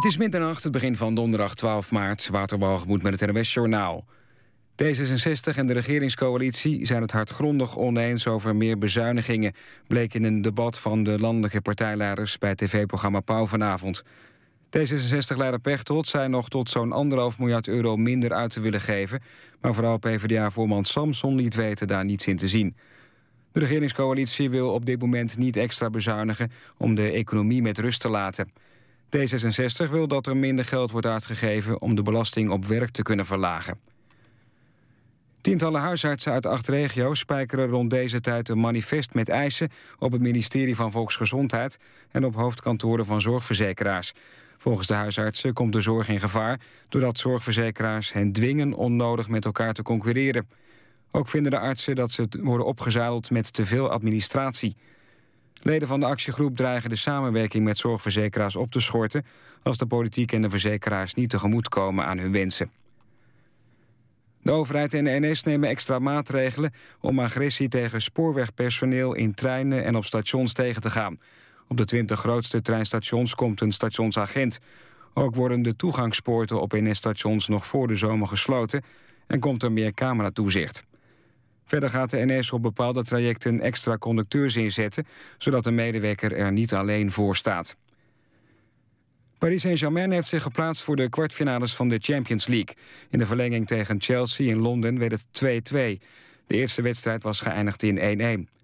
Het is middernacht, het begin van donderdag 12 maart. Waterbalgemoed met het NWS Journaal. D66 en de regeringscoalitie zijn het hardgrondig oneens over meer bezuinigingen... bleek in een debat van de landelijke partijleiders... bij het tv-programma Pauw vanavond. D66-leider Pechtold zei nog tot zo'n anderhalf miljard euro minder uit te willen geven... maar vooral PvdA-voorman Samson liet weten daar niets in te zien. De regeringscoalitie wil op dit moment niet extra bezuinigen... om de economie met rust te laten... D66 wil dat er minder geld wordt uitgegeven om de belasting op werk te kunnen verlagen. Tientallen huisartsen uit acht regio's spijkeren rond deze tijd een manifest met eisen op het ministerie van Volksgezondheid en op hoofdkantoren van zorgverzekeraars. Volgens de huisartsen komt de zorg in gevaar doordat zorgverzekeraars hen dwingen onnodig met elkaar te concurreren. Ook vinden de artsen dat ze worden opgezadeld met te veel administratie. Leden van de actiegroep dreigen de samenwerking met zorgverzekeraars op te schorten... als de politiek en de verzekeraars niet tegemoetkomen aan hun wensen. De overheid en de NS nemen extra maatregelen om agressie tegen spoorwegpersoneel in treinen en op stations tegen te gaan. Op de 20 grootste treinstations komt een stationsagent. Ook worden de toegangspoorten op NS-stations nog voor de zomer gesloten en komt er meer cameratoezicht. Verder gaat de NS op bepaalde trajecten extra conducteurs inzetten... zodat de medewerker er niet alleen voor staat. Paris Saint-Germain heeft zich geplaatst voor de kwartfinales van de Champions League. In de verlenging tegen Chelsea in Londen werd het 2-2. De eerste wedstrijd was geëindigd in 1-1.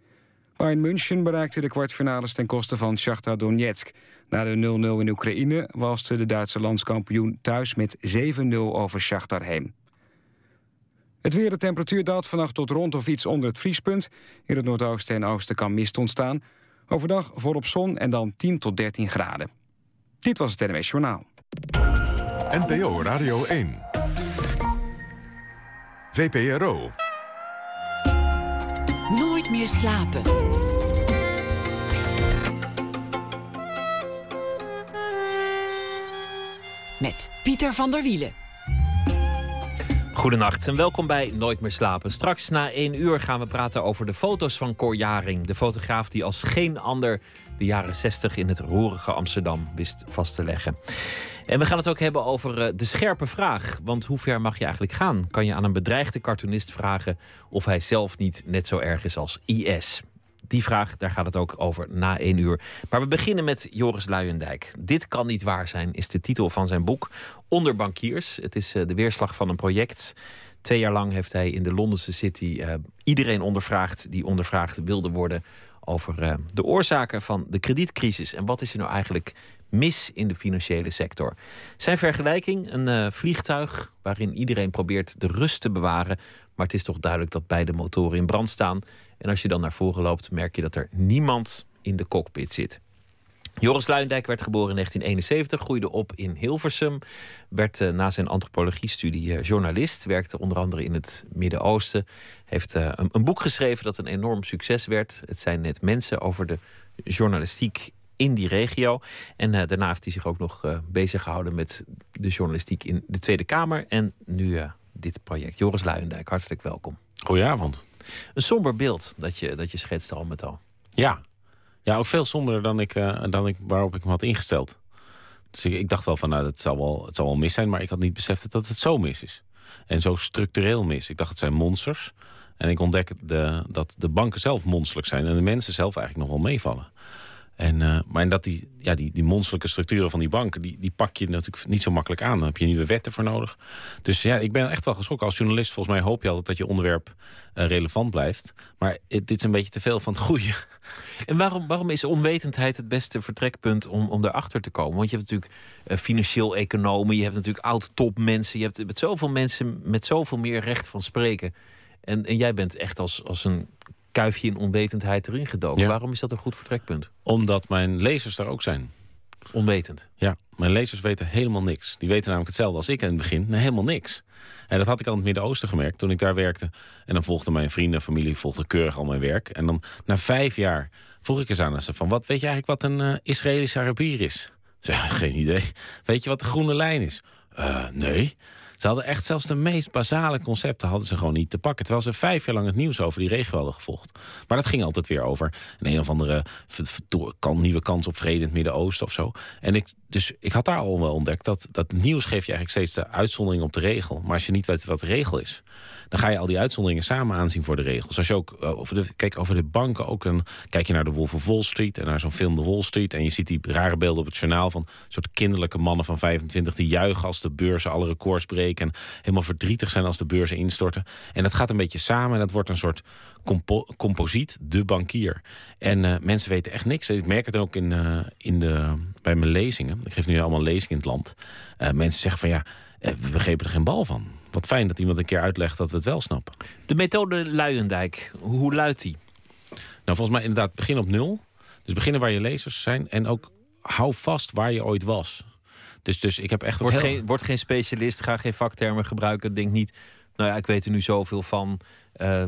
Bayern München bereikte de kwartfinales ten koste van Shakhtar Donetsk. Na de 0-0 in Oekraïne walste de Duitse landskampioen thuis met 7-0 over Shakhtar heen. Het weer, de temperatuur daalt vannacht tot rond of iets onder het vriespunt. In het noordoosten en oosten kan mist ontstaan. Overdag volop zon en dan 10 tot 13 graden. Dit was het NWS Journaal. NPO Radio 1. VPRO. Nooit meer slapen. Met Pieter van der Wielen. Goedenacht en welkom bij Nooit meer slapen. Straks na één uur gaan we praten over de foto's van Cor Jaring. De fotograaf die als geen ander de jaren 60 in het roerige Amsterdam wist vast te leggen. En we gaan het ook hebben over eh, de scherpe vraag. Want hoe ver mag je eigenlijk gaan? Kan je aan een bedreigde cartoonist vragen of hij zelf niet net zo erg is als IS? Die vraag, daar gaat het ook over na één uur. Maar we beginnen met Joris Luijendijk. Dit kan niet waar zijn, is de titel van zijn boek. Onder bankiers. Het is eh, de weerslag van een project. Twee jaar lang heeft hij in de Londense City uh, iedereen ondervraagd die ondervraagd wilde worden over uh, de oorzaken van de kredietcrisis. En wat is er nou eigenlijk mis in de financiële sector? Zijn vergelijking een vliegtuig waarin iedereen probeert de rust te bewaren. Maar het is toch duidelijk dat beide motoren in brand staan. En als je dan naar voren loopt, merk je dat er niemand in de cockpit zit. Joris Luijendijk werd geboren in 1971, groeide op in Hilversum. Werd uh, na zijn antropologiestudie uh, journalist. Werkte onder andere in het Midden-Oosten. Heeft uh, een, een, boek geschreven dat een enorm succes werd. Het zijn net mensen over de journalistiek in die regio. En daarna heeft hij zich ook nog bezig gehouden met de journalistiek in de Tweede Kamer. En nu dit project. Joris Luijendijk, hartelijk welkom. Goedenavond. Een somber beeld dat je, dat je schetst al met al. Ja, ja, ook veel somberder dan, ik, uh, dan ik, waarop ik me had ingesteld. Dus ik, dacht wel van, nou, het zal wel, het zal wel mis zijn... maar ik had niet beseft dat het zo mis is. En zo structureel mis. Ik dacht, het zijn monsters. En ik ontdek de, dat de banken zelf monsterlijk zijn... en de mensen zelf eigenlijk nog wel meevallen. En, uh, maar dat die, ja, die, die monsterlijke structuren van die banken... Die, die pak je natuurlijk niet zo makkelijk aan. Dan heb je nieuwe wetten voor nodig. Dus ja, ik ben echt wel geschrokken. Als journalist volgens mij hoop je altijd dat je onderwerp uh, relevant blijft. Maar dit is een beetje te veel van het goede. En waarom, waarom is onwetendheid het beste vertrekpunt om, om erachter te komen? Want je hebt natuurlijk uh, financieel economen... je hebt natuurlijk oud-topmensen... je hebt met zoveel mensen met zoveel meer recht van spreken... En, en jij bent echt als, als een kuifje in onwetendheid erin gedoken. Ja. Waarom is dat een goed vertrekpunt? Omdat mijn lezers daar ook zijn. Onwetend? Ja, mijn lezers weten helemaal niks. Die weten namelijk hetzelfde als ik in het begin. Helemaal niks. En dat had ik al in het Midden-Oosten gemerkt toen ik daar werkte. En dan volgden mijn vrienden, familie, volgde keurig al mijn werk. En dan na vijf jaar vroeg ik eens aan ze van... wat weet je eigenlijk wat een uh, Israëlische Arabier is? Ze geen idee. Weet je wat de groene lijn is? Uh, nee. Ze hadden echt zelfs de meest basale concepten hadden ze gewoon niet te pakken. Terwijl ze vijf jaar lang het nieuws over die regio hadden gevolgd. Maar dat ging altijd weer over een een of andere nieuwe kans op vrede in het Midden-Oosten of zo. En ik, dus ik had daar al wel ontdekt dat, dat nieuws geeft je eigenlijk steeds de uitzondering op de regel. Maar als je niet weet wat de regel is, dan ga je al die uitzonderingen samen aanzien voor de regels. Als je ook eh, over de, kijk over de banken ook een, kijk je naar de Wolf Wall Street en naar zo'n film The Wall Street en je ziet die rare beelden op het journaal van soort kinderlijke mannen van 25 die juichen als de beurzen alle records breken en helemaal verdrietig zijn als de beurzen instorten. En dat gaat een beetje samen en dat wordt een soort compo composiet, de bankier. En uh, mensen weten echt niks. Ik merk het ook in, uh, in de, bij mijn lezingen. Ik geef nu allemaal lezingen in het land. Uh, mensen zeggen van ja, we begrepen er geen bal van. Wat fijn dat iemand een keer uitlegt dat we het wel snappen. De methode Luijendijk, hoe luidt die? Nou, volgens mij inderdaad begin op nul. Dus beginnen waar je lezers zijn. En ook hou vast waar je ooit was. Dus, dus ik heb echt... Word, heel... geen, word geen specialist, ga geen vaktermen gebruiken. Denk niet, nou ja, ik weet er nu zoveel van. Uh,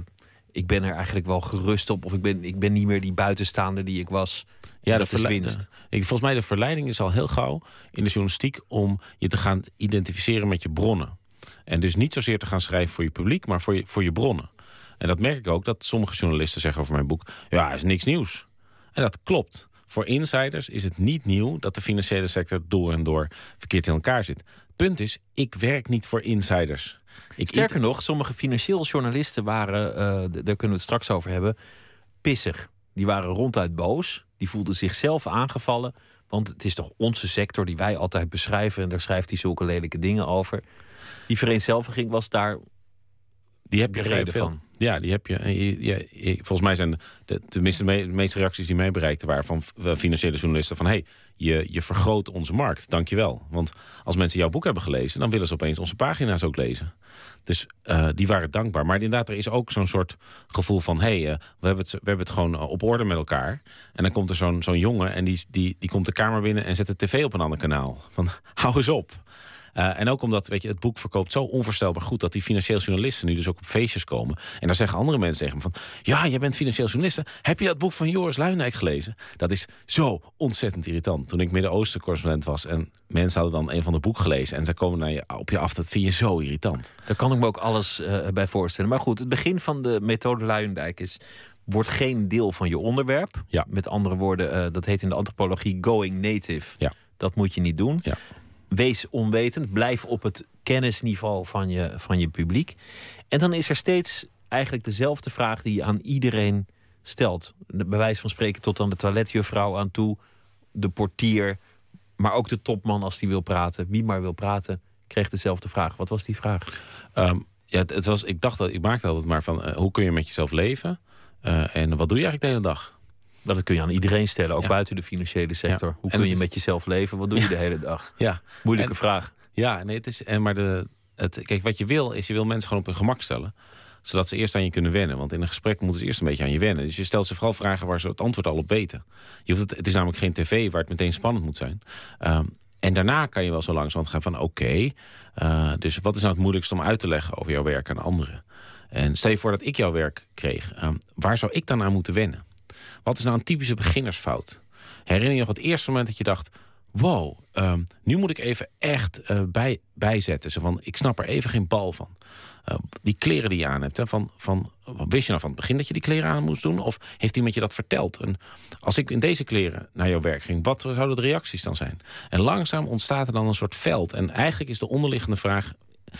ik ben er eigenlijk wel gerust op. Of ik ben, ik ben niet meer die buitenstaander die ik was. Ja, dat is. Ik, volgens mij de verleiding is al heel gauw in de journalistiek... om je te gaan identificeren met je bronnen. En dus niet zozeer te gaan schrijven voor je publiek, maar voor je, voor je bronnen. En dat merk ik ook, dat sommige journalisten zeggen over mijn boek... ja, is niks nieuws. En dat klopt. Voor insiders is het niet nieuw dat de financiële sector door en door verkeerd in elkaar zit. Punt is, ik werk niet voor insiders. Ik Sterker nog, sommige financieel journalisten waren, uh, daar kunnen we het straks over hebben, pissig. Die waren ronduit boos. Die voelden zichzelf aangevallen. Want het is toch onze sector die wij altijd beschrijven. En daar schrijft hij zulke lelijke dingen over. Die vereenzelviging was daar. Die heb je reden van. Ja, die heb je. volgens mij zijn de, tenminste de, meeste reacties die mij bereikten waren van financiële journalisten van hey, je, je vergroot onze markt, dankjewel. Want als mensen jouw boek hebben gelezen, dan willen ze opeens onze pagina's ook lezen. Dus uh, die waren dankbaar. Maar inderdaad, er is ook zo'n soort gevoel van... hé, hey, uh, we, hebben het, we hebben het gewoon op orde met elkaar. En dan komt er zo'n zo'n jongen en die, die, die komt de kamer binnen... en zet de tv op een ander kanaal. Van, hou eens op. Uh, en ook omdat weet je, het boek verkoopt zo onvoorstelbaar goed... dat die financieel journalisten nu dus ook op feestjes komen. En daar zeggen andere mensen tegen me van... ja, jij bent financieel journalist. Heb je dat boek van Joris Luijendijk gelezen? Dat is zo ontzettend irritant. Toen ik Midden-Oosten correspondent was... en mensen hadden dan een van de boek gelezen... en ze komen naar je, op je af, dat vind je zo irritant. Daar kan ik me ook alles uh, bij voorstellen. Maar goed, het begin van de methode Luijendijk is wordt geen deel van je onderwerp. Ja. Met andere woorden, uh, dat heet in de antropologie going native. Ja. Dat moet je niet doen. Ja wees onwetend. Blijf op het kennisniveau van je, van je publiek. En dan is er steeds eigenlijk dezelfde vraag die je aan iedereen stelt. Bij wijze van spreken tot aan de toiletjuffrouw aan toe. De portier. Maar ook de topman als die wil praten. Wie maar wil praten, kreeg dezelfde vraag. Wat was die vraag? Um, ja, het, was, ik dacht dat ik maakte altijd maar van uh, hoe kun je met jezelf leven? Uh, en wat doe je eigenlijk de hele dag? Dat kun je aan iedereen stellen, ook buiten de financiële sector. Hoe kun je met jezelf leven? Wat doe je de hele dag? Ja. Moeilijke vraag. Ja, nee, het is. En maar de, het, kijk, wat je wil, is je wil mensen gewoon op hun gemak stellen zodat ze eerst aan je kunnen wennen. Want in een gesprek moeten ze eerst een beetje aan je wennen. Dus je stelt ze vooral vragen waar ze het antwoord al op weten. Je hoeft het, het is namelijk geen tv waar het meteen spannend moet zijn. Um, en daarna kan je wel zo langzaam gaan van oké, okay, uh, dus wat is nou het moeilijkste om uit te leggen over jouw werk aan anderen? En stel je voor dat ik jouw werk kreeg, um, waar zou ik dan aan moeten wennen? Wat is nou een typische beginnersfout? Herinner je nog het eerste moment dat je dacht... wow, um, nu moet ik even echt uh, bij, bijzetten. Zo van, ik snap er even geen bal van. Uh, die kleren die je aan hebt, hè, van, van, wist je nou van het begin dat je die kleren aan moest doen? Of heeft iemand je dat verteld? En als ik in deze kleren naar jouw werk ging, wat zouden de reacties dan zijn? En langzaam ontstaat er dan een soort veld. En eigenlijk is de onderliggende vraag...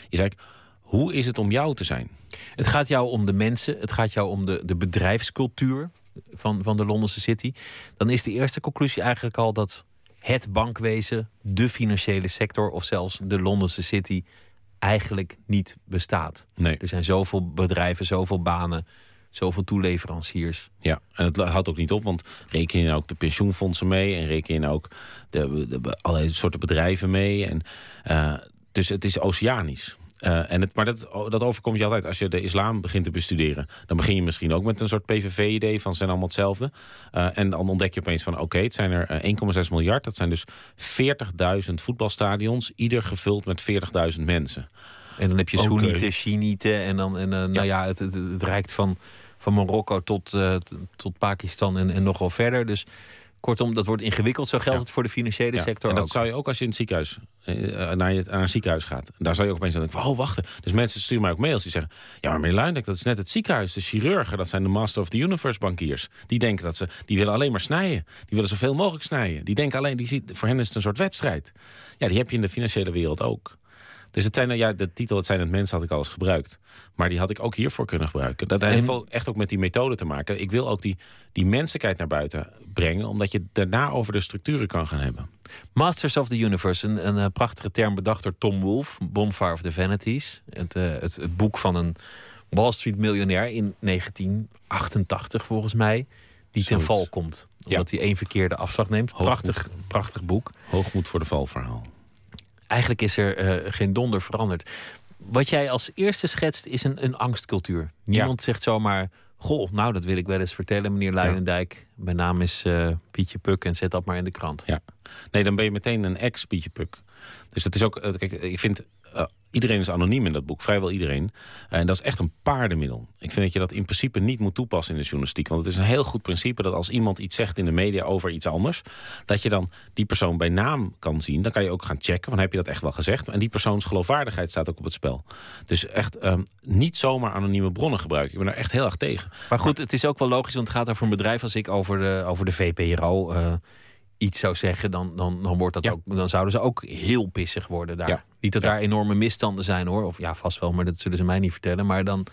is eigenlijk, hoe is het om jou te zijn? Het gaat jou om de mensen, het gaat jou om de, de bedrijfscultuur van, van de Londense City, dan is de eerste conclusie eigenlijk al dat het bankwezen, de financiële sector of zelfs de Londense City eigenlijk niet bestaat. Nee. Er zijn zoveel bedrijven, zoveel banen, zoveel toeleveranciers. Ja, en het houdt ook niet op, want reken je nou ook de pensioenfondsen mee en reken je nou ook de, de, allerlei soorten bedrijven mee. En, uh, dus het is oceanisch. Uh, en het, maar dat, dat overkomt je altijd als je de islam begint te bestuderen. Dan begin je misschien ook met een soort PVV-idee van ze zijn allemaal hetzelfde. Uh, en dan ontdek je opeens van oké, het zijn er 1,6 uh, miljard. Dat zijn dus 40.000 voetbalstadions, ieder gevuld met 40.000 mensen. En dan heb je Soenieten, okay. Shiiten en dan, en, uh, nou ja, het, het, het reikt van, van Marokko tot, tot Pakistan en, en nog wel verder. Dus Kortom, dat wordt ingewikkeld. Zo geldt het voor de financiële Ja, sector en dat ook. zou je ook als je in het ziekenhuis eh, naar, je, naar een ziekenhuis gaat. Daar zou je ook opeens denken, oh, wachten. Dus mensen sturen mij ook mails die zeggen... ja, maar meneer Luindijk, dat is net het ziekenhuis. De chirurgen, dat zijn de Master of the Universe bankiers. Die denken dat ze, die willen alleen maar snijden. Die willen zoveel mogelijk snijden. Die denken alleen, die ziet, voor hen is het een soort wedstrijd. Ja, die heb je in de financiële wereld ook. Dus het zijn, ja, de titel Het zijn het mensen had ik al eens gebruikt. Maar die had ik ook hiervoor kunnen gebruiken. Dat heeft wel echt ook met die methode te maken. Ik wil ook die, die menselijkheid naar buiten brengen... omdat je daarna over de structuren kan gaan hebben. Masters of the Universe, een, een, eh, prachtige term bedacht door Tom Wolfe, Bonfire of the Vanities. Het, eh, het, het boek van een Wall Street miljonair in 1988 volgens mij, die ten val komt. Omdat hij één verkeerde afslag neemt. Prachtig, prachtig boek. Hoogmoed voor de val verhaal. Eigenlijk is er eh, geen donder veranderd. Wat jij als eerste schetst is een, een angstcultuur. Niemand zegt zomaar... Goh, nou, dat wil ik wel eens vertellen, meneer Luijendijk. Mijn naam is eh, Pietje Puk en zet dat maar in de krant. Ja. Nee, dan ben je meteen een ex-Pietje Puk. Dus dat is ook... eh, Kijk, ik vind... iedereen is anoniem in dat boek, vrijwel iedereen. En dat is echt een paardenmiddel. Ik vind dat je dat in principe niet moet toepassen in de journalistiek. Want het is een heel goed principe dat als iemand iets zegt in de media over iets anders... dat je dan die persoon bij naam kan zien. Dan kan je ook gaan checken, van heb je dat echt wel gezegd? En die persoons geloofwaardigheid staat ook op het spel. Dus echt ehm, niet zomaar anonieme bronnen gebruiken. Ik ben daar echt heel erg tegen. Maar goed, het is ook wel logisch, want het gaat over een bedrijf. Als ik over de, over de VPRO eh, iets zou zeggen, dan, dan, dan, wordt dat Ja. ook, dan zouden ze ook heel pissig worden daar. Ja. Niet dat Ja. daar enorme misstanden zijn hoor. Of ja, vast wel, maar dat zullen ze mij niet vertellen. Maar dan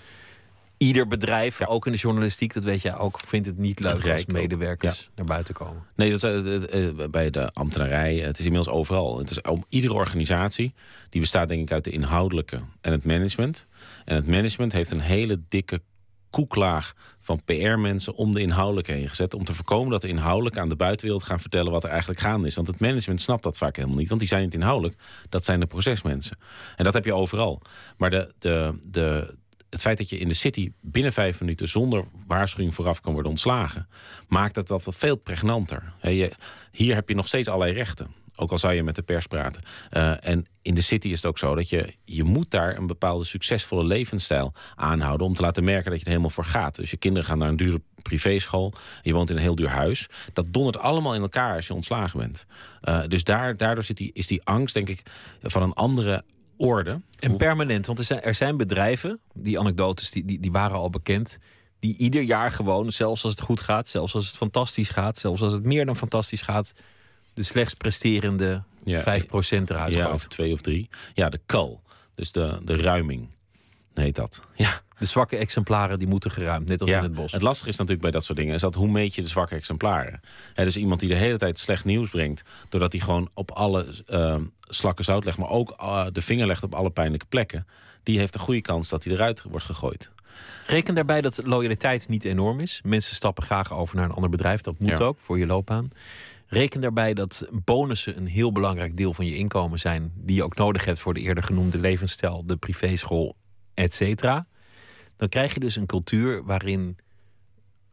ieder bedrijf, ook in de journalistiek, dat weet jij ook, vindt het niet leuk als medewerkers naar buiten komen. Nee, dat is, eh, eh, eh, bij de ambtenarij. Het is inmiddels overal. Het is om iedere organisatie. Die bestaat denk ik uit de inhoudelijke en het management. En het management heeft een hele dikke koeklaag van PR-mensen om de inhoudelijke heen gezet. Om te voorkomen dat de inhoudelijke aan de buitenwereld gaan vertellen wat er eigenlijk gaande is. Want het management snapt dat vaak helemaal niet. Want die zijn niet inhoudelijk. Dat zijn de procesmensen. En dat heb je overal. Maar de, de, de, het feit dat je in de city binnen vijf minuten zonder waarschuwing vooraf kan worden ontslagen, maakt het dat wel veel pregnanter. Hier heb je nog steeds allerlei rechten. Ook al zou je met de pers praten. Eh, en in de city is het ook zo dat je, je moet daar een bepaalde succesvolle levensstijl aanhouden. om te laten merken dat je er helemaal voor gaat. Dus je kinderen gaan naar een dure privéschool. Je woont in een heel duur huis. Dat dondert allemaal in elkaar als je ontslagen bent. Eh, dus daar, daardoor zit die, is die angst, denk ik, van een andere orde. En permanent, want er zijn, er zijn bedrijven, die anekdotes die, die, die waren al bekend, die ieder jaar gewoon, zelfs als het goed gaat, zelfs als het fantastisch gaat, zelfs als het meer dan fantastisch gaat, de slechts presterende Ja, 5% eruit Ja, of twee of drie. Ja, de kal. Dus de, de ruiming heet dat. Ja. De zwakke exemplaren die moeten geruimd, net als ja. in het bos. Het lastige is natuurlijk bij dat soort dingen... is dat hoe meet je de zwakke exemplaren? Dus iemand die de hele tijd slecht nieuws brengt... doordat hij gewoon op alle ehm, slakken zout legt... maar ook eh, de vinger legt op alle pijnlijke plekken... die heeft een goede kans dat hij eruit wordt gegooid. Reken daarbij dat loyaliteit niet enorm is. Mensen stappen graag over naar een ander bedrijf. Dat moet Ja. ook voor je loopbaan. Reken daarbij dat bonussen een heel belangrijk deel van je inkomen zijn. Die je ook nodig hebt voor de eerder genoemde levensstijl, de privéschool, et cetera. Dan krijg je dus een cultuur waarin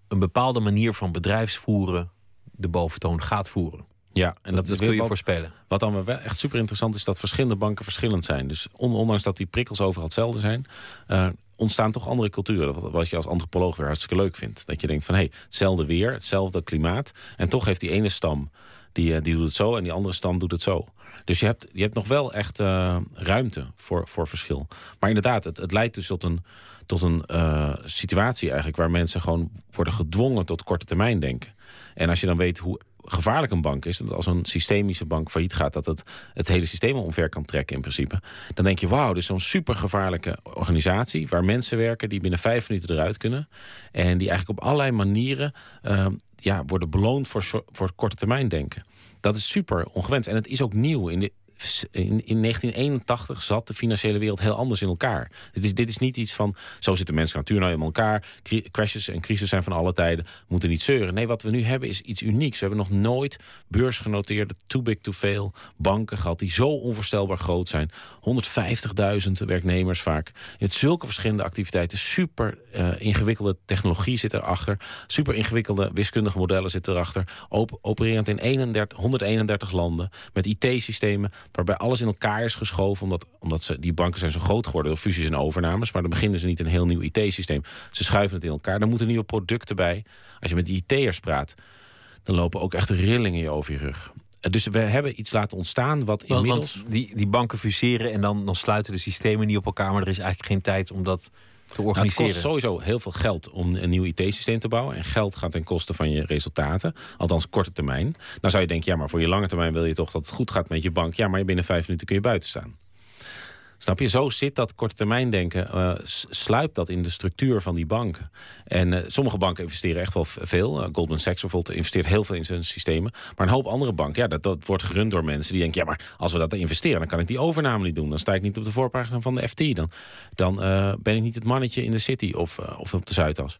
een bepaalde manier van bedrijfsvoeren de boventoon gaat voeren. Ja, en dat, Dat, is dat weer kun je wat- voorspellen. Wat dan wel echt super interessant is, dat verschillende banken verschillend zijn. Dus on- ondanks dat die prikkels overal hetzelfde zijn, eh, ontstaan toch andere culturen. Wat, je als antropoloog weer hartstikke leuk vindt. Dat je denkt van hé, hey, hetzelfde weer, hetzelfde klimaat. En toch heeft die ene stam, die, eh, die doet het zo en die andere stam doet het zo. Dus je hebt, je hebt nog wel echt eh, ruimte voor, voor verschil. Maar inderdaad, het, het leidt dus tot een, tot een eh, situatie eigenlijk waar mensen gewoon worden gedwongen tot korte termijn denken. En als je dan weet hoe gevaarlijk een bank is, dat als een systemische bank failliet gaat, dat het het hele systeem omver kan trekken in principe. Dan denk je, wauw, dus zo'n supergevaarlijke organisatie waar mensen werken die binnen vijf minuten eruit kunnen. En die eigenlijk op allerlei manieren eh, ja, worden beloond voor, voor korte termijn denken. Dat is super ongewenst. En het is ook nieuw. In, de, in, in 1981 zat de financiële wereld heel anders in elkaar. Dit is, dit is niet iets van, zo zitten mensen natuurlijk nou in elkaar. Crashes en crisis zijn van alle tijden. Moeten niet zeuren. Nee, wat we nu hebben is iets unieks. We hebben nog nooit beursgenoteerde too big to fail banken gehad... die zo onvoorstelbaar groot zijn. 150.000 werknemers vaak. Met zulke verschillende activiteiten. Super eh, ingewikkelde technologie zit erachter. Super ingewikkelde wiskundige modellen zitten erachter. Op, opererend in 31, 131 landen. Met IT-systemen waarbij alles in elkaar is geschoven. Omdat, omdat ze, die banken zijn zo groot geworden door fusies en overnames. Maar dan beginnen ze niet een heel nieuw IT-systeem. Ze schuiven het in elkaar. Dan moeten nieuwe producten bij. Als je met IT'ers praat dan lopen ook echt rillingen je over je rug. Eh, Dus we hebben iets laten ontstaan wat Want, inmiddels... want die, die banken fuseren en dan, dan sluiten de systemen niet op elkaar, maar er is eigenlijk geen tijd om dat Nou, het kost sowieso heel veel geld om een nieuw IT-systeem te bouwen. En geld gaat ten koste van je resultaten. Althans, korte termijn. Nou zou je denken, ja, maar voor je lange termijn wil je toch dat het goed gaat met je bank. Ja, maar binnen vijf minuten kun je buiten staan. Snap je? Zo zit dat korte termijn denken, eh, sluipt dat in de structuur van die banken. En eh, sommige banken investeren echt wel veel. Eh, Goldman Sachs bijvoorbeeld investeert heel veel in zijn systemen. Maar een hoop andere banken, ja, dat, dat wordt gerund door mensen die denken... ja, maar als we dat investeren, dan kan ik die overname niet doen. Dan sta ik niet op de voorpagina van de FT. Dan, dan ben ik niet het mannetje in de city of, of op de Zuidas.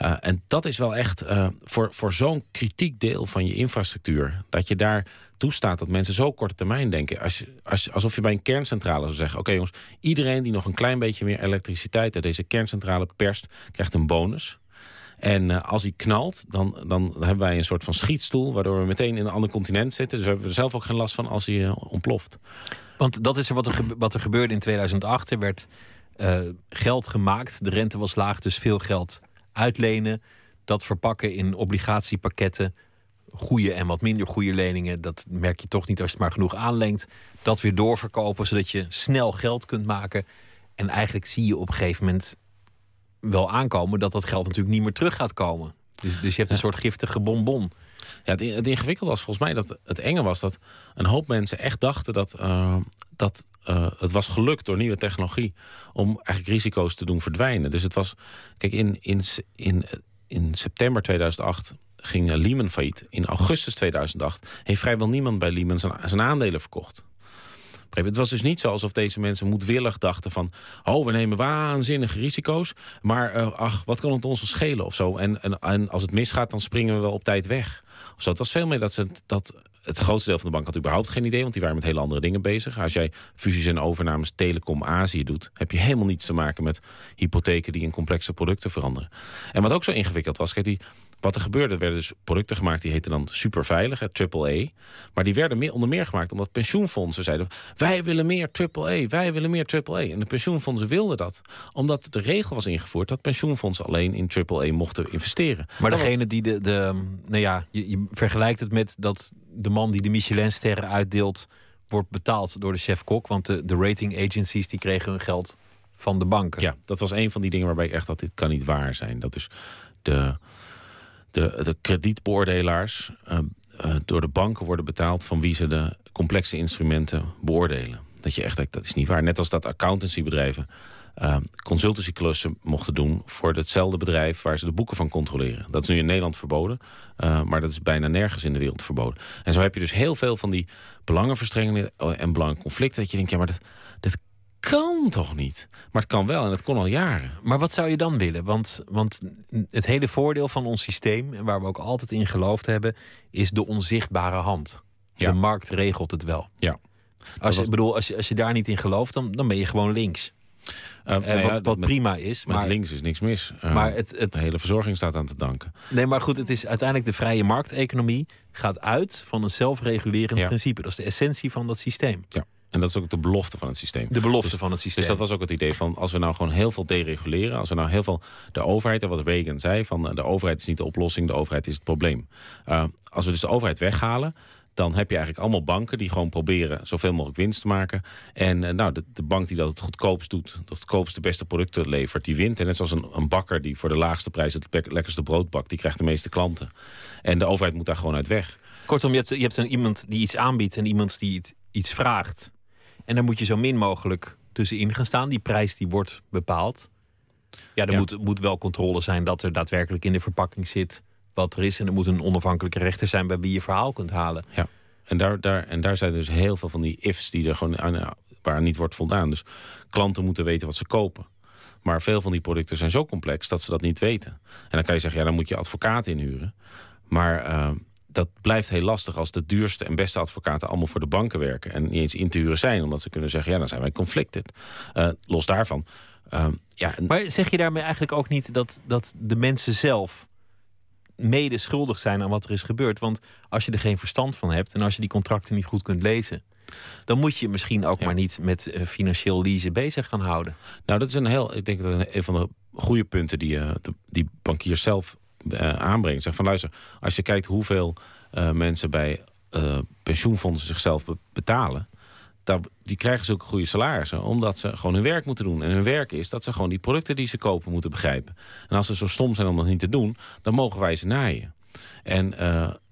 Eh, en dat is wel echt eh, voor, voor zo'n kritiek deel van je infrastructuur... dat je daar toestaat dat mensen zo korte termijn denken. Als als, alsof je bij een kerncentrale zou zeggen... oké jongens, iedereen die nog een klein beetje meer elektriciteit... uit deze kerncentrale perst, krijgt een bonus... En eh, als hij knalt, dan, dan hebben wij een soort van schietstoel... waardoor we meteen in een ander continent zitten. Dus we hebben er zelf ook geen last van als eh, ontploft. Want dat is wat, er wat er gebeurde in 2008. Er werd geld gemaakt, de rente was laag, dus veel geld uitlenen. Dat verpakken in obligatiepakketten. Goede en wat minder goede leningen, dat merk je toch niet als je het maar genoeg aanlengt. Dat weer doorverkopen, zodat je snel geld kunt maken. En eigenlijk zie je op een gegeven moment wel aankomen dat dat geld natuurlijk niet meer terug gaat komen. Dus, dus je hebt een soort giftige bonbon. Ja, het, ingewikkelde was volgens mij dat het enge was... dat een hoop mensen echt dachten dat, eh, dat eh, het was gelukt door nieuwe technologie... om eigenlijk risico's te doen verdwijnen. Dus het was... Kijk, in, in, in, in september 2008 ging eh, Lehman failliet. In augustus 2008 heeft vrijwel niemand bij Lehman zijn, zijn aandelen verkocht. Het was dus niet zo alsof deze mensen moedwillig dachten van... oh, we nemen waanzinnige risico's, maar eh, ach, wat kan het ons schelen of zo. En, en, en als het misgaat, dan springen we wel op tijd weg. Zo. Het was veel meer dat, ze, dat het grootste deel van de bank had überhaupt geen idee... want die waren met hele andere dingen bezig. Als jij fusies en overnames Telecom Azië doet... heb je helemaal niets te maken met hypotheken die in complexe producten veranderen. En wat ook zo ingewikkeld was, kijk, die, wat er gebeurde, er werden dus producten gemaakt die heten dan superveilig, het triple A. Maar die werden meer, onder meer gemaakt omdat pensioenfondsen zeiden: wij willen meer triple A, wij willen meer triple A. En de pensioenfondsen wilden dat, omdat de regel was ingevoerd dat pensioenfondsen alleen in triple A mochten investeren. Maar Dat degene die de, de nou ja, je, je vergelijkt het met dat de man die de Michelinsterren uitdeelt, wordt betaald door de chef-kok. Want de, de rating agencies die kregen hun geld van de banken. Ja, dat was een van die dingen waarbij ik echt dacht: dit kan niet waar zijn. Dat dus de, de, de kredietbeoordelaars eh, door de banken worden betaald van wie ze de complexe instrumenten beoordelen. Dat je echt denkt, dat is niet waar. Net als dat accountancybedrijven consultancyklussen mochten doen voor hetzelfde bedrijf waar ze de boeken van controleren. Dat is nu in Nederland verboden, maar dat is bijna nergens in de wereld verboden. En zo heb je dus heel veel van die belangenverstrengelingen en belangenconflicten. Dat je denkt, ja, maar dat, dat kan toch niet? Maar het kan wel en het kon al jaren. Maar wat zou je dan willen? Want, want het hele voordeel van ons systeem, en waar we ook altijd in geloofd hebben, is de onzichtbare hand. Ja. De markt regelt het wel. Ja. Als je, was- bedoel, als je, als je daar niet in gelooft, dan, dan ben je gewoon links. Uh, Eh, wat wat prima is. Met Maar, links is niks mis. Uh, maar het, het, de hele verzorging staat aan te danken. Nee, maar goed, het is uiteindelijk de vrije markteconomie gaat uit van een zelfregulerend Ja. principe. Dat is de essentie van dat systeem. Ja. En dat is ook de belofte van het systeem. De belofte van het systeem. Dus dat was ook het idee van als we nou gewoon heel veel dereguleren, als we nou heel veel de overheid, en wat Reagan zei, van uh, de overheid is niet de oplossing, de overheid is het probleem. Uh, als we dus de overheid weghalen, dan heb je eigenlijk allemaal banken die gewoon proberen zoveel mogelijk winst te maken. En uh, nou, de, de, bank die dat het goedkoopst doet, het goedkoopste beste producten levert, die wint. En net zoals een, een bakker die voor de laagste prijs het lekkerste brood bakt, die krijgt de meeste klanten. En de overheid moet daar gewoon uit weg. Kortom, je hebt, je hebt een iemand die iets aanbiedt en iemand die iets vraagt. En daar moet je zo min mogelijk tussenin gaan staan. Die prijs die wordt bepaald. Ja, er Ja. Moet, moet wel controle zijn dat er daadwerkelijk in de verpakking zit wat er is. En er moet een onafhankelijke rechter zijn bij wie je verhaal kunt halen. Ja, en daar, daar, en daar zijn dus heel veel van die ifs die er gewoon aan, waar niet wordt voldaan. Dus klanten moeten weten wat ze kopen. Maar veel van die producten zijn zo complex dat ze dat niet weten. En dan kan je zeggen, ja, dan moet je advocaat inhuren. Maar uh, dat blijft heel lastig als de duurste en beste advocaten allemaal voor de banken werken. En niet eens in te huren zijn, omdat ze kunnen zeggen, ja, dan zijn wij conflicted. Uh, los daarvan. Uh, ja, maar zeg je daarmee eigenlijk ook niet dat, dat de mensen zelf mede schuldig zijn aan wat er is gebeurd? Want als je er geen verstand van hebt en als je die contracten niet goed kunt lezen, dan moet je misschien ook ja. maar niet met uh, financieel leasen bezig gaan houden. Nou, dat is een heel, ik denk dat een van de goede punten die uh, de, die bankiers zelf uh, aanbrengt. Zeg van luister, als je kijkt hoeveel uh, mensen bij uh, pensioenfondsen zichzelf be betalen. Die krijgen zulke goede salarissen. Omdat ze gewoon hun werk moeten doen. En hun werk is dat ze gewoon die producten die ze kopen moeten begrijpen. En als ze zo stom zijn om dat niet te doen, dan mogen wij ze naaien. En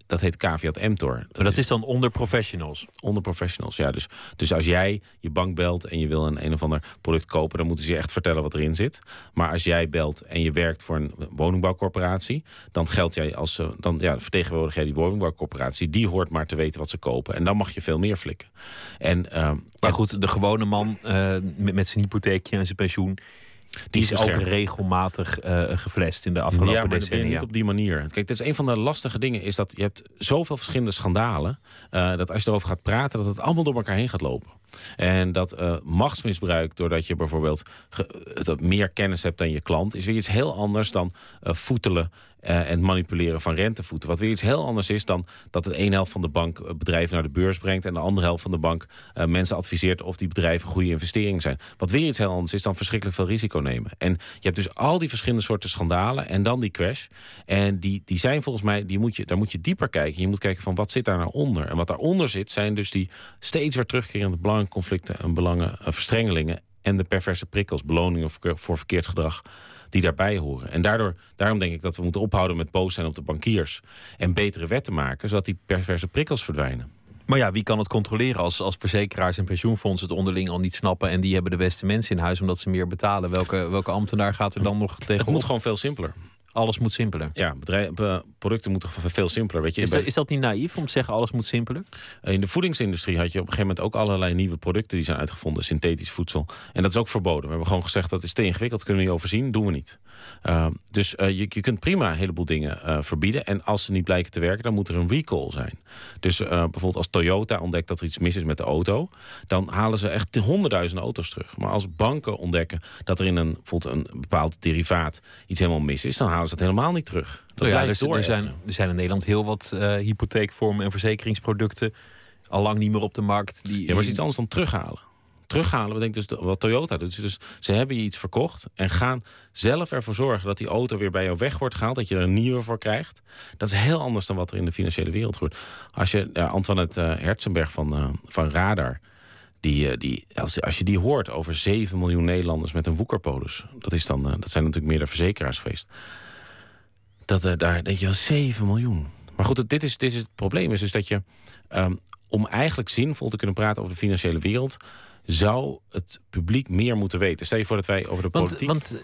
dat heet Caveat Emptor. Dat maar dat is, dan onder professionals? Onder professionals, ja. Dus, dus als jij je bank belt en je wil een een of ander product kopen... dan moeten ze je echt vertellen wat erin zit. Maar als jij belt en je werkt voor een woningbouwcorporatie... dan geldt jij als... dan ja, vertegenwoordig jij die woningbouwcorporatie. Die hoort maar te weten wat ze kopen. En dan mag je veel meer flikken. En, uh, maar goed, de gewone man uh, met, met zijn hypotheekje en zijn pensioen die is ook regelmatig uh, geflasht in de afgelopen ja, maar decennia. niet op die manier. Kijk, het is een van de lastige dingen is dat je hebt zoveel verschillende schandalen. Uh, dat als je erover gaat praten, dat het allemaal door elkaar heen gaat lopen. En dat uh, machtsmisbruik, doordat je bijvoorbeeld meer kennis hebt dan je klant, is weer iets heel anders dan voetelen uh, en manipuleren van rentevoeten. Wat weer iets heel anders is dan dat de ene helft van de bank eh, bedrijven naar de beurs brengt... en de andere helft van de bank uh, mensen adviseert of die bedrijven goede investeringen zijn. Wat weer iets heel anders is dan verschrikkelijk veel risico nemen. En je hebt dus al die verschillende soorten schandalen en dan die crash. En die, die zijn volgens mij, die moet je, daar moet je dieper kijken. Je moet kijken van wat zit daar nou onder. En wat daaronder zit zijn dus die steeds weer terugkerende belangenconflicten... en belangenverstrengelingen en de perverse prikkels, beloningen voor verkeerd gedrag die daarbij horen. En daardoor, daarom denk ik dat we moeten ophouden met boos zijn op de bankiers. En betere wetten maken, zodat die perverse prikkels verdwijnen. Maar ja, wie kan het controleren als, als verzekeraars en pensioenfondsen het onderling al niet snappen en die hebben de beste mensen in huis omdat ze meer betalen? Welke, welke ambtenaar gaat er dan nog tegen? Het moet gewoon veel simpeler. Alles moet simpeler. Ja, bedrijven, producten moeten veel simpeler. Weet je, is, dat, is dat niet naïef om te zeggen alles moet simpeler? In de voedingsindustrie had je op een gegeven moment ook allerlei nieuwe producten die zijn uitgevonden, synthetisch voedsel. En dat is ook verboden. We hebben gewoon gezegd dat is te ingewikkeld, kunnen we niet overzien, doen we niet. Uh, dus uh, je, je kunt prima een heleboel dingen uh, verbieden. En als ze niet blijken te werken, dan moet er een recall zijn. Dus bijvoorbeeld als Toyota ontdekt dat er iets mis is met de auto, dan halen ze echt honderdduizenden auto's terug. Maar als banken ontdekken dat er in een, bijvoorbeeld een bepaald derivaat iets helemaal mis is, dan halen ze het helemaal niet terug. Dat ja, dus, er, zijn, er zijn in Nederland heel wat hypotheekvormen en verzekeringsproducten al lang niet meer op de markt. Die, ja, maar is iets anders dan terughalen terughalen. We denken dus wat Toyota doet. Dus ze hebben je iets verkocht en gaan zelf ervoor zorgen dat die auto weer bij jou weg wordt gehaald. Dat je er een nieuwe voor krijgt. Dat is heel anders dan wat er in de financiële wereld gebeurt. Als je ja, Antoinette uh, Herzenberg van, uh, van Radar. Die, uh, die, als, als je die hoort over 7 miljoen Nederlanders met een woekerpolis. Dat, is dan, dat zijn natuurlijk meer de verzekeraars geweest. Dat, daar denk je wel 7 miljoen. Maar goed, dit is, dit is het probleem. Is dus dat je, um, om eigenlijk zinvol te kunnen praten over de financiële wereld zou het publiek meer moeten weten. Stel je voor dat wij over de politiek... Want,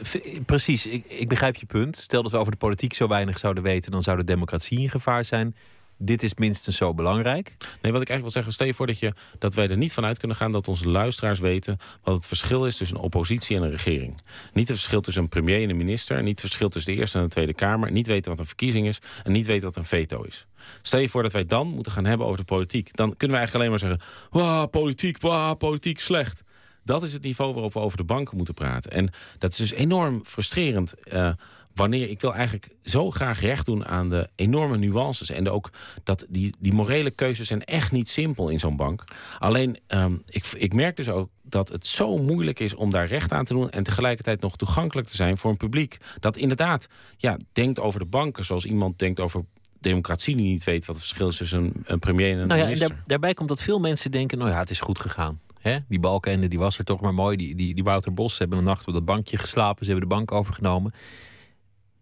precies, ik, ik begrijp je punt. Stel dat we over de politiek zo weinig zouden weten... dan zou de democratie in gevaar zijn dit is minstens zo belangrijk. Nee, wat ik eigenlijk wil zeggen, stel je voor dat, je, dat wij er niet vanuit kunnen gaan dat onze luisteraars weten wat het verschil is tussen een oppositie en een regering. Niet het verschil tussen een premier en een minister, niet het verschil tussen de Eerste en de Tweede Kamer, niet weten wat een verkiezing is en niet weten wat een veto is. Stel je voor dat wij dan moeten gaan hebben over de politiek. Dan kunnen we eigenlijk alleen maar zeggen, wauw, politiek, wauw, politiek slecht. Dat is het niveau waarop we over de banken moeten praten. En dat is dus enorm frustrerend. Uh, wanneer ik wil eigenlijk zo graag recht doen aan de enorme nuances. En ook dat die, die morele keuzes zijn echt niet simpel in zo'n bank. Alleen, um, ik, ik merk dus ook dat het zo moeilijk is om daar recht aan te doen... en tegelijkertijd nog toegankelijk te zijn voor een publiek. Dat inderdaad ja, denkt over de banken zoals iemand denkt over democratie die niet weet wat het verschil is tussen een, een premier en een nou ja, minister. En daarbij komt dat veel mensen denken, nou ja, het is goed gegaan. Hè? Die Balkenende, die was er toch maar mooi. Die, die, die Wouter Bos hebben een nacht op dat bankje geslapen. Ze hebben de bank overgenomen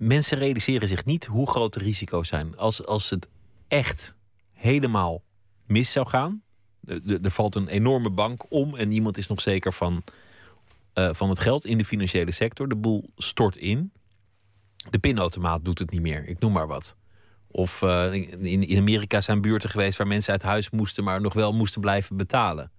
mensen realiseren zich niet hoe groot de risico's zijn. Als, als het echt helemaal mis zou gaan. Er valt een enorme bank om en niemand is nog zeker van, uh, van het geld in de financiële sector. De boel stort in. De pinautomaat doet het niet meer, ik noem maar wat. Of uh, in, in Amerika zijn buurten geweest waar mensen uit huis moesten, maar nog wel moesten blijven betalen.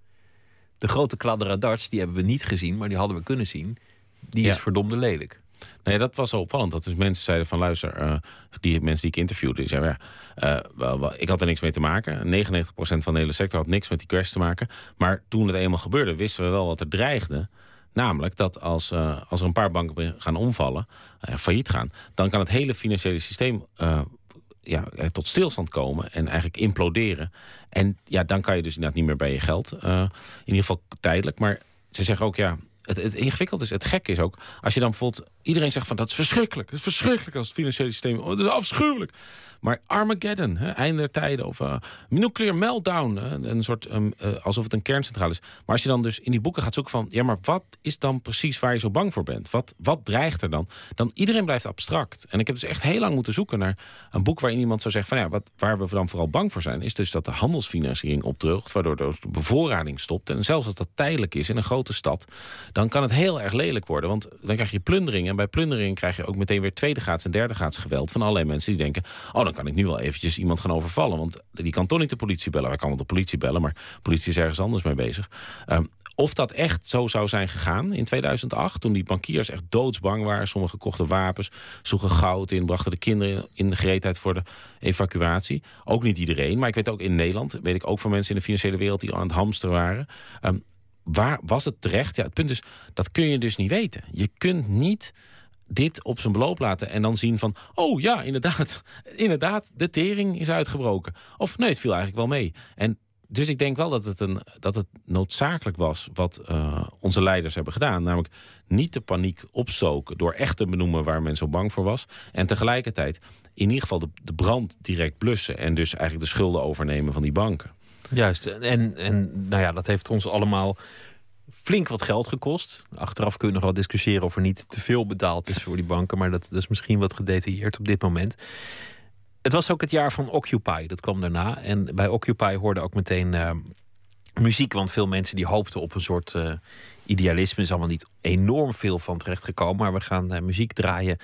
De grote kladderadarts, die hebben we niet gezien, maar die hadden we kunnen zien. Die is verdomde lelijk. Nee, dat was zo opvallend. Dat dus mensen zeiden van luister, uh, die mensen die ik interviewde, die zeiden ja, uh, wel, ik had er niks mee te maken. 99% van de hele sector had niks met die crash te maken. Maar toen het eenmaal gebeurde, wisten we wel wat er dreigde. Namelijk dat als, uh, als er een paar banken gaan omvallen, failliet gaan, dan kan het hele financiële systeem ja, tot stilstand komen en eigenlijk imploderen. En ja, dan kan je dus inderdaad niet meer bij je geld. in ieder geval tijdelijk. Maar ze zeggen ook, ja, het, het ingewikkeld is, het gek is ook, als je dan bijvoorbeeld Iedereen zegt van dat is verschrikkelijk. Het is verschrikkelijk als het financiële systeem. Oh, dat is afschuwelijk. Maar Armageddon, hè, einde der tijden, of uh, nuclear meltdown, hè, een soort um, uh, alsof het een kerncentrale is. Maar als je dan dus in die boeken gaat zoeken van, ja, maar wat is dan precies waar je zo bang voor bent? Wat, wat dreigt er dan? Dan iedereen blijft abstract. En ik heb dus echt heel lang moeten zoeken naar een boek waarin iemand zou zeggen van, ja, wat, waar we dan vooral bang voor zijn, is dus dat de handelsfinanciering opdrukt, waardoor de bevoorrading stopt. En zelfs als dat tijdelijk is in een grote stad, dan kan het heel erg lelijk worden. Want dan krijg je plundering. Bij plundering krijg je ook meteen weer tweede graads en derde graads geweld van allerlei mensen die denken, oh, dan kan ik nu wel eventjes iemand gaan overvallen. Want die kan toch niet de politie bellen. Hij kan wel de politie bellen, maar politie is ergens anders mee bezig. Um, of dat echt zo zou zijn gegaan in 2008, toen die bankiers echt doodsbang waren. Sommigen kochten wapens, zoegen goud in, brachten de kinderen in de gereedheid voor de evacuatie. Ook niet iedereen, maar ik weet ook in Nederland, weet ik ook van mensen in de financiële wereld die aan het hamsteren waren. Um, waar was het terecht? Ja, het punt is, dat kun je dus niet weten. Je kunt niet dit op zijn beloop laten en dan zien van... oh ja, inderdaad, inderdaad, de tering is uitgebroken. Of nee, het viel eigenlijk wel mee. En dus ik denk wel dat het, een, dat het noodzakelijk was wat uh, onze leiders hebben gedaan. Namelijk niet de paniek opstoken door echt te benoemen waar men zo bang voor was. En tegelijkertijd in ieder geval de, de brand direct blussen. En dus eigenlijk de schulden overnemen van die banken. Juist, en, en nou ja, dat heeft ons allemaal flink wat geld gekost. Achteraf kun je nog wel discussiëren of er niet te veel betaald is voor die banken. Maar dat, is misschien wat gedetailleerd op dit moment. Het was ook het jaar van Occupy, dat kwam daarna. En bij Occupy hoorde ook meteen uh, muziek. Want veel mensen die hoopten op een soort uh, idealisme. Is allemaal niet enorm veel van terechtgekomen. Maar we gaan uh, muziek draaien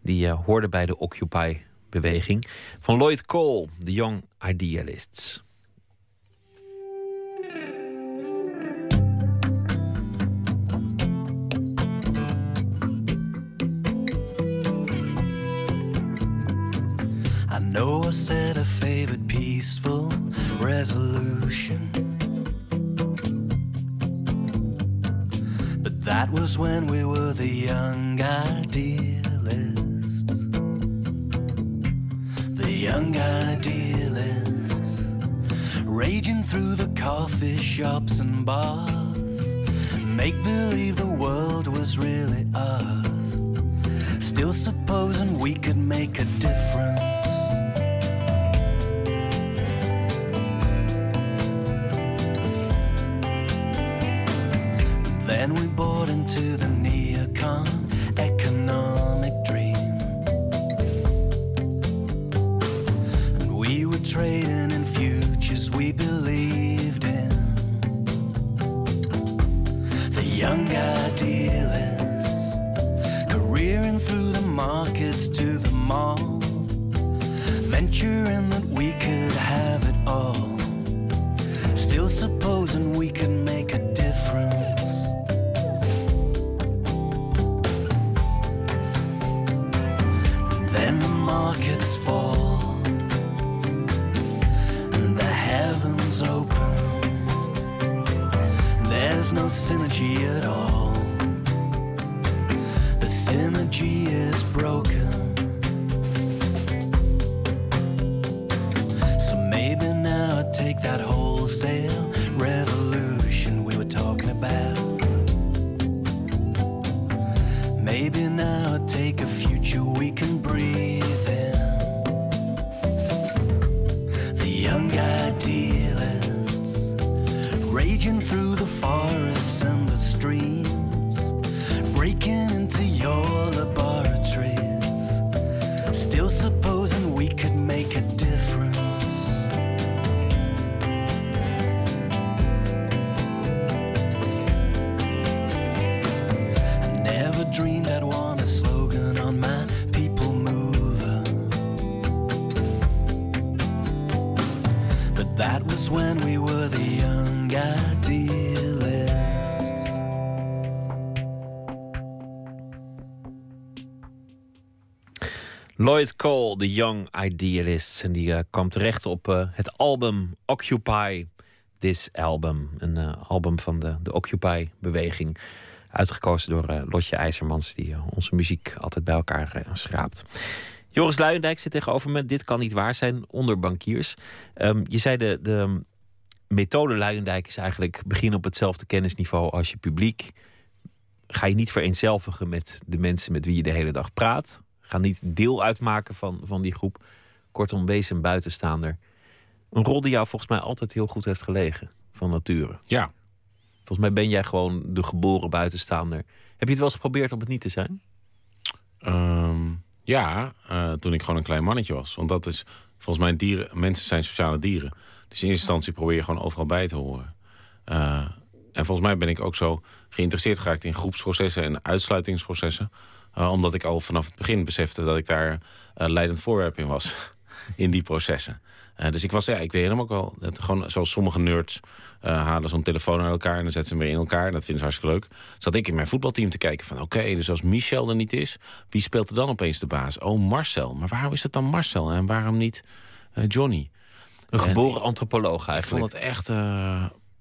die hoorde bij de Occupy-beweging. Van Lloyd Cole, The Young Idealists. Resolution. But that was when we were the young idealists. The young idealists. Raging through the coffee shops and bars. Make believe the world was really us. Still supposing we could make a difference. to Lloyd Cole, The Young Idealists. En die uh, kwam terecht op uh, het album Occupy This Album. Een uh, album van de, de Occupy-beweging. Uitgekozen door Lotje IJzermans, die onze muziek altijd bij elkaar schraapt. Joris Luijendijk zit tegenover me. Dit kan niet waar zijn onder bankiers. Um, je zei de, de methode Luijendijk is eigenlijk beginnen op hetzelfde kennisniveau als je publiek ga je niet vereenzelvigen met de mensen met wie je de hele dag praat. Ga niet deel uitmaken van, van die groep. Kortom, wees een buitenstaander. Een rol die jou volgens mij altijd heel goed heeft gelegen, van nature. Ja. Volgens mij ben jij gewoon de geboren buitenstaander. Heb je het wel eens geprobeerd om het niet te zijn? Ehm, ja, eh, toen ik gewoon een klein mannetje was. Want dat is, volgens mij, dieren, mensen zijn sociale dieren. Dus in eerste instantie probeer je gewoon overal bij te horen. Uh, en volgens mij ben ik ook zo geïnteresseerd geraakt in groepsprocessen en uitsluitingsprocessen. Uh, omdat ik al vanaf het begin besefte dat ik daar uh, leidend voorwerp in was. in die processen. Uh, dus ik was, ja, ik weet hem ook wel. Dat, gewoon zoals sommige nerds halen zo'n telefoon aan elkaar en dan zetten ze hem weer in elkaar. En dat vinden ze hartstikke leuk. Zat ik in mijn voetbalteam te kijken van, oké, okay, dus als Michel er niet is, wie speelt er dan opeens de baas? Oh, Marcel. Maar waarom is het dan Marcel en waarom niet Johnny? Een geboren en, antropoloog eigenlijk. Ik vond het echt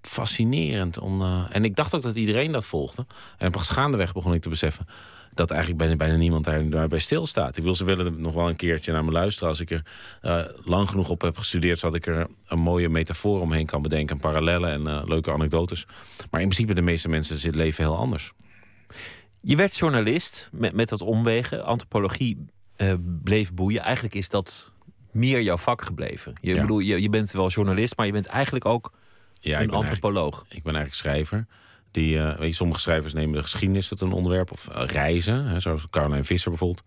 fascinerend. Om, uh, en ik dacht ook dat iedereen dat volgde. En pas gaandeweg begon ik te beseffen dat eigenlijk bijna, bijna niemand daar, daarbij stilstaat. Ik wil ze willen nog wel een keertje naar me luisteren. Als ik er uh, lang genoeg op heb gestudeerd... zodat ik er een mooie metafoor omheen kan bedenken. Parallellen en uh, leuke anekdotes. Maar in principe de meeste mensen zit leven heel anders. Je werd journalist met, met dat omwegen. Antropologie bleef boeien. Eigenlijk is dat meer jouw vak gebleven. Je, Ja. bedoel, je, je bent wel journalist, maar je bent eigenlijk ook Ja, een ik antropoloog. Ik ben eigenlijk schrijver. Die, eh, weet je, sommige schrijvers nemen de geschiedenis tot een onderwerp. Of eh, reizen, hè, zoals Caroline Visser bijvoorbeeld.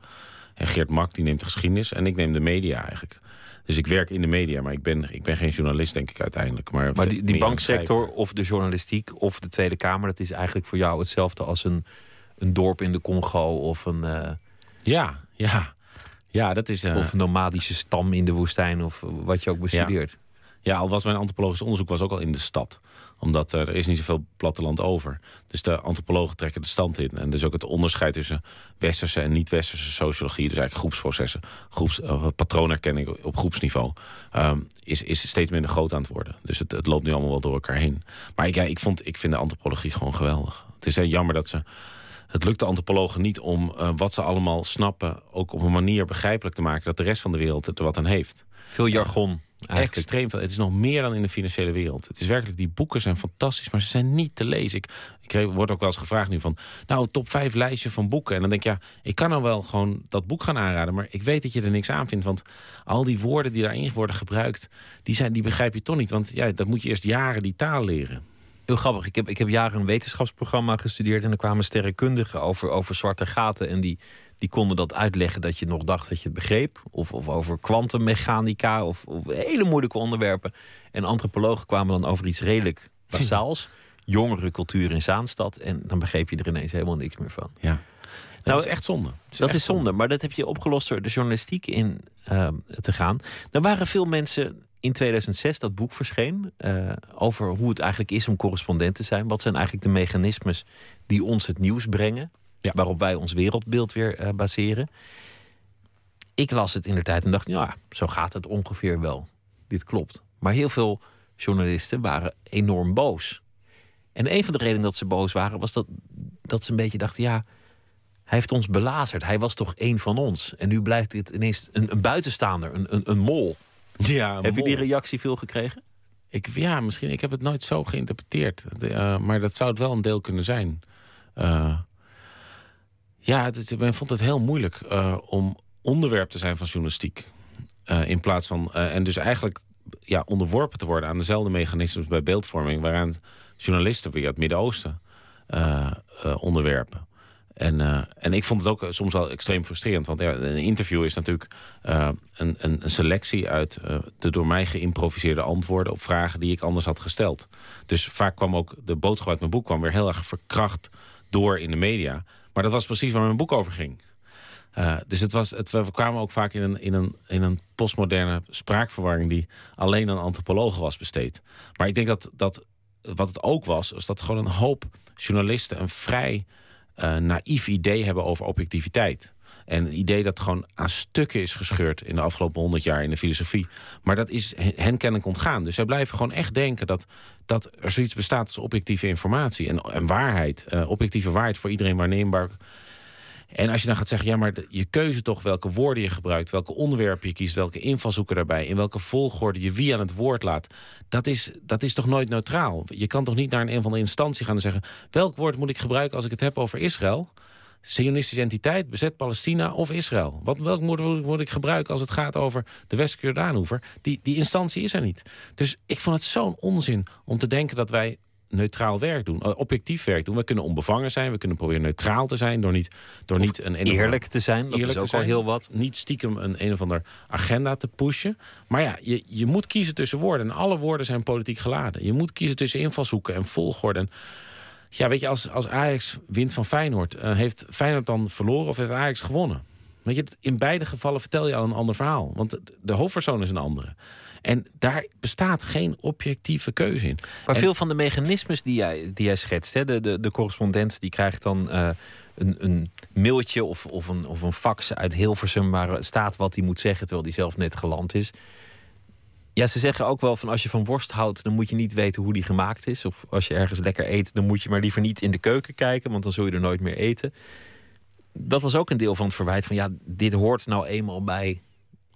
En Geert Mak, die neemt de geschiedenis. En ik neem de media eigenlijk. Dus ik werk in de media, maar ik ben, ik ben geen journalist, denk ik uiteindelijk. Maar, Maar die, die banksector of de journalistiek of de Tweede Kamer, dat is eigenlijk voor jou hetzelfde als een, een dorp in de Congo of een, eh, Ja, ja. Ja, dat is... of een nomadische stam in de woestijn of wat je ook bestudeert. Ja, al was mijn antropologisch onderzoek was ook al in de stad. Omdat eh, er is niet zoveel platteland over. Dus de antropologen trekken de stand in. En dus ook het onderscheid tussen westerse en niet-westerse sociologie... dus eigenlijk groepsprocessen, groeps, uh, patroonherkenning op groepsniveau... Um, is, is steeds minder groot aan het worden. Dus het, het loopt nu allemaal wel door elkaar heen. Maar ik, ja, ik, vond, ik vind de antropologie gewoon geweldig. Het is heel jammer dat ze... Het lukt de antropologen niet om uh, wat ze allemaal snappen... ook op een manier begrijpelijk te maken... dat de rest van de wereld er wat aan heeft. Veel jargon. Eigenlijk. Extreem veel. Het is nog meer dan in de financiële wereld. Het is werkelijk, die boeken zijn fantastisch, maar ze zijn niet te lezen. Ik, ik word ook wel eens gevraagd nu van, nou, top 5 lijstje van boeken. En dan denk ik, ja, ik kan nou wel gewoon dat boek gaan aanraden, maar ik weet dat je er niks aan vindt. Want al die woorden die daarin worden gebruikt, die, zijn, die begrijp je toch niet. Want ja, dat moet je eerst jaren die taal leren. Heel grappig. Ik heb, ik heb jaren een wetenschapsprogramma gestudeerd en er kwamen sterrenkundigen over, over zwarte gaten. En die, die konden dat uitleggen dat je nog dacht dat je het begreep. Of, of over kwantummechanica of, of hele moeilijke onderwerpen. En antropologen kwamen dan over iets redelijk basaals. Jongere cultuur in Zaanstad. En dan begreep je er ineens helemaal niks meer van. Ja. Dat Nou, is echt zonde. Dat is zonde, maar dat heb je opgelost door de journalistiek in uh, te gaan. Er waren veel mensen in 2006 dat boek verscheen uh, over hoe het eigenlijk is om correspondent te zijn. Wat zijn eigenlijk de mechanismes die ons het nieuws brengen, Ja. waarop wij ons wereldbeeld weer uh, baseren. Ik las het in de tijd en dacht, ja, zo gaat het ongeveer wel. Dit klopt. Maar heel veel journalisten waren enorm boos. En een van de redenen dat ze boos waren was dat, dat ze een beetje dachten, ja, hij heeft ons belazerd. Hij was toch één van ons. En nu blijft dit ineens een, een buitenstaander, een, een, een mol. Ja, Heb je die reactie veel gekregen? Ik, ja, misschien. Ik heb het nooit zo geïnterpreteerd. Uh, maar dat zou het wel een deel kunnen zijn. Uh, ja, ik vond het heel moeilijk uh, om onderwerp te zijn van journalistiek. in plaats van. en dus eigenlijk ja, onderworpen te worden aan dezelfde mechanismes bij beeldvorming. waaraan journalisten via het Midden-Oosten onderwerpen. En, uh, en ik vond het ook soms wel extreem frustrerend. Want een interview is natuurlijk uh, een, een, selectie uit de door mij geïmproviseerde antwoorden op vragen die ik anders had gesteld. Dus vaak kwam ook de boodschap uit mijn boek kwam weer heel erg verkracht door in de media. Maar dat was precies waar mijn boek over ging. dus het was, het, we kwamen ook vaak in een, in, een, in een postmoderne spraakverwarring die alleen aan antropologen was besteed. Maar ik denk dat, dat wat het ook was, was dat gewoon een hoop journalisten een vrij uh, naïef idee hebben over objectiviteit. En een idee dat gewoon aan stukken is gescheurd in de afgelopen honderd jaar in de filosofie. Maar dat is hen kennelijk ontgaan. Dus zij blijven gewoon echt denken dat, dat er zoiets bestaat als objectieve informatie en, en waarheid. Uh, objectieve waarheid voor iedereen waarneembaar. En als je dan gaat zeggen, ja, maar je keuze toch welke woorden je gebruikt, welke onderwerpen je kiest, welke invalshoeken daarbij, in welke volgorde je wie aan het woord laat, dat is, dat is toch nooit neutraal? Je kan toch niet naar een, een van de instantie gaan en zeggen, welk woord moet ik gebruiken als ik het heb over Israël? Zionistische entiteit, bezet Palestina of Israël? Wat, welk woord moet, ik gebruiken als het gaat over de westelijke Jordaanhoever? Die, die instantie is er niet. Dus ik vond het zo'n onzin om te denken dat wij neutraal werk doen, eh, objectief werk doen. We kunnen onbevangen zijn, we kunnen proberen neutraal te zijn door niet, door niet een, ander- Eerlijk te zijn, dat eerlijk is ook al heel wat. Niet stiekem een een of ander agenda te pushen. Maar ja, je, je moet kiezen tussen woorden. En alle woorden zijn politiek geladen. Je moet kiezen tussen invalshoeken en volgorde. En ja, weet je, als, als Ajax wint van Feyenoord... eh, heeft Feyenoord dan verloren of heeft Ajax gewonnen? Weet je, in beide gevallen vertel je al een ander verhaal. Want de, de hoofdpersoon is een andere. En daar bestaat geen objectieve keuze in. Maar En- veel van de mechanismes die jij, die jij schetst, hè, de, de, de correspondent die krijgt dan eh, een, een mailtje of, of, een, of een fax uit Hilversum waar staat wat hij moet zeggen terwijl hij zelf net geland is. Ja, ze zeggen ook wel van als je van worst houdt, dan moet je niet weten hoe die gemaakt is. Of als je ergens lekker eet, dan moet je maar liever niet in de keuken kijken, want dan zul je er nooit meer eten. Dat was ook een deel van het verwijt van ja, dit hoort nou eenmaal bij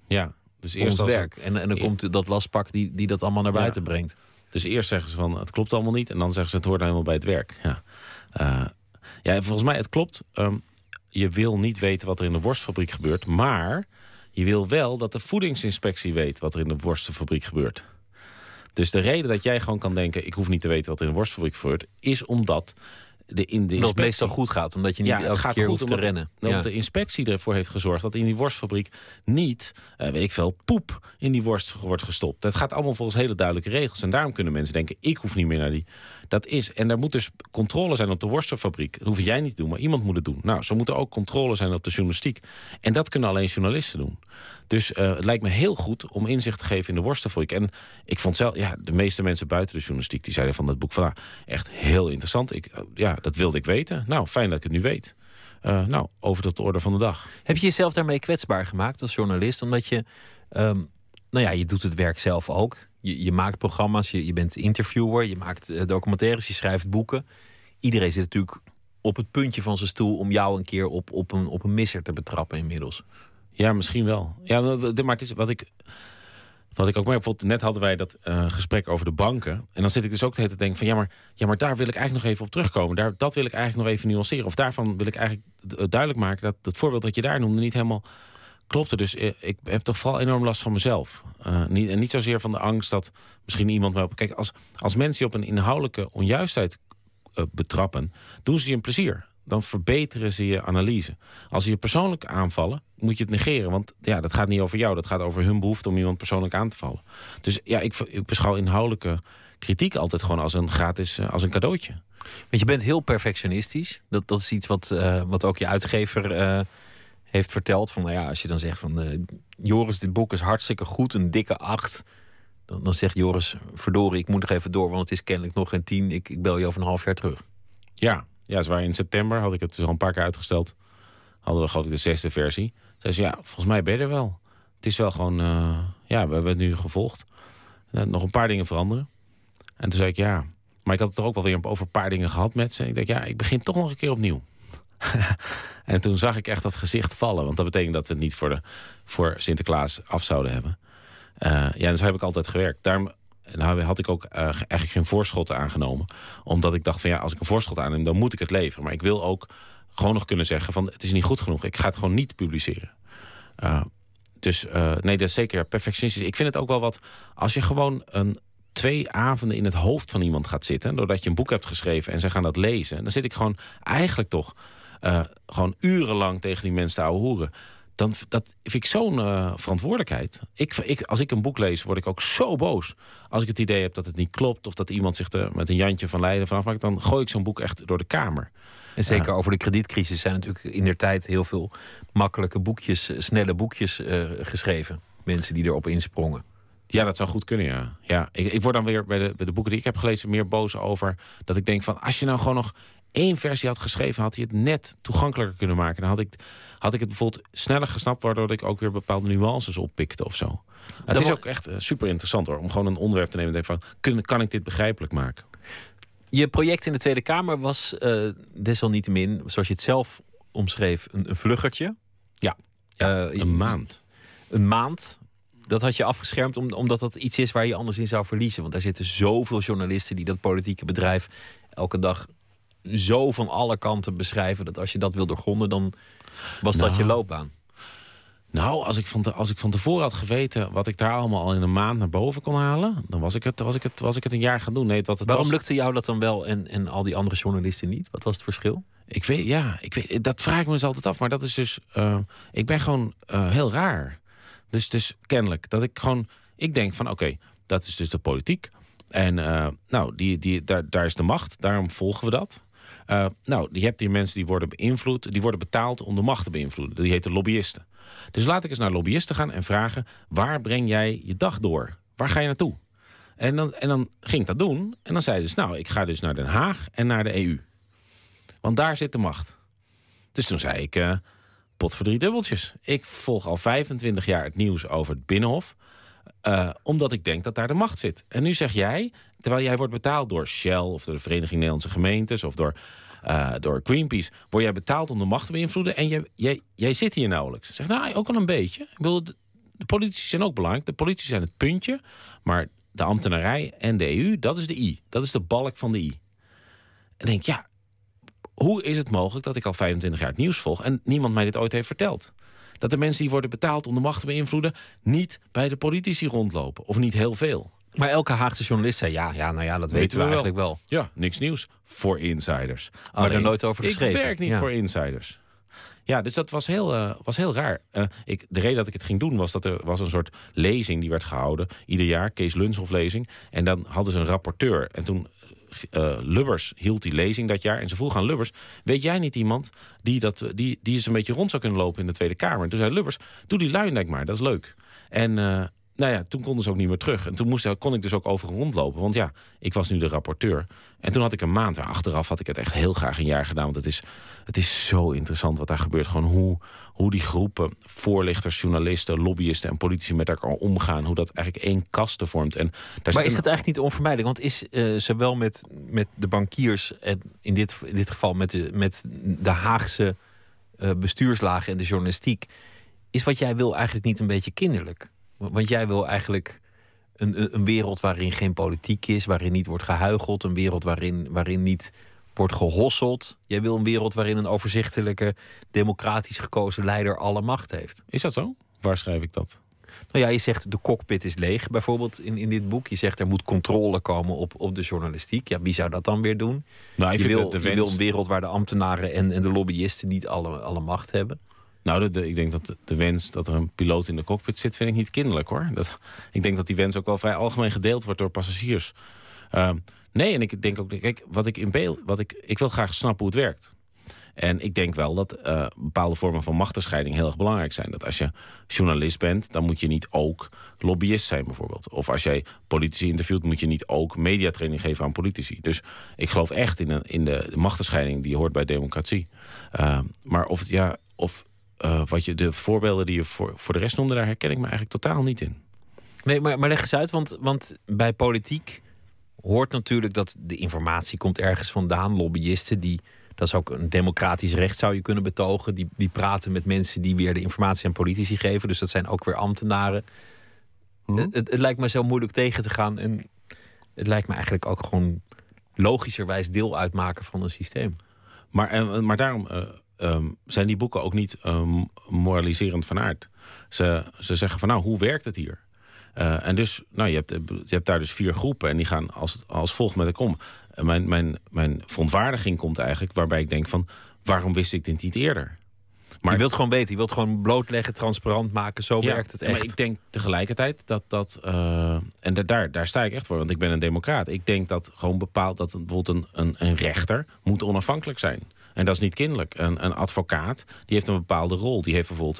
Ja, dus ons eerst als werk. En, en dan komt dat lastpak die, die dat allemaal naar Ja. buiten brengt. Dus eerst zeggen ze van het klopt allemaal niet. En dan zeggen ze het hoort nou helemaal bij het werk. Ja, Eh, ja volgens mij het klopt. Ehm, je wil niet weten wat er in de worstfabriek gebeurt. Maar je wil wel dat de voedingsinspectie weet wat er in de worstenfabriek gebeurt. Dus de reden dat jij gewoon kan denken... ik hoef niet te weten wat er in de worstfabriek gebeurt... is omdat de, in de inspectie... meestal goed gaat, omdat je niet Ja, elke gaat keer goed hoeft te rennen. Dat Ja. de inspectie ervoor heeft gezorgd dat in die worstfabriek niet, eh, weet ik veel, poep in die worst wordt gestopt. Dat gaat allemaal volgens hele duidelijke regels. En daarom kunnen mensen denken, ik hoef niet meer naar die. Dat is, en er moet dus controle zijn op de worstenfabriek. Dat hoef jij niet te doen, maar iemand moet het doen. Nou, zo moet er ook controle zijn op de journalistiek. En dat kunnen alleen journalisten doen. Dus eh, het lijkt me heel goed om inzicht te geven in de worstenfabriek. En ik vond zelf, ja, de meeste mensen buiten de journalistiek... die zeiden van dat boek van, ah, echt heel interessant. Ik, eh, ja, dat wilde ik weten. Nou, fijn dat ik het nu weet. Eh, nou, over tot de orde van de dag. Heb je jezelf daarmee kwetsbaar gemaakt als journalist? Omdat je, ehm, nou ja, je doet het werk zelf ook. Je, je maakt programma's, je, je bent interviewer, je maakt eh, documentaires, je schrijft boeken. Iedereen zit natuurlijk op het puntje van zijn stoel om jou een keer op, op, een, op een misser te betrappen inmiddels. Ja, misschien wel. Ja, maar het is wat ik. Wat ik ook merk, net hadden wij dat eh, gesprek over de banken. En dan zit ik dus ook te denken van ja, maar, ja, maar daar wil ik eigenlijk nog even op terugkomen. Daar, dat wil ik eigenlijk nog even nuanceren. Of daarvan wil ik eigenlijk duidelijk maken dat het voorbeeld dat je daar noemde niet helemaal klopte. Dus eh, ik heb toch vooral enorm last van mezelf. Eh, niet, en niet zozeer van de angst dat misschien iemand me op. Kijk, als, als mensen je op een inhoudelijke onjuistheid eh, betrappen, doen ze je een plezier. Dan verbeteren ze je analyse. Als ze je persoonlijk aanvallen, moet je het negeren. Want ja, dat gaat niet over jou. Dat gaat over hun behoefte om iemand persoonlijk aan te vallen. Dus ja, ik, beschouw inhoudelijke kritiek altijd gewoon als een gratis, als een cadeautje. Want je bent heel perfectionistisch. Dat, dat is iets wat, wat ook je uitgever heeft verteld. Van, nou ja, als je dan zegt van... eh, Joris, dit boek is hartstikke goed, een dikke acht. Dan, dan zegt Joris, verdorie, ik moet nog even door... want het is kennelijk nog geen tien. Ik, ik bel je over een half jaar terug. Ja, ja, waren in september, had ik het dus al een paar keer uitgesteld. Hadden we geloof ik de zesde versie. Zei ze, ja, volgens mij ben je er wel. Het is wel gewoon, eh, ja, we hebben het nu gevolgd. Eh, nog een paar dingen veranderen. En toen zei ik, ja, maar ik had het er ook wel weer over een paar dingen gehad met ze. Ik dacht, ja, ik begin toch nog een keer opnieuw. en toen zag ik echt dat gezicht vallen. Want dat betekent dat we het niet voor, de, voor Sinterklaas af zouden hebben. Eh, ja, en zo heb ik altijd gewerkt. Daarom nou, had ik ook eh, eigenlijk geen voorschot aangenomen. Omdat ik dacht van ja, als ik een voorschot aanneem, dan moet ik het leveren. Maar ik wil ook gewoon nog kunnen zeggen van het is niet goed genoeg. Ik ga het gewoon niet publiceren. Uh, dus uh, nee, dat is zeker perfectionistisch. Ik vind het ook wel wat, als je gewoon een twee avonden in het hoofd van iemand gaat zitten... doordat je een boek hebt geschreven en ze gaan dat lezen... dan zit ik gewoon eigenlijk toch uh, gewoon urenlang tegen die mensen te hoeren dan dat vind ik zo'n uh, verantwoordelijkheid. Ik, ik, als ik een boek lees, word ik ook zo boos. Als ik het idee heb dat het niet klopt... of dat iemand zich er met een Jantje van Leiden vanaf maakt... dan gooi ik zo'n boek echt door de kamer. En zeker over de kredietcrisis zijn natuurlijk in der tijd... heel veel makkelijke boekjes, snelle boekjes uh, geschreven. Mensen die erop insprongen. Ja, dat zou goed kunnen, ja. ja ik, ik word dan weer bij de, bij de boeken die ik heb gelezen... meer boos over dat ik denk van... als je nou gewoon nog één versie had geschreven... had hij het net toegankelijker kunnen maken. Dan had ik, had ik het bijvoorbeeld sneller gesnapt... waardoor ik ook weer bepaalde nuances oppikte of zo. Het is ook echt uh, super interessant hoor... om gewoon een onderwerp te nemen en denken van... Kun, kan ik dit begrijpelijk maken? Je project in de Tweede Kamer was uh, desalniettemin... zoals je het zelf omschreef, een, een vluggertje. Ja, Eh, een maand. Een maand. Dat had je afgeschermd om- omdat dat iets is waar je anders in zou verliezen. Want daar zitten zoveel journalisten die dat politieke bedrijf elke dag zo van alle kanten beschrijven. Dat als je dat wil doorgronden, dan was dat Nou. je loopbaan. Nou, als ik, van te- als ik van tevoren had geweten wat ik daar allemaal al in een maand naar boven kon halen, dan was ik het, was ik het, was ik het een jaar gaan doen. Nee, wat het Waarom was, lukte jou dat dan wel en, en al die andere journalisten niet? Wat was het verschil? Ik weet, ja, ik weet, dat vraag ik me dus altijd af. Maar dat is dus, eh, ik ben gewoon eh, heel raar. Dus, dus kennelijk, dat ik gewoon, ik denk van oké, dat is dus de politiek. En eh, nou, die, die, daar, daar is de macht, daarom volgen we dat. Eh, nou, je hebt hier mensen die worden beïnvloed, die worden betaald om de macht te beïnvloeden. Die heten lobbyisten. Dus laat ik eens naar lobbyisten gaan en vragen: waar breng jij je dag door? Waar ga je naartoe? En dan, en dan ging ik dat doen. En dan zeiden ze: Nou, ik ga dus naar Den Haag en naar de EU. Want daar zit de macht. Dus toen zei ik: eh, pot voor drie dubbeltjes. Ik volg al 25 jaar het nieuws over het Binnenhof. eh, omdat ik denk dat daar de macht zit. En nu zeg jij, terwijl jij wordt betaald door Shell of door de Vereniging Nederlandse Gemeentes of door, eh, door Greenpeace, word jij betaald om de macht te beïnvloeden en jij, jij, jij zit hier nauwelijks. Zeg nou, ook wel een beetje. Ik de, politici zijn ook belangrijk. De politici zijn het puntje, maar de ambtenarij en de EU, dat is de I. Dat is de balk van de I. En denk, ja, hoe is het mogelijk dat ik al 25 jaar het nieuws volg en niemand mij dit ooit heeft verteld? Dat de mensen die worden betaald om de macht te beïnvloeden, niet bij de politici rondlopen. Of niet heel veel. Maar elke Haagse journalist zei ja, ja nou ja, dat weten, we, eigenlijk wel. Ja, niks nieuws voor insiders. Maar er nooit over geschreven. Ik werk niet Ja. voor insiders. Ja, dus dat was heel, eh, was heel raar. Eh, ik, de reden dat ik het ging doen was dat er was een soort lezing die werd gehouden. Ieder jaar, Kees Lunshoff lezing. En dan hadden ze een rapporteur. En toen eh, Lubbers hield die lezing dat jaar. En ze vroeg aan Lubbers, weet jij niet iemand die, dat, die, die eens een beetje rond zou kunnen lopen in de Tweede Kamer? En toen zei Lubbers, doe die Luijendijk maar, dat is leuk. En nou ja, toen konden ze ook niet meer terug. En toen moest, kon ik dus ook overal rondlopen. Want ja, ik was nu de rapporteur. En toen had ik een maand. Achteraf had ik het echt heel graag een jaar gedaan. Want het is, het is zo interessant wat daar gebeurt. Gewoon hoe, hoe die groepen, voorlichters, journalisten, lobbyisten en politici met elkaar omgaan. Hoe dat eigenlijk één kaste vormt. En daar Maar is een- het eigenlijk niet onvermijdelijk? Want is eh, zowel met, met de bankiers en in dit, in dit geval met de, met de Haagse eh, bestuurslagen en de journalistiek, is wat jij wil eigenlijk niet een beetje kinderlijk? Want jij wil eigenlijk een, een- wereld waarin geen politiek is, waarin niet wordt gehuicheld, een wereld waarin, waarin niet wordt gehosseld. Jij wil een wereld waarin een overzichtelijke, democratisch gekozen leider alle macht heeft. Is dat zo? Waar schrijf ik dat? Nou ja, je zegt de cockpit is leeg, bijvoorbeeld in, in dit boek. Je zegt er moet controle komen op, op de journalistiek. Ja, wie zou dat dan weer doen? Nou, je wil, je wil een wereld waar de ambtenaren en, en de lobbyisten niet alle, alle macht hebben. Nou, de, de- ik denk dat de, wens dat er een piloot in de cockpit zit, vind ik niet kinderlijk hoor. Dat, ik denk dat die wens ook wel vrij algemeen gedeeld wordt door passagiers. Ehm, nee, en ik denk ook, kijk, wat ik in beeld, wat ik, ik wil graag snappen hoe het werkt. En ik denk wel dat eh, bepaalde vormen van machtenscheiding heel erg belangrijk zijn. Dat als je journalist bent, dan moet je niet ook lobbyist zijn bijvoorbeeld. Of als jij politici interviewt, moet je niet ook mediatraining geven aan politici. Dus ik geloof echt in, in de, machtenscheiding die hoort bij democratie. Ehm, maar of, ja, of eh, wat je, de voorbeelden die je voor, voor de rest noemde, daar herken ik me eigenlijk totaal niet in. Nee, maar, maar leg eens uit, want, want bij politiek hoort natuurlijk dat de informatie komt ergens vandaan. Lobbyisten, die, dat is ook een democratisch recht zou je kunnen betogen. Die, die praten met mensen die weer de informatie aan politici geven. Dus dat zijn ook weer ambtenaren. Het, het, het lijkt me zo moeilijk tegen te gaan. En het lijkt me eigenlijk ook gewoon logischerwijs deel uitmaken van een systeem. Maar, eh, maar daarom eh, ehm, zijn die boeken ook niet eh, moraliserend van aard. Ze, ze zeggen van nou, hoe werkt het hier? Eh, en dus, nou, je hebt, je hebt daar dus vier groepen en die gaan als, als volgt met elkaar om. En mijn, mijn, mijn verontwaardiging komt eigenlijk waarbij ik denk van... waarom wist ik dit niet eerder? Maar- je wilt gewoon weten, je wilt gewoon blootleggen, transparant maken. Zo werkt het echt. Maar ik denk tegelijkertijd dat dat. eh, en da- daar, daar sta ik echt voor, want ik ben een democraat. Ik denk dat gewoon bepaald dat bijvoorbeeld een, een, een rechter moet onafhankelijk zijn. En dat is niet kinderlijk. Een, een advocaat die heeft een bepaalde rol. Die heeft bijvoorbeeld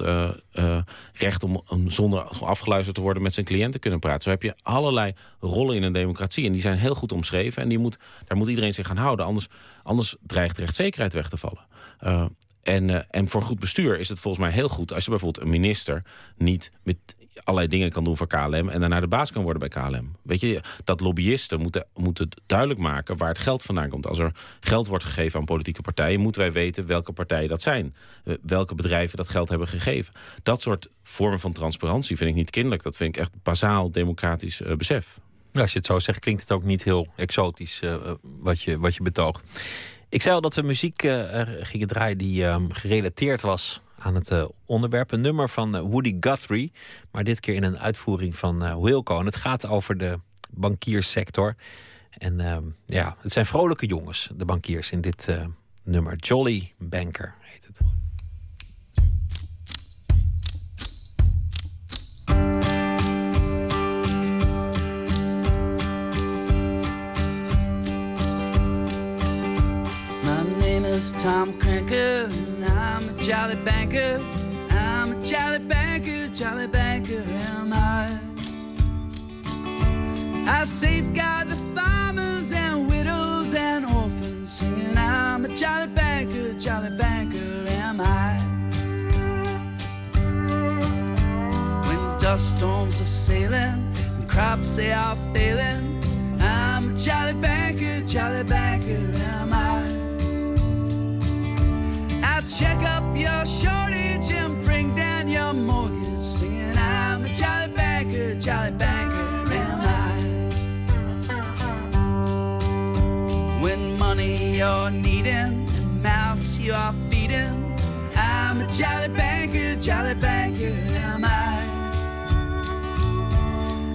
eh, recht om, zonder afgeluisterd te worden met zijn cliënt te kunnen praten. Zo heb je allerlei rollen in een democratie. En die zijn heel goed omschreven. En die moet, daar moet iedereen zich aan houden. Anders, anders dreigt rechtszekerheid weg te vallen. Eh, En, eh, en voor goed bestuur is het volgens mij heel goed als je bijvoorbeeld een minister niet met allerlei dingen kan doen voor KLM en daarna de baas kan worden bij KLM. Weet je, dat lobbyisten moeten, moeten duidelijk maken waar het geld vandaan komt. Als er geld wordt gegeven aan politieke partijen, moeten wij weten welke partijen dat zijn. Eh, welke bedrijven dat geld hebben gegeven. Dat soort vormen van transparantie vind ik niet kinderlijk. Dat vind ik echt bazaal democratisch uh, besef. als je het zo zegt, klinkt het ook niet heel exotisch wat, je, wat je betoogt. Ik zei al dat we muziek uh, gingen draaien die uh, gerelateerd was aan het uh, onderwerp. Een nummer van eh, Woody Guthrie, maar dit keer in een uitvoering van Wilco. En het gaat over de bankierssector. En ehm, ja, het zijn vrolijke jongens, de bankiers in dit nummer. Jolly Banker heet het. Is Tom Cranker, and I'm a jolly banker. I'm a jolly banker, jolly banker am I. I safeguard the farmers and widows and orphans, singing I'm a jolly banker, jolly banker am I. When dust storms are sailing and crops they are failing, I'm a jolly banker, jolly banker am I check up your shortage and bring down your mortgage. Singing, I'm a jolly banker, jolly banker, am I? When money you're needing mouths you are feeding, I'm a jolly banker, jolly banker, am I?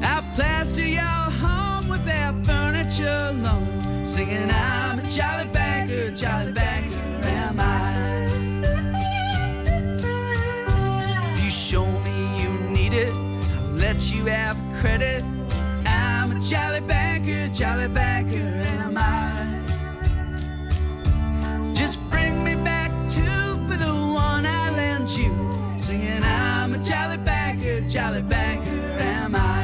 I'll plaster your home with that furniture loan, singing, I'm a jolly banker, jolly banker, credit. I'm a jolly banker, jolly banker, am I? Just bring me back two for the one I lent you. Singing, I'm a jolly banker, jolly banker, am I?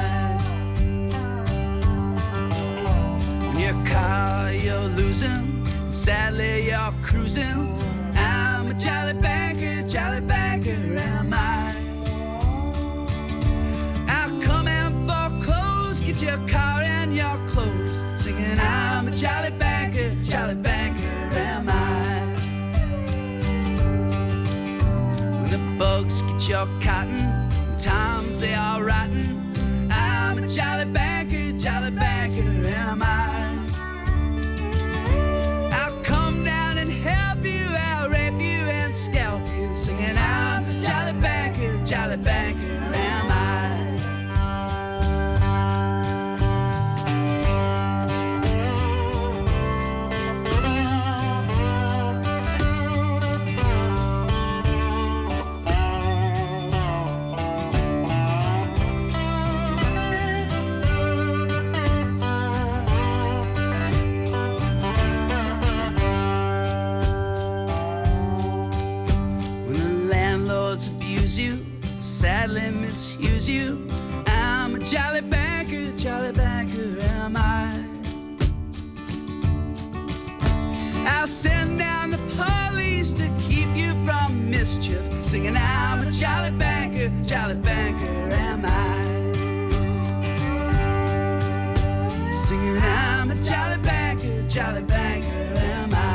In your car, you're losing, sadly, you're cruising. Times they singing, I'm a jolly banker, jolly banker, am I? Singing, I'm a jolly banker, jolly banker, am I?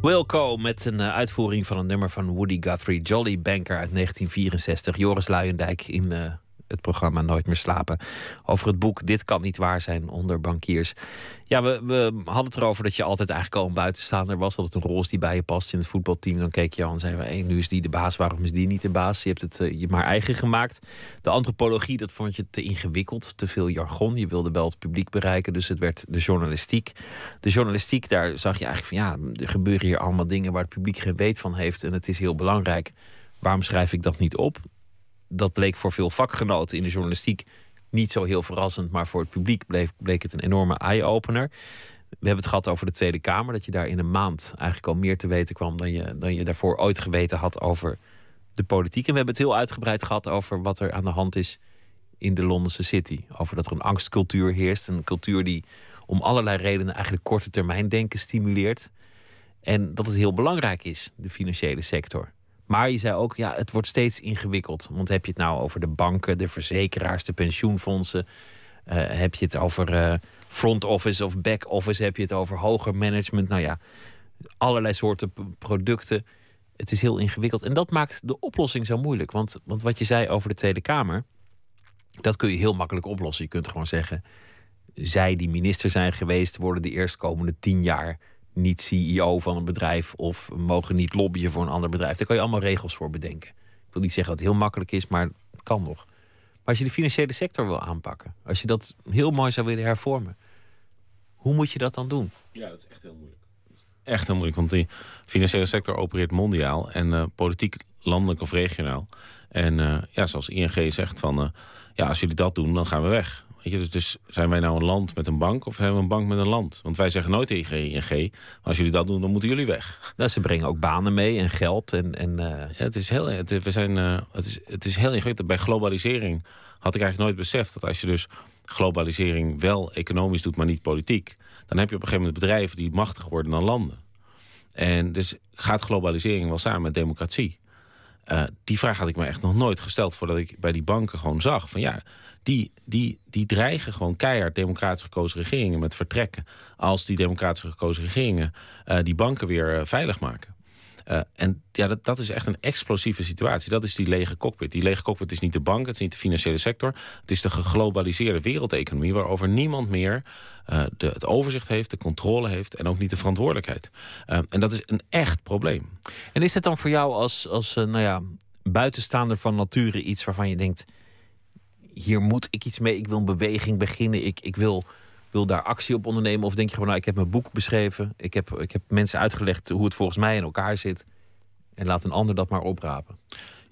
Wilco met een uh, uitvoering van een nummer van Woody Guthrie, Jolly Banker uit 1964. Joris Luijendijk in uh, het programma Nooit meer slapen. Over het boek Dit kan niet waar zijn onder bankiers. Ja, we, we hadden het erover dat je altijd eigenlijk al een buitenstaander was. Dat het een rol die bij je past in het voetbalteam. Dan keek je al en zei we, hey, nu is die de baas, waarom is die niet de baas? Je hebt het uh, je maar eigen gemaakt. De antropologie, dat vond je te ingewikkeld, te veel jargon. Je wilde wel het publiek bereiken, dus het werd de journalistiek. De journalistiek, daar zag je eigenlijk van, ja, er gebeuren hier allemaal dingen waar het publiek geen weet van heeft. En het is heel belangrijk. Waarom schrijf ik dat niet op? Dat bleek voor veel vakgenoten in de journalistiek niet zo heel verrassend, maar voor het publiek bleek, het een enorme eye-opener. We hebben het gehad over de Tweede Kamer, dat je daar in een maand eigenlijk al meer te weten kwam dan je, dan je daarvoor ooit geweten had over de politiek. En we hebben het heel uitgebreid gehad over wat er aan de hand is in de Londense City. Over dat er een angstcultuur heerst. Een cultuur die om allerlei redenen eigenlijk korte termijn denken stimuleert. En dat het heel belangrijk is, de financiële sector. Maar je zei ook, ja, het wordt steeds ingewikkeld. Want heb je het nou over de banken, de verzekeraars, de pensioenfondsen? Uh, heb je het over uh, front office of back office? Heb je het over hoger management? Nou ja, allerlei soorten producten. Het is heel ingewikkeld. En dat maakt de oplossing zo moeilijk. Want, want wat je zei over de Tweede Kamer, dat kun je heel makkelijk oplossen. Je kunt gewoon zeggen, zij die minister zijn geweest, worden de eerstkomende tien jaar niet CEO van een bedrijf of mogen niet lobbyen voor een ander bedrijf. Daar kan je allemaal regels voor bedenken. Ik wil niet zeggen dat het heel makkelijk is, maar het kan nog. Maar als je de financiële sector wil aanpakken, als je dat heel mooi zou willen hervormen, hoe moet je dat dan doen? Ja, dat is echt heel moeilijk. Echt heel moeilijk, want die financiële sector opereert mondiaal en uh, politiek landelijk of regionaal. En uh, ja, zoals ING zegt van, uh, ja, als jullie dat doen, dan gaan we weg. Weet je, dus, dus, zijn wij nou een land met een bank of zijn we een bank met een land? Want wij zeggen nooit tegen ING, als jullie dat doen, dan moeten jullie weg. Nou, ze brengen ook banen mee en geld. En, en, uh... ja, het, is heel, het, we zijn, uh, het, is, het is heel ingewikkeld. Bij globalisering had ik eigenlijk nooit beseft dat als je dus globalisering wel economisch doet, maar niet politiek, dan heb je op een gegeven moment bedrijven die machtiger worden dan landen. En dus gaat globalisering wel samen met democratie? Uh, die vraag had ik me echt nog nooit gesteld voordat ik bij die banken gewoon zag van ja, die, die, die dreigen gewoon keihard democratisch gekozen regeringen met vertrekken. Als die democratisch gekozen regeringen uh, die banken weer uh, veilig maken. Uh, en ja, dat, dat is echt een explosieve situatie. Dat is die lege cockpit. Die lege cockpit is niet de bank, het is niet de financiële sector. Het is de geglobaliseerde wereldeconomie... waarover niemand meer de, het overzicht heeft, de controle heeft... en ook niet de verantwoordelijkheid. en dat is een echt probleem. En is het dan voor jou als, als nou ja, buitenstaander van nature iets waarvan je denkt hier moet ik iets mee, ik wil een beweging beginnen, ik, ik wil, wil daar actie op ondernemen? Of denk je gewoon, nou, ik heb mijn boek beschreven, ik heb, ik heb mensen uitgelegd hoe het volgens mij in elkaar zit en laat een ander dat maar oprapen?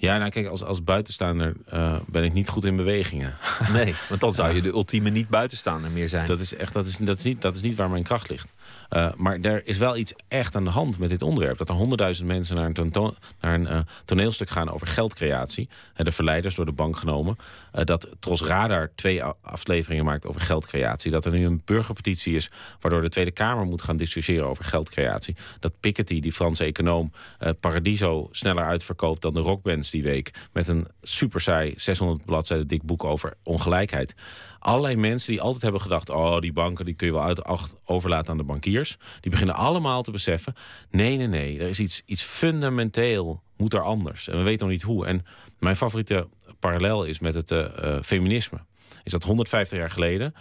Ja, nou kijk, als, als buitenstaander uh, ben ik niet goed in bewegingen. Nee, want dan zou je de ultieme niet buitenstaander meer zijn. Dat is, echt, dat is, dat is, niet, dat is niet waar mijn kracht ligt. Uh, maar er is wel iets echt aan de hand met dit onderwerp. Dat er honderdduizend mensen naar een, naar een uh, toneelstuk gaan over geldcreatie. Uh, de verleiders door de bank genomen. dat Tros Radar twee afleveringen maakt over geldcreatie. Dat er nu een burgerpetitie is waardoor de Tweede Kamer moet gaan discussiëren over geldcreatie. Dat Piketty, die Franse econoom, Paradiso sneller uitverkoopt dan de rockbands die week. Met een super saai 600 bladzijden dik boek over ongelijkheid allerlei mensen die altijd hebben gedacht... oh, die banken die kun je wel uit, overlaten aan de bankiers. Die beginnen allemaal te beseffen... nee, nee, nee, er is iets, iets fundamenteel moet er anders. En we weten nog niet hoe. En mijn favoriete parallel is met het uh, feminisme. Is dat 150 jaar geleden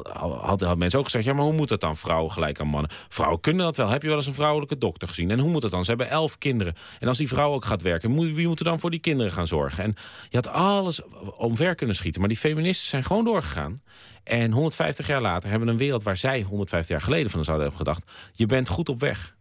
had, had, mensen ook gezegd... ja, maar hoe moet dat dan, vrouwen gelijk aan mannen? Vrouwen kunnen dat wel. Heb je wel eens een vrouwelijke dokter gezien? En hoe moet dat dan? Ze hebben elf kinderen. En als die vrouw ook gaat werken, wie moet er dan voor die kinderen gaan zorgen? En je had alles omver kunnen schieten. Maar die feministen zijn gewoon doorgegaan. En 150 jaar later hebben we een wereld waar zij 150 jaar geleden van zouden hebben gedacht... je bent goed op weg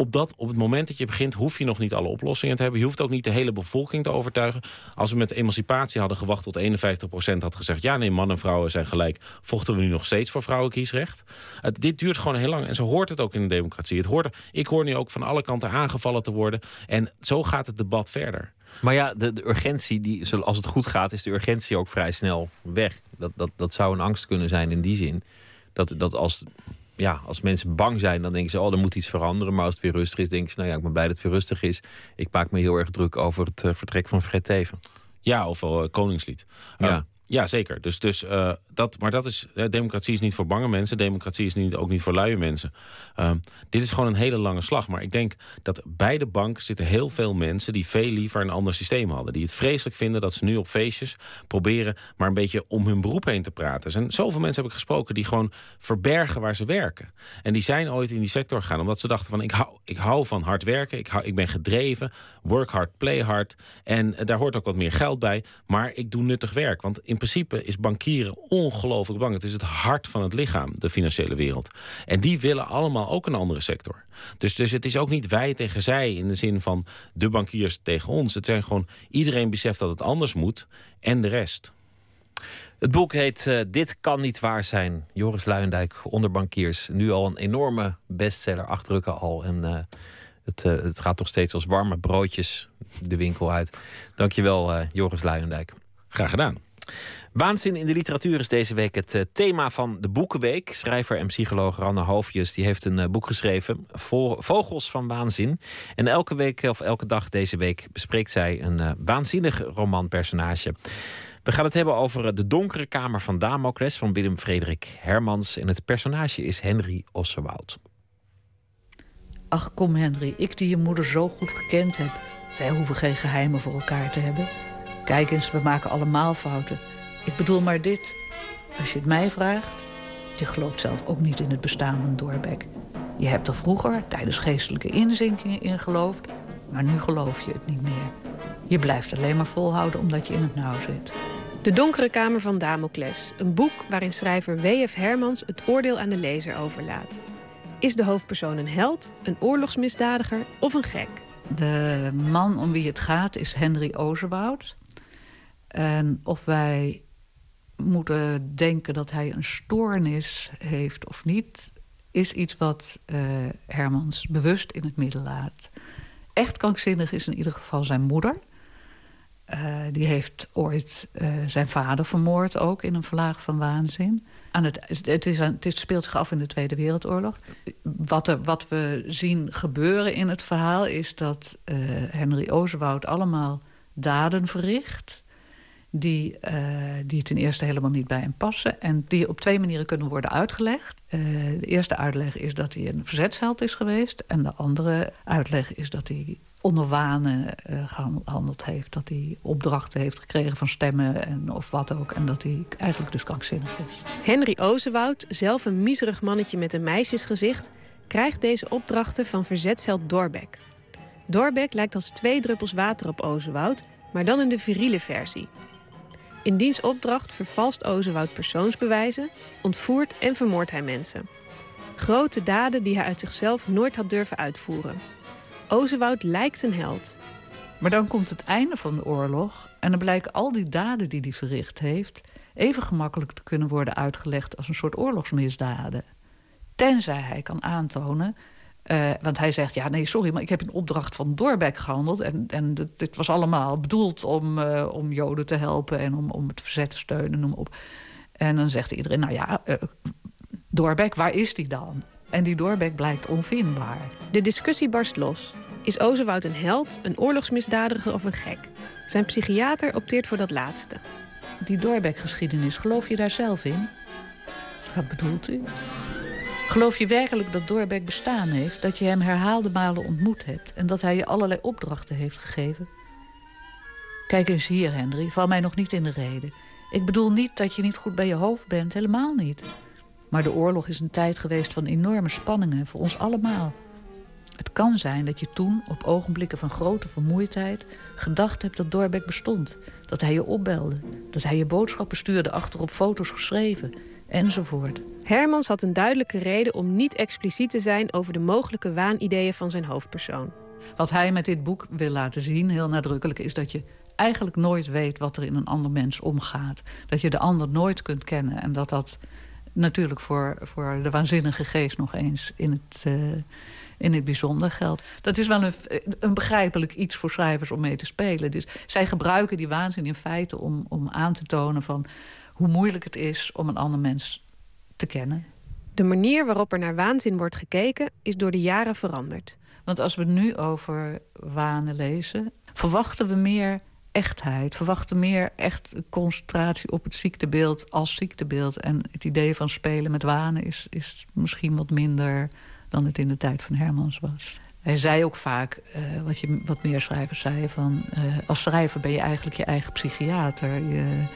op, dat, op het moment dat je begint, hoef je nog niet alle oplossingen te hebben. Je hoeft ook niet de hele bevolking te overtuigen. Als we met emancipatie hadden gewacht tot 51% had gezegd... ja, nee, man en vrouwen zijn gelijk... vochten we nu nog steeds voor vrouwenkiesrecht. Het, dit duurt gewoon heel lang. En zo hoort het ook in de democratie. Het hoort, ik hoor nu ook van alle kanten aangevallen te worden. En zo gaat het debat verder. Maar ja, de, de, urgentie, die, als het goed gaat, is de urgentie ook vrij snel weg. Dat, dat, dat zou een angst kunnen zijn in die zin. Dat, dat als ja, als mensen bang zijn, dan denken ze, oh, er moet iets veranderen. Maar als het weer rustig is, denken ze, nou ja, ik ben blij dat het weer rustig is. Ik maak me heel erg druk over het uh, vertrek van Fred Teven. Ja, of wel uh, Koningslied. Ja. Uh, ja, zeker. Dus, dus, uh, dat, maar dat is, democratie is niet voor bange mensen. Democratie is niet, ook niet voor luie mensen. Uh, dit is gewoon een hele lange slag. Maar ik denk dat bij de bank zitten heel veel mensen... die veel liever een ander systeem hadden. Die het vreselijk vinden dat ze nu op feestjes proberen... maar een beetje om hun beroep heen te praten. Zijn zoveel mensen heb ik gesproken die gewoon verbergen waar ze werken. En die zijn ooit in die sector gegaan omdat ze dachten van... ik hou, ik hou van hard werken, ik, ik ben gedreven, work hard, play hard. En daar hoort ook wat meer geld bij. Maar ik doe nuttig werk, want in principe is bankieren ongelooflijk bang. Het is het hart van het lichaam, de financiële wereld. En die willen allemaal ook een andere sector. Dus, dus het is ook niet wij tegen zij in de zin van de bankiers tegen ons. Het zijn gewoon iedereen beseft dat het anders moet en de rest. Het boek heet uh, Dit kan niet waar zijn. Joris Luijendijk, onderbankiers. Nu al een enorme bestseller, acht drukken al. En uh, Het, eh, het gaat nog steeds als warme broodjes de winkel uit. Dankjewel, Joris Luijendijk. Graag gedaan. Waanzin in de literatuur is deze week het thema van de Boekenweek. Schrijver en psycholoog Ranne Hoofdjes die heeft een boek geschreven, Vogels van Waanzin. En elke week of elke dag deze week bespreekt zij een waanzinnig romanpersonage. We gaan het hebben over de donkere kamer van Damocles van Willem Frederik Hermans. En het personage is Henry Ossewoud. Ach kom Henry, ik die je moeder zo goed gekend heb. Wij hoeven geen geheimen voor elkaar te hebben. Kijk eens, we maken allemaal fouten. Ik bedoel maar dit. Als je het mij vraagt, je gelooft zelf ook niet in het bestaan van Doorbek. Je hebt er vroeger tijdens geestelijke inzinkingen in geloofd, maar nu geloof je het niet meer. Je blijft alleen maar volhouden omdat je in het nauw zit. De Donkere Kamer van Damocles. Een boek waarin schrijver W.F. Hermans het oordeel aan de lezer overlaat. Is de hoofdpersoon een held, een oorlogsmisdadiger of een gek? De man om wie het gaat is Henry Ozewoud. En of wij moeten denken dat hij een stoornis heeft of niet... is iets wat uh, Hermans bewust in het midden laat. Echt krankzinnig is in ieder geval zijn moeder... Uh, die heeft ooit uh, zijn vader vermoord, ook in een vlaag van waanzin. Aan het, het, is het speelt zich af in de Tweede Wereldoorlog. Wat, wat we zien gebeuren in het verhaal is dat Henry Ozewoud allemaal daden verricht. Die, die ten eerste helemaal niet bij hem passen. En die op twee manieren kunnen worden uitgelegd. de eerste uitleg is dat hij een verzetsheld is geweest. En de andere uitleg is dat hij onder wanen uh, gehandeld heeft. Dat hij opdrachten heeft gekregen van stemmen en of wat ook. En dat hij eigenlijk dus krankzinnig is. Henry Ozewoud, zelf een miserig mannetje met een meisjesgezicht... krijgt deze opdrachten van verzetsheld Dorbek. Dorbek lijkt als twee druppels water op Ozewoud... maar dan in de viriele versie. In diens opdracht vervalst Ozewoud persoonsbewijzen... ontvoert en vermoordt hij mensen. Grote daden die hij uit zichzelf nooit had durven uitvoeren... Ozewoud lijkt een held. Maar dan komt het einde van de oorlog en dan blijken al die daden die hij verricht heeft even gemakkelijk te kunnen worden uitgelegd als een soort oorlogsmisdaden. Tenzij hij kan aantonen. Uh, want hij zegt, ja nee, sorry, maar ik heb in opdracht van Doorbeck gehandeld. En, en dit was allemaal bedoeld om, uh, om Joden te helpen en om, om het verzet te steunen. Noem op. En dan zegt iedereen, nou ja, uh, Doorbeck, waar is die dan? En die Doorbeck blijkt onvindbaar. De discussie barst los. Is Ozewoud een held, een oorlogsmisdadiger of een gek? Zijn psychiater opteert voor dat laatste. Die Doorbeck-geschiedenis, geloof je daar zelf in? Wat bedoelt u? Geloof je werkelijk dat Doorbeck bestaan heeft, dat je hem herhaalde malen ontmoet hebt en dat hij je allerlei opdrachten heeft gegeven? Kijk eens hier, Henry, val mij nog niet in de reden. Ik bedoel niet dat je niet goed bij je hoofd bent, helemaal niet. Maar de oorlog is een tijd geweest van enorme spanningen voor ons allemaal. Het kan zijn dat je toen, op ogenblikken van grote vermoeidheid, gedacht hebt dat Dorbeck bestond. Dat hij je opbelde, dat hij je boodschappen stuurde achter op foto's geschreven, enzovoort. Hermans had een duidelijke reden om niet expliciet te zijn over de mogelijke waanideeën van zijn hoofdpersoon. Wat hij met dit boek wil laten zien, heel nadrukkelijk, is dat je eigenlijk nooit weet wat er in een ander mens omgaat. Dat je de ander nooit kunt kennen en dat dat natuurlijk voor, voor de waanzinnige geest nog eens in het, uh, in het bijzonder geldt. Dat is wel een, een begrijpelijk iets voor schrijvers om mee te spelen. Dus zij gebruiken die waanzin in feite om, om aan te tonen van hoe moeilijk het is om een ander mens te kennen. De manier waarop er naar waanzin wordt gekeken is door de jaren veranderd. Want als we nu over wanen lezen, verwachten we meer echtheid. Verwachten meer echt concentratie op het ziektebeeld als ziektebeeld. En het idee van spelen met wanen is, is misschien wat minder dan het in de tijd van Hermans was. Hij zei ook vaak, uh, wat, je, wat meer schrijvers zeiden... van uh, als schrijver ben je eigenlijk je eigen psychiater. Je,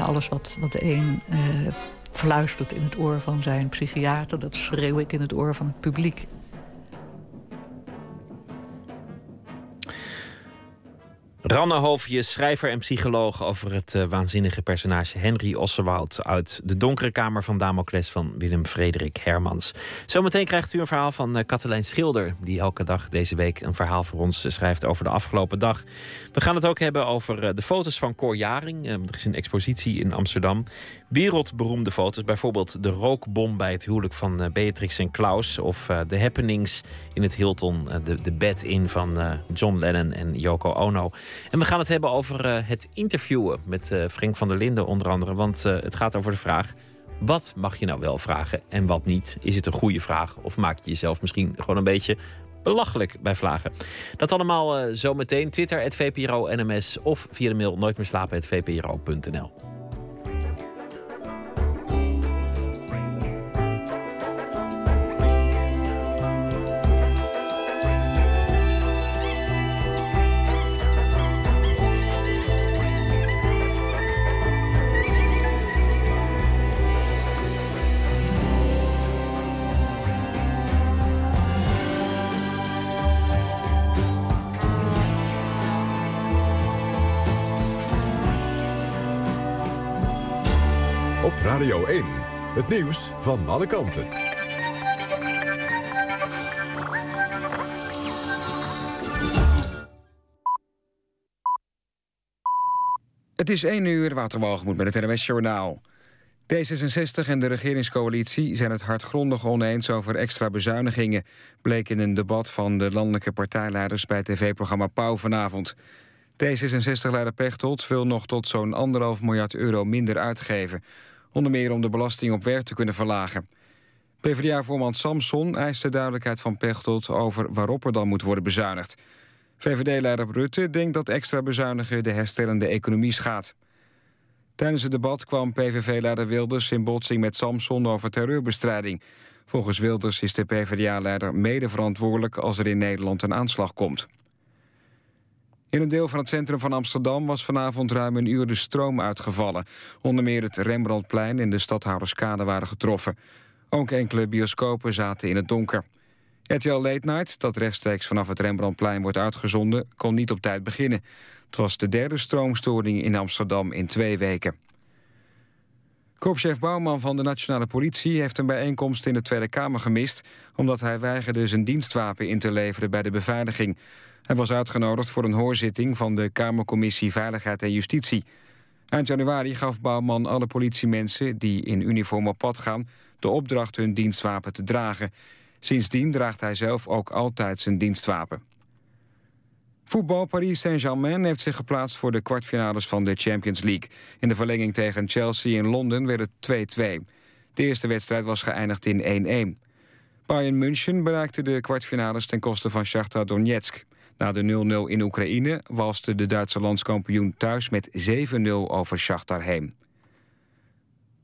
alles wat, wat de een uh, verluistert in het oor van zijn psychiater... dat schreeuw ik in het oor van het publiek. Ranne Hoofdje, schrijver en psycholoog over het uh, waanzinnige personage Henry Ossewoud uit De Donkere Kamer van Damocles van Willem Frederik Hermans. Zometeen krijgt u een verhaal van uh, Katelijn Schilder, die elke dag deze week een verhaal voor ons uh, schrijft over de afgelopen dag. We gaan het ook hebben over de foto's van Cor Jaring. er is een expositie in Amsterdam. Wereldberoemde foto's, bijvoorbeeld de rookbom bij het huwelijk van Beatrix en Klaus of de happenings in het Hilton, de, de bed-in van John Lennon en Yoko Ono. En we gaan het hebben over uh, het interviewen met uh, Frank van der Linden onder andere. Want uh, het gaat over de vraag, wat mag je nou wel vragen en wat niet? Is het een goede vraag of maak je jezelf misschien gewoon een beetje belachelijk bij vragen? Dat allemaal zometeen. Twitter, het VPRO NMS of via de mail nooit Het nieuws van alle kanten. Het is 1 uur, Waterwalgemoed met het NWS Journaal. D66 en de regeringscoalitie zijn het hardgrondig oneens over extra bezuinigingen... bleek in een debat van de landelijke partijleiders bij tv-programma Pauw vanavond. D66-leider Pechtold wil nog tot zo'n anderhalf miljard euro minder uitgeven... Onder meer om de belasting op werk te kunnen verlagen. PvdA-voorman Samson eiste duidelijkheid van Pechtold... over waarop er dan moet worden bezuinigd. VVD-leider Rutte denkt dat extra bezuinigen... de herstellende economie schaadt. Tijdens het debat kwam PVV-leider Wilders in botsing met Samson over terreurbestrijding. Volgens Wilders is de PvdA-leider mede verantwoordelijk als er in Nederland een aanslag komt. In een deel van het centrum van Amsterdam was vanavond ruim een uur de stroom uitgevallen. Onder meer het Rembrandtplein en de Stadhouderskade waren getroffen. Ook enkele bioscopen zaten in het donker. RTL Late Night, dat rechtstreeks vanaf het Rembrandtplein wordt uitgezonden... kon niet op tijd beginnen. Het was de derde stroomstoring in Amsterdam in twee weken. Korpschef Bouwman van de Nationale Politie heeft een bijeenkomst in de Tweede Kamer gemist... omdat hij weigerde zijn dienstwapen in te leveren bij de beveiliging. Hij was uitgenodigd voor een hoorzitting van de Kamercommissie Veiligheid en Justitie. Eind januari gaf Bouwman alle politiemensen die in uniform op pad gaan... de opdracht hun dienstwapen te dragen. Sindsdien draagt hij zelf ook altijd zijn dienstwapen. Voetbal Paris Saint-Germain heeft zich geplaatst voor de kwartfinales van de Champions League. In de verlenging tegen Chelsea in Londen werd het 2-2. De eerste wedstrijd was geëindigd in 1-1. Bayern München bereikte de kwartfinales ten koste van Shakhtar Donetsk. Na de 0-0 in Oekraïne walste de Duitse landskampioen thuis met 7-0 over Shakhtar heen.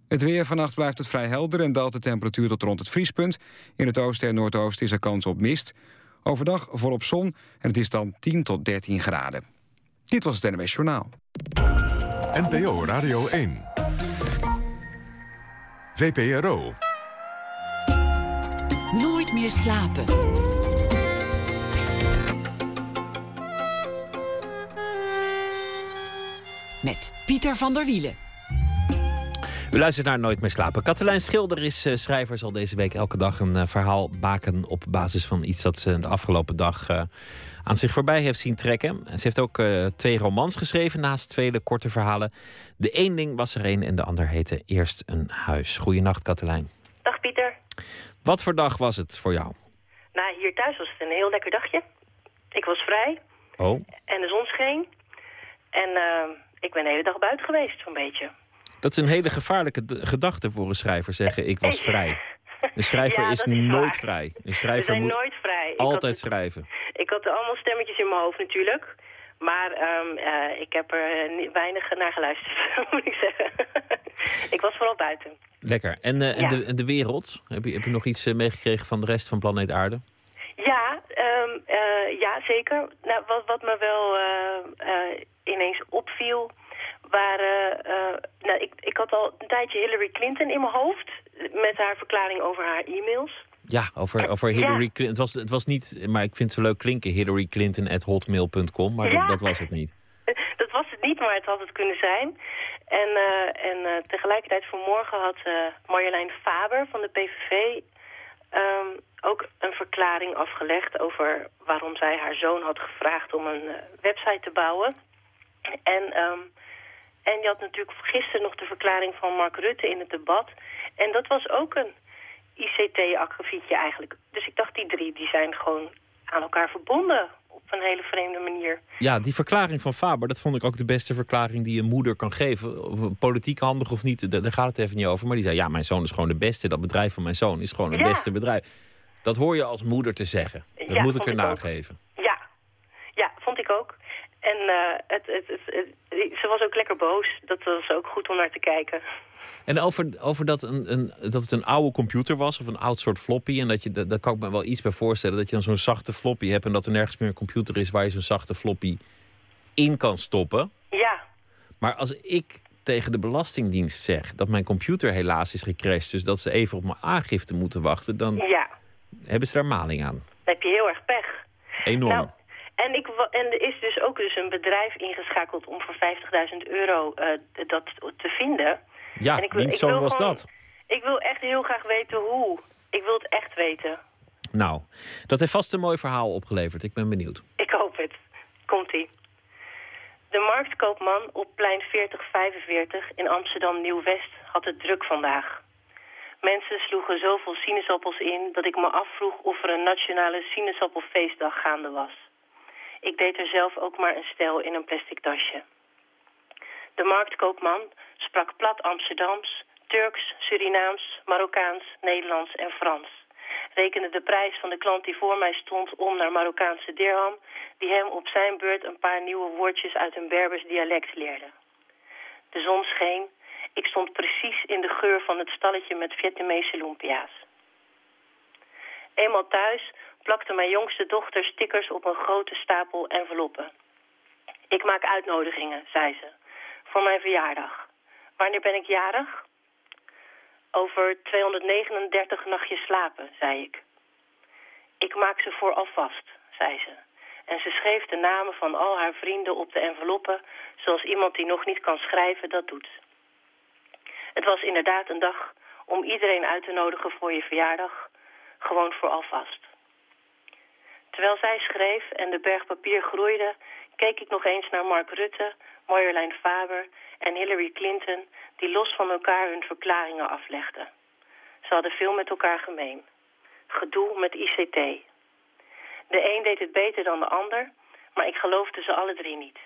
Het weer vannacht blijft het vrij helder en daalt de temperatuur tot rond het vriespunt. In het oosten en noordoosten is er kans op mist. Overdag volop zon en het is dan 10 tot 13 graden. Dit was het NWS Journaal. NPO Radio 1. VPRO. Nooit meer slapen. Met Pieter van der Wielen. U luistert naar Nooit meer slapen. Katelijn Schilder is uh, schrijver, zal deze week elke dag een uh, verhaal baken op basis van iets dat ze de afgelopen dag uh, aan zich voorbij heeft zien trekken. Ze heeft ook twee romans geschreven naast vele korte verhalen. De één ding was er een en de ander heette Eerst een huis. Goedenacht, Katelijn. Dag Pieter. Wat voor dag was het voor jou? Nou, hier thuis was het een heel lekker dagje. Ik was vrij. Oh. En de zon scheen. En ik ben de hele dag buiten geweest, zo'n beetje. Dat is een hele gevaarlijke gedachte voor een schrijver, zeggen ik was vrij. Een schrijver is, nooit vrij. Een schrijver moet nooit vrij. altijd schrijven. Ik had allemaal stemmetjes in mijn hoofd natuurlijk. Maar um, uh, ik heb er weinig naar geluisterd, moet ik zeggen. ik was vooral buiten. Lekker. En, uh, en, de, de wereld? Heb je, heb je nog iets uh, meegekregen van de rest van planeet Aarde? Ja, um, ja zeker. Nou, wat, wat me wel ineens opviel... waren... Uh, nou, ik, ik had al een tijdje Hillary Clinton in mijn hoofd... met haar verklaring over haar e-mails. Ja, over, over Hillary Clinton. Het was, het was niet, maar ik vind het zo leuk klinken... Hillary Clinton at hotmail.com, maar dat, dat, was het niet. niet, maar het had het kunnen zijn. En, uh, en uh, tegelijkertijd vanmorgen had Marjolein Faber van de PVV um, ook een verklaring afgelegd over waarom zij haar zoon had gevraagd om een website te bouwen. En, um, en je had natuurlijk gisteren nog de verklaring van Mark Rutte in het debat. En dat was ook een ICT-akkefietje eigenlijk. Dus ik dacht, die drie die zijn gewoon aan elkaar verbonden op een hele vreemde manier. Ja, die verklaring van Faber, dat vond ik ook de beste verklaring die een moeder kan geven. Politiek handig of niet, daar gaat het even niet over. Maar die zei, ja, mijn zoon is gewoon de beste. Dat bedrijf van mijn zoon is gewoon het beste bedrijf. Dat hoor je als moeder te zeggen. Dat moet ik er nageven. Ja. ja, vond ik ook. En uh, het, het, het, ze was ook lekker boos. Dat was ook goed om naar te kijken. En over, over dat, een, een, dat het een oude computer was, of een oud soort floppy. En dat je, daar kan ik me wel iets bij voorstellen. Dat je dan zo'n zachte floppy hebt en dat er nergens meer een computer is waar je zo'n zachte floppy in kan stoppen. Ja. Maar als ik tegen de Belastingdienst zeg dat mijn computer helaas is gecrashed, dus dat ze even op mijn aangifte moeten wachten, dan ja. hebben ze daar maling aan. Dan heb je heel erg pech. Enorm. Nou, en, ik, en er is dus ook dus een bedrijf ingeschakeld om voor 50.000 euro uh, dat te vinden. Ja, en ik wil, wiens zoon was gewoon, dat? Ik wil echt heel graag weten hoe. Ik wil het echt weten. Nou, dat heeft vast een mooi verhaal opgeleverd. Ik ben benieuwd. Ik hoop het. Komt-ie. De marktkoopman op plein 4045 in Amsterdam Nieuw-West had het druk vandaag. Mensen sloegen zoveel sinaasappels in dat ik me afvroeg of er een nationale sinaasappelfeestdag gaande was. Ik deed er zelf ook maar een stel in een plastic tasje. De marktkoopman sprak plat Amsterdams, Turks, Surinaams, Marokkaans, Nederlands en Frans. Rekende de prijs van de klant die voor mij stond om naar Marokkaanse dirham, die hem op zijn beurt een paar nieuwe woordjes uit een Berbers dialect leerde. De zon scheen, ik stond precies in de geur van het stalletje met Vietnamese lumpia's. Eenmaal thuis plakte mijn jongste dochter stickers op een grote stapel enveloppen. Ik maak uitnodigingen, zei ze, voor mijn verjaardag. Wanneer ben ik jarig? Over 239 nachtjes slapen, zei ik. Ik maak ze voor alvast, zei ze. En ze schreef de namen van al haar vrienden op de enveloppen... zoals iemand die nog niet kan schrijven dat doet. Het was inderdaad een dag om iedereen uit te nodigen voor je verjaardag. Gewoon voor alvast. Terwijl zij schreef en de berg papier groeide... keek ik nog eens naar Mark Rutte, Marjolein Faber en Hillary Clinton... die los van elkaar hun verklaringen aflegden. Ze hadden veel met elkaar gemeen. Gedoe met ICT. De een deed het beter dan de ander, maar ik geloofde ze alle drie niet.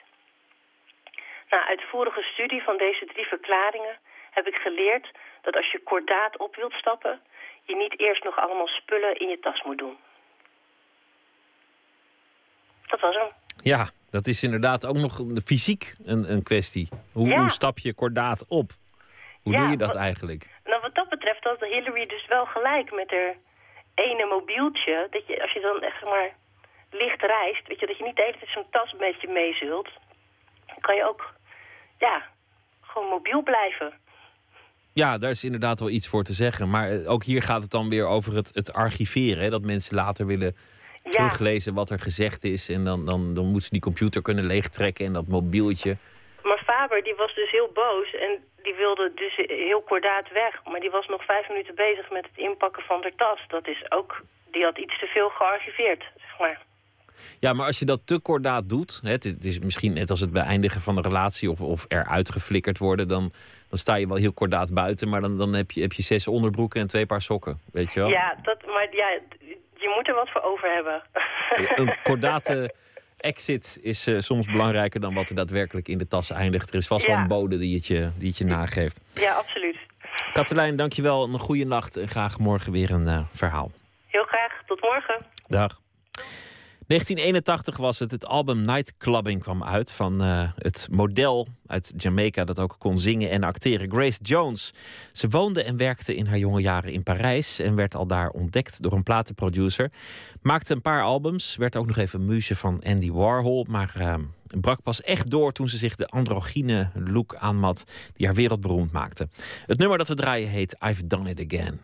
Na uitvoerige studie van deze drie verklaringen heb ik geleerd dat als je kordaat op wilt stappen... je niet eerst nog allemaal spullen in je tas moet doen. Dat was hem. Ja, dat is inderdaad ook nog fysiek een, een kwestie. Hoe, Ja. hoe stap je kordaat op? Hoe Ja, doe je dat wat- eigenlijk? Nou, wat dat betreft had Hillary dus wel gelijk met haar ene mobieltje. Dat je, als je dan echt zeg maar licht reist, weet je, dat je niet de hele tijd zo'n tas met je meezult. Dan kan je ook, ja, gewoon mobiel blijven. Ja, daar is inderdaad wel iets voor te zeggen. Maar eh, ook hier gaat het dan weer over het, het archiveren. Hè? Dat mensen later willen Ja. teruglezen wat er gezegd is. En dan, dan, dan moeten ze die computer kunnen leegtrekken en dat mobieltje. Maar Faber, die was dus heel boos en die wilde dus heel kordaat weg. Maar die was nog vijf minuten bezig met het inpakken van haar tas. Dat is ook, die had iets te veel gearchiveerd, zeg maar. Ja, maar als je dat te kordaat doet, hè, het, is, het is misschien net als het beëindigen van een relatie of, of eruit geflikkerd worden, dan, dan sta je wel heel kordaat buiten, maar dan, dan heb, je, heb je zes onderbroeken en twee paar sokken, weet je wel? Ja, dat, maar ja, je moet er wat voor over hebben. Een kordate exit is eh, soms belangrijker dan wat er daadwerkelijk in de tas eindigt. Er is vast wel een bode die het je, die het je nageeft. ja, absoluut. Katelijn, dankjewel. Een goede nacht en graag morgen weer een eh, verhaal. Heel graag. Tot morgen. Dag. 1981 was het. Het album Nightclubbing kwam uit van eh, het model uit Jamaica dat ook kon zingen en acteren, Grace Jones. Ze woonde en werkte in haar jonge jaren in Parijs en werd al daar ontdekt door een platenproducer. Maakte een paar albums, werd ook nog even muze van Andy Warhol, maar eh, brak pas echt door toen ze zich de androgyne look aanmat die haar wereldberoemd maakte. Het nummer dat we draaien heet I've Done It Again.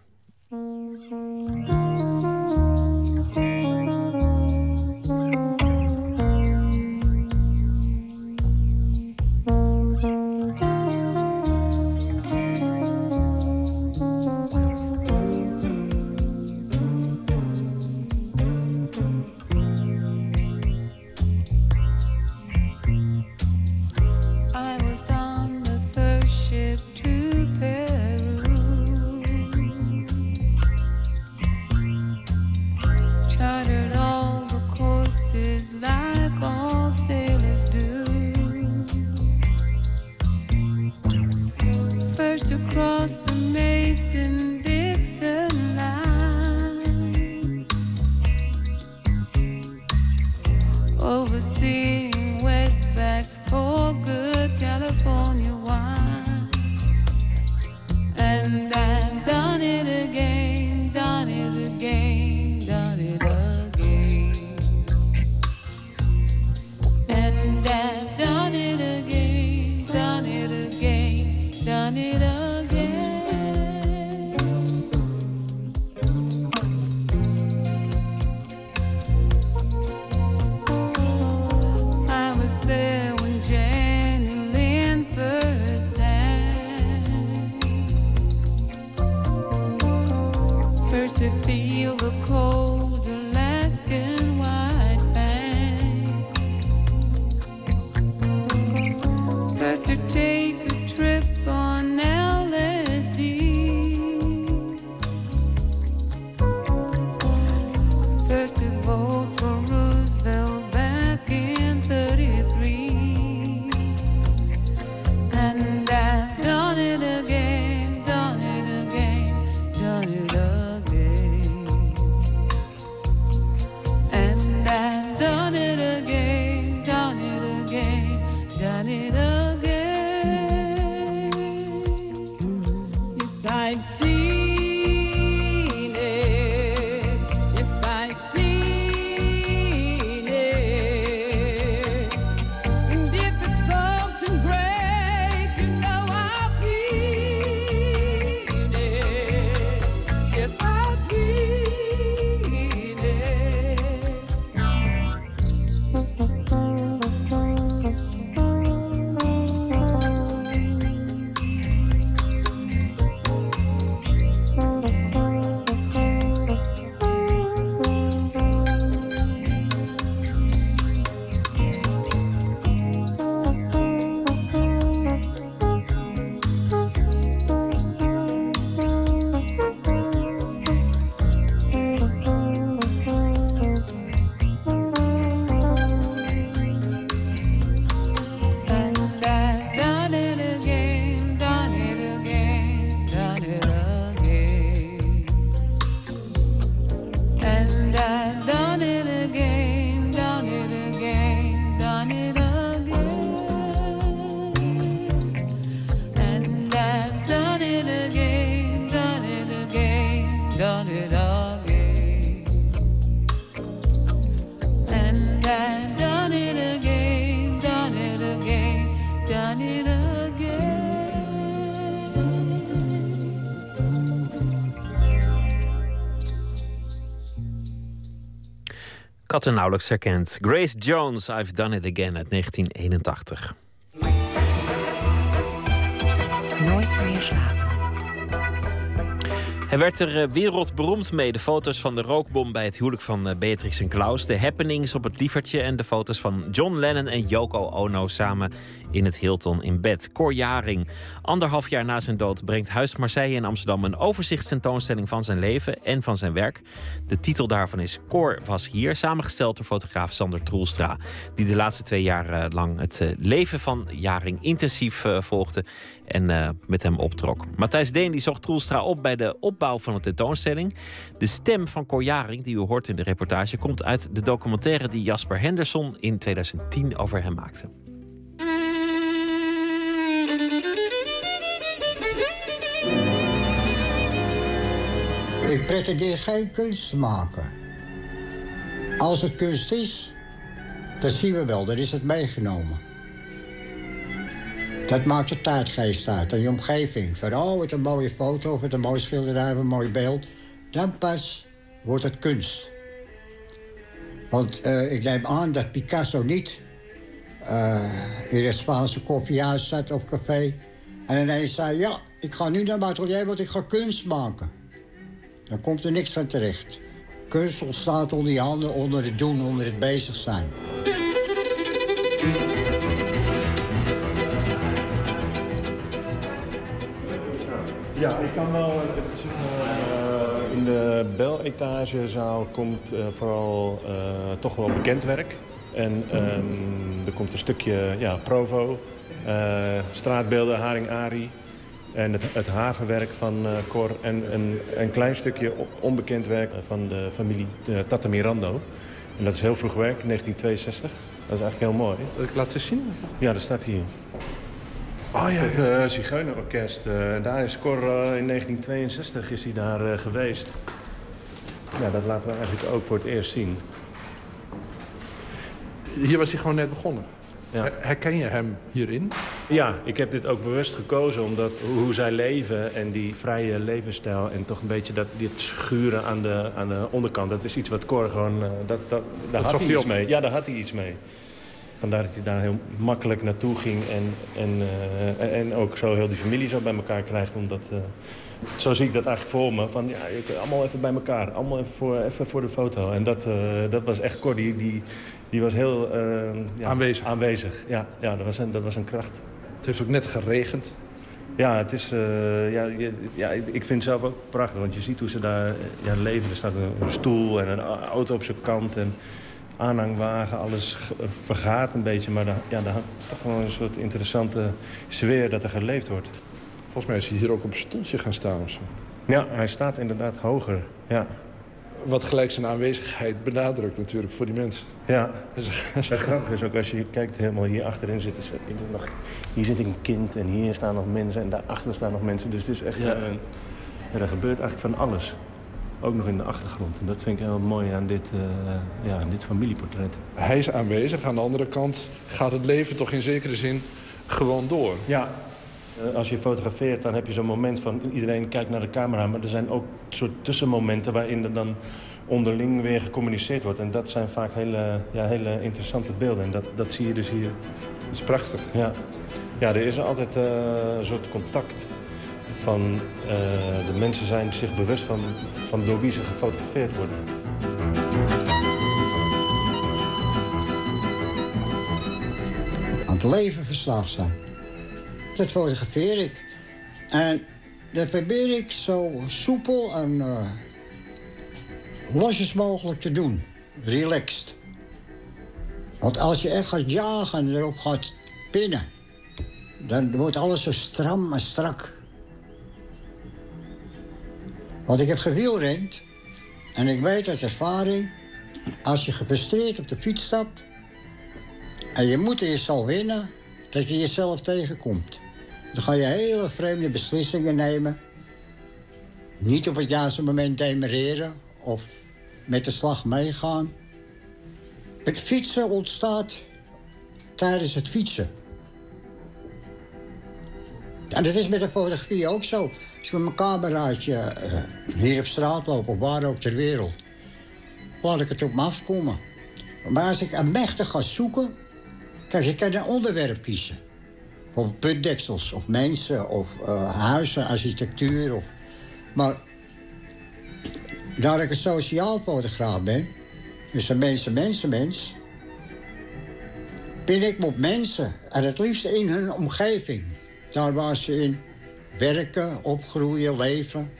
Haar nauwelijks herkend. Grace Jones, I've Done It Again uit 1981. Hij werd er eh, wereldberoemd mee. De foto's van de rookbom bij het huwelijk van eh, Beatrix en Klaus. De happenings op het lievertje. En de foto's van John Lennon en Yoko Ono samen in het Hilton in bed. Cor Jaring. Anderhalf jaar na zijn dood brengt Huis Marseille in Amsterdam een overzichtstentoonstelling van zijn leven en van zijn werk. De titel daarvan is Cor was hier. Samengesteld door fotograaf Sander Troelstra. Die de laatste twee jaar eh, lang het leven van Jaring intensief volgde en eh, met hem optrok. Matthijs Deen die zocht Troelstra op bij de opbouw van de tentoonstelling. De stem van Cor die u hoort in de reportage, komt uit de documentaire die Jasper Henderson in 2010 over hem maakte. Ik pretendeer geen kunst te maken. Als het kunst is, dat zien we wel, dan is het meegenomen. Dat maakt de tijdgeest uit en je omgeving. Van, oh, een mooie foto, wat een mooi schilderij, een mooi beeld. Dan pas wordt het kunst. Want eh, ik neem aan dat Picasso niet eh, in het Spaanse koffiehuis zat of café... en ineens zei, ja, ik ga nu naar mijn atelier, want ik ga kunst maken. Dan komt er niks van terecht. Kunst ontstaat onder je handen, onder het doen, onder het bezig zijn. Ja, ik kan wel. eh, zeg maar, eh, in de bel-etagezaal komt eh, vooral toch wel bekend werk. En ehm, er komt een stukje ja, Provo, straatbeelden, Haring Ari. En het, het havenwerk van eh, Cor en een, een klein stukje onbekend werk van de familie uh, Tata Mirando. En dat is heel vroeg werk, 1962. Dat is eigenlijk heel mooi. Ik laat het zien. Ja, dat staat hier. Oh ja, Het uh, Zigeunerorkest. eh, daar is Cor eh, in 1962 is hij daar geweest. Ja, dat laten we eigenlijk ook voor het eerst zien. Hier was hij gewoon net begonnen. Ja. Her- Herken je hem hierin? Ja, ik heb dit ook bewust gekozen omdat hoe zij leven en die vrije levensstijl... en toch een beetje dat, dit schuren aan de, aan de onderkant... dat is iets wat Cor gewoon... dat, dat, daar had hij hij iets op. mee. Ja, daar had hij iets mee. Vandaar dat hij daar heel makkelijk naartoe ging... en, en, eh, en- ook zo heel die familie zo bij elkaar krijgt. Omdat, eh, zo zie ik dat eigenlijk voor me. Van, ja, allemaal even bij elkaar. Allemaal even voor, even voor de foto. En dat, eh, dat was echt Cor. Die, die, die was heel ja, Aanwezig. aanwezig. Ja, ja dat, was een, dat was een kracht. Het heeft ook net geregend. Ja, het is, ja, je- ja, ik vind het zelf ook prachtig. Want je ziet hoe ze daar ja, leven. Er staat een, stoel en een auto op zijn kant. En aanhangwagen, alles vergaat een beetje. Maar daar, ja, daar hangt toch wel een soort interessante sfeer dat er geleefd wordt. Volgens mij is hij hier ook op een stoeltje gaan staan of zo. Ja, hij staat inderdaad hoger. Ja. Wat gelijk zijn aanwezigheid benadrukt natuurlijk voor die mensen. Ja, het grappige is ook als je kijkt helemaal hier achterin zitten ze. hier zit nog- Hier zit een kind en hier staan nog mensen en daarachter staan nog mensen. Dus het is echt Ja. een, ja, er gebeurt eigenlijk van alles. Ook nog in de achtergrond. En dat vind ik heel mooi aan dit, eh, ja, aan dit familieportret. Hij is aanwezig. Aan de andere kant gaat het leven toch in zekere zin gewoon door. Ja. Eh, Als je fotografeert, dan heb je zo'n moment van iedereen kijkt naar de camera. Maar er zijn ook soort tussenmomenten waarin er dan onderling weer gecommuniceerd wordt. En dat zijn vaak hele, ja, hele interessante beelden. En dat, dat zie je dus hier. Dat is prachtig. Ja, ja er is altijd eh, een soort contact van eh, de mensen zijn zich bewust van, van door wie ze gefotografeerd worden. aan het leven verslaafd zijn. Dat fotografeer ik. En dat probeer ik zo soepel en eh losjes mogelijk te doen. Relaxed. Want als je echt gaat jagen en erop gaat pinnen... dan wordt alles zo stram en strak. Want ik heb gewielrend en ik weet uit ervaring... als je gefrustreerd op de fiets stapt... En je moet jezelf winnen dat je jezelf tegenkomt. Dan ga je hele vreemde beslissingen nemen. Niet op het juiste moment demereren of met de slag meegaan. Het fietsen ontstaat tijdens het fietsen. En dat is met de fotografie ook zo. Als ik met mijn cameraatje eh, hier op straat loop of waar ook ter wereld... laat ik het op me afkomen. Maar als ik een mechtig ga zoeken... Kijk, je kan een onderwerp kiezen. Of putdeksels, of mensen, of eh, huizen, architectuur. Of... Maar daar ik een sociaal fotograaf ben... dus een mensen, mensen, mens... ben ik op mensen. En het liefst in hun omgeving. Daar waar ze in werken, opgroeien, leven.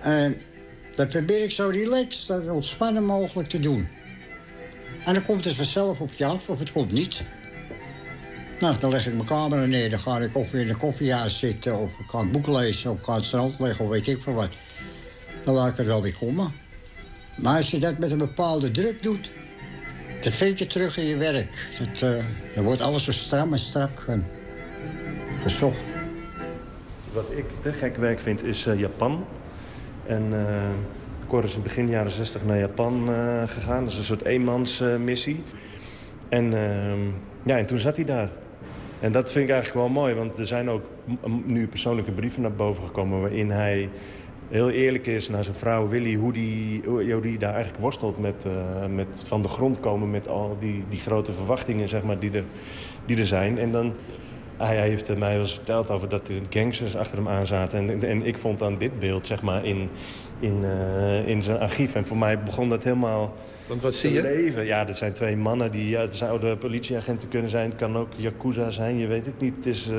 En dat probeer ik zo relaxed en ontspannen mogelijk te doen. En dan komt het vanzelf op je af of het komt niet. Nou, dan leg ik mijn camera neer, dan ga ik of in een koffiehuis zitten... of ik ga een boek lezen, of ik ga het strand liggen, of weet ik veel wat. Dan laat ik er wel weer komen. Maar als je dat met een bepaalde druk doet... dat vind je terug in je werk. Eh, dan wordt alles zo stram en strak en gezocht. Wat ik te gek werk vind is eh, Japan. En eh Cor is in begin jaren 60 naar Japan eh, gegaan. Dat is een soort eenmansmissie. en, ehm, ja, en toen zat hij daar. En dat vind ik eigenlijk wel mooi, want er zijn ook nu persoonlijke brieven naar boven gekomen... waarin hij heel eerlijk is naar zijn vrouw Willy... hoe die, hoe die daar eigenlijk worstelt met, met van de grond komen... met al die, die grote verwachtingen zeg maar, die, er, die er zijn. En dan hij heeft eh, mij wel eens verteld over dat er gangsters achter hem aan zaten. En, en ik vond dan dit beeld zeg maar, in, in, eh, in zijn archief. En voor mij begon dat helemaal Want wat te zie je? leven. Ja, dat zijn twee mannen die... Ja, het zouden politieagenten kunnen zijn. Het kan ook Yakuza zijn, je weet het niet. Het is... eh,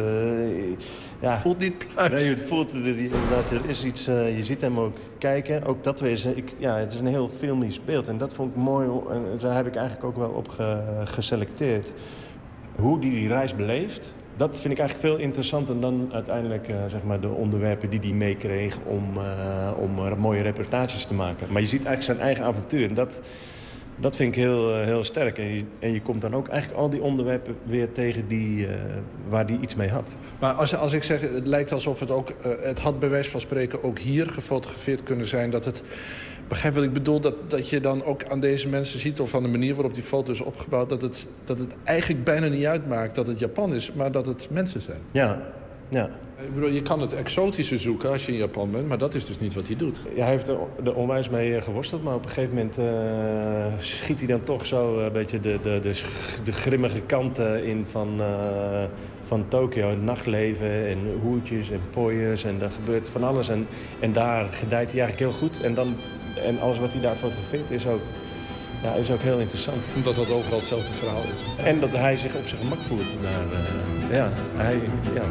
ja. Voelt niet pluis. Nee, het voelt inderdaad. Er is iets. je ziet hem ook kijken. Ook dat is. Ik, ja, het is een heel filmisch beeld. En dat vond ik mooi. En daar heb ik eigenlijk ook wel op ge- geselecteerd. Hoe die die reis beleeft. Dat vind ik eigenlijk veel interessanter dan uiteindelijk eh, zeg maar de onderwerpen die hij meekreeg om, eh, om er mooie reportages te maken. Maar je ziet eigenlijk zijn eigen avontuur. En dat, dat vind ik heel, eh, heel sterk. En je, en je komt dan ook eigenlijk al die onderwerpen weer tegen die, eh, waar hij iets mee had. Maar als, als ik zeg, het lijkt alsof het ook... eh, het had bij wijze van spreken ook hier gefotografeerd kunnen zijn. Dat het, begrijp wat ik bedoel? Dat, dat je dan ook aan deze mensen ziet... of aan de manier waarop die foto is opgebouwd... dat het, dat het eigenlijk bijna niet uitmaakt dat het Japan is... maar dat het mensen zijn. Ja, ja. Ik bedoel, je kan het exotische zoeken als je in Japan bent... maar dat is dus niet wat hij doet. Ja, hij heeft er, er onwijs mee eh, geworsteld, maar op een gegeven moment eh, schiet hij dan toch zo een beetje de, de, de, de grimmige kanten in van, eh, van Tokio. Het nachtleven en hoertjes en pooiers en er gebeurt van alles. En, en daar gedijt hij eigenlijk heel goed. En, dan, en alles wat hij daar fotografeert is ook, ja, is ook heel interessant. Omdat dat overal hetzelfde verhaal is. En dat hij zich op zijn gemak voelt daar. eh, ja, hij, ja.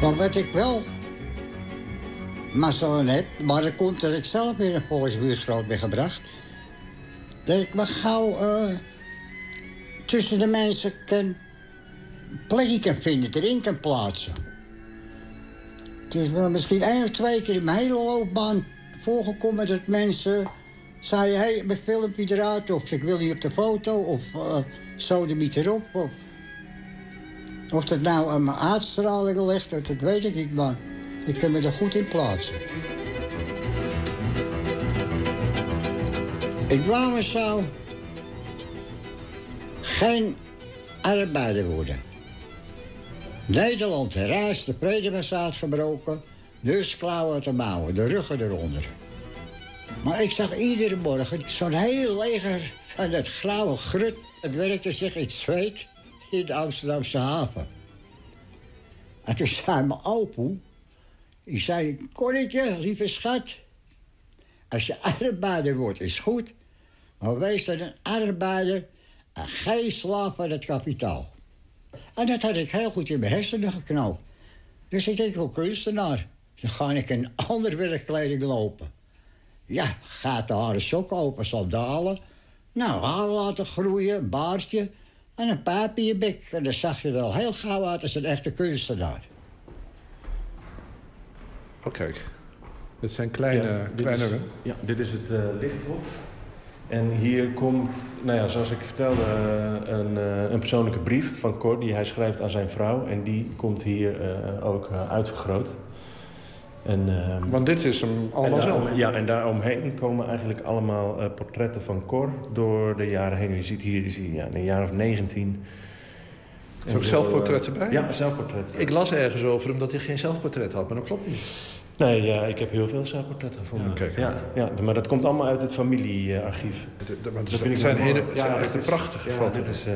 Maar wat ik wel mazzel heb, maar dat komt dat ik zelf in een volksbuurt groot ben gebracht. Dat ik me gauw eh, tussen de mensen kan plekje kan vinden, erin kan plaatsen. Het is wel misschien één of twee keer in mijn hele loopbaan voorgekomen dat mensen zeiden: hé, hey, mijn filmpje eruit, of ik wil niet op de foto, of uh, zo de niet erop. Of, of dat nou aan mijn uitstraling ligt, dat, dat weet ik niet, maar ik kan me er goed in plaatsen. Ik wou me zo geen arbeider worden. Nederland herrijst, de vrede was uitgebroken, dus klauwen de mouwen, de ruggen eronder. Maar ik zag iedere morgen zo'n heel leger van het grauwe grut. Het werkte zich in zweet in de Amsterdamse haven. En toen zei mijn opoe, die zei, Corretje, lieve schat... als je arbeider wordt, is goed... maar wees dan een arbeider en geen slaaf van het kapitaal. En dat had ik heel goed in mijn hersenen geknoopt. Dus ik denk, hoe kunstenaar? Dan ga ik in andere werkkleding lopen. Ja, gaat de haren sokken open, sandalen. Nou, haar laten groeien, een baardje en een pijp in je bek. En dan zag je er al heel gauw uit als een echte kunstenaar. Oh, kijk. Dit zijn kleine... Ja, dit kleine... is, ja, dit is het eh, lichthof. En hier komt, nou ja, zoals ik vertelde, eh, een, eh, een persoonlijke brief van Cor... die hij schrijft aan zijn vrouw. En die komt hier eh, ook eh, uitvergroot. En, ehm, Want dit is hem allemaal zelf. Ja, en daaromheen komen eigenlijk allemaal eh, portretten van Cor door de jaren heen. Je ziet hier, je ziet, ja, een jaar of 19. Is er ook zelfportretten bij? Ja, zelfportretten. Ik las ergens over hem dat hij geen zelfportret had, maar dat klopt niet. Nee, ja, ik heb heel veel zelfportretten gevonden. Ja, ja, ja, maar dat komt allemaal uit het familiearchief. maar het Dat vind ik zijn hele- het zijn echt een prachtige ja, foto's. Dit is, eh,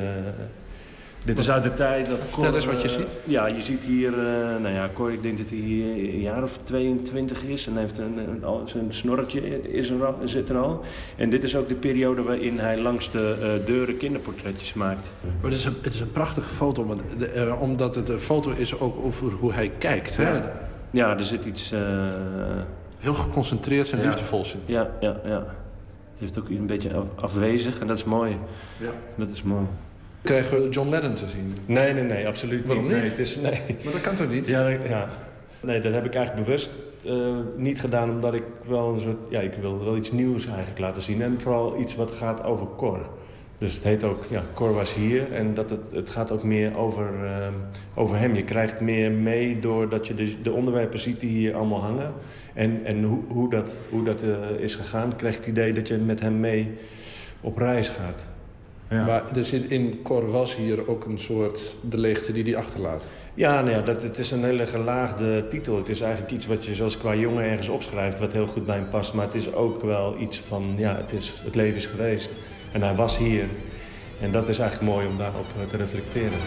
dit is uit de tijd dat Vertel Cor, eens wat je eh, ziet. Ja, je ziet hier, eh, nou ja, Cor, ik denk dat hij hier een jaar of 22 is. En heeft een, een, zijn snorretje is er al, zit er al. En dit is ook de periode waarin hij langs de eh, deuren kinderportretjes maakt. Maar het is een, het is een prachtige foto, want de- eh, omdat het een foto is ook over hoe hij kijkt. Hè? Ja. Ja, er zit iets... eh, Heel geconcentreerd en ja. liefdevol zin. Ja, ja, ja. Heeft ook een beetje af- afwezig en dat is mooi. Ja. Dat is mooi. Krijgen we John Lennon te zien? Nee, nee, nee, absoluut Waarom niet. niet? Nee, het is, nee. Maar dat kan toch niet? Ja, ja. Nee, dat heb ik eigenlijk bewust eh, niet gedaan, omdat ik wel een soort... Ja, ik wil wel iets nieuws eigenlijk laten zien. En vooral iets wat gaat over Cor. Dus het heet ook, ja, Cor was hier. En dat het, het gaat ook meer over, ehm, over hem. Je krijgt meer mee doordat je de, de onderwerpen ziet die hier allemaal hangen. En, en hoe, hoe dat, hoe dat eh, is gegaan, krijg je het idee dat je met hem mee op reis gaat. Ja. Maar er zit in Cor was hier ook een soort de leegte die hij achterlaat. Ja, nou ja, dat, het is een hele gelaagde titel. Het is eigenlijk iets wat je zoals qua jongen ergens opschrijft... wat heel goed bij hem past. Maar het is ook wel iets van, ja, het, is, het leven is geweest. En hij was hier. En dat is eigenlijk mooi om daarop eh, te reflecteren.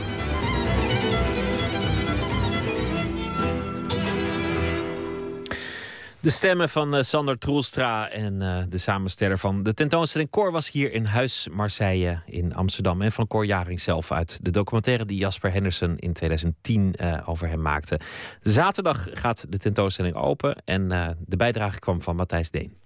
De stemmen van eh, Sander Troelstra en eh, de samensteller van de tentoonstelling Cor was hier in Huis Marseille in Amsterdam. En van Cor Jaring zelf uit de documentaire die Jasper Henderson in 2010 eh, over hem maakte. Zaterdag gaat de tentoonstelling open en de bijdrage kwam van Matthijs Deen.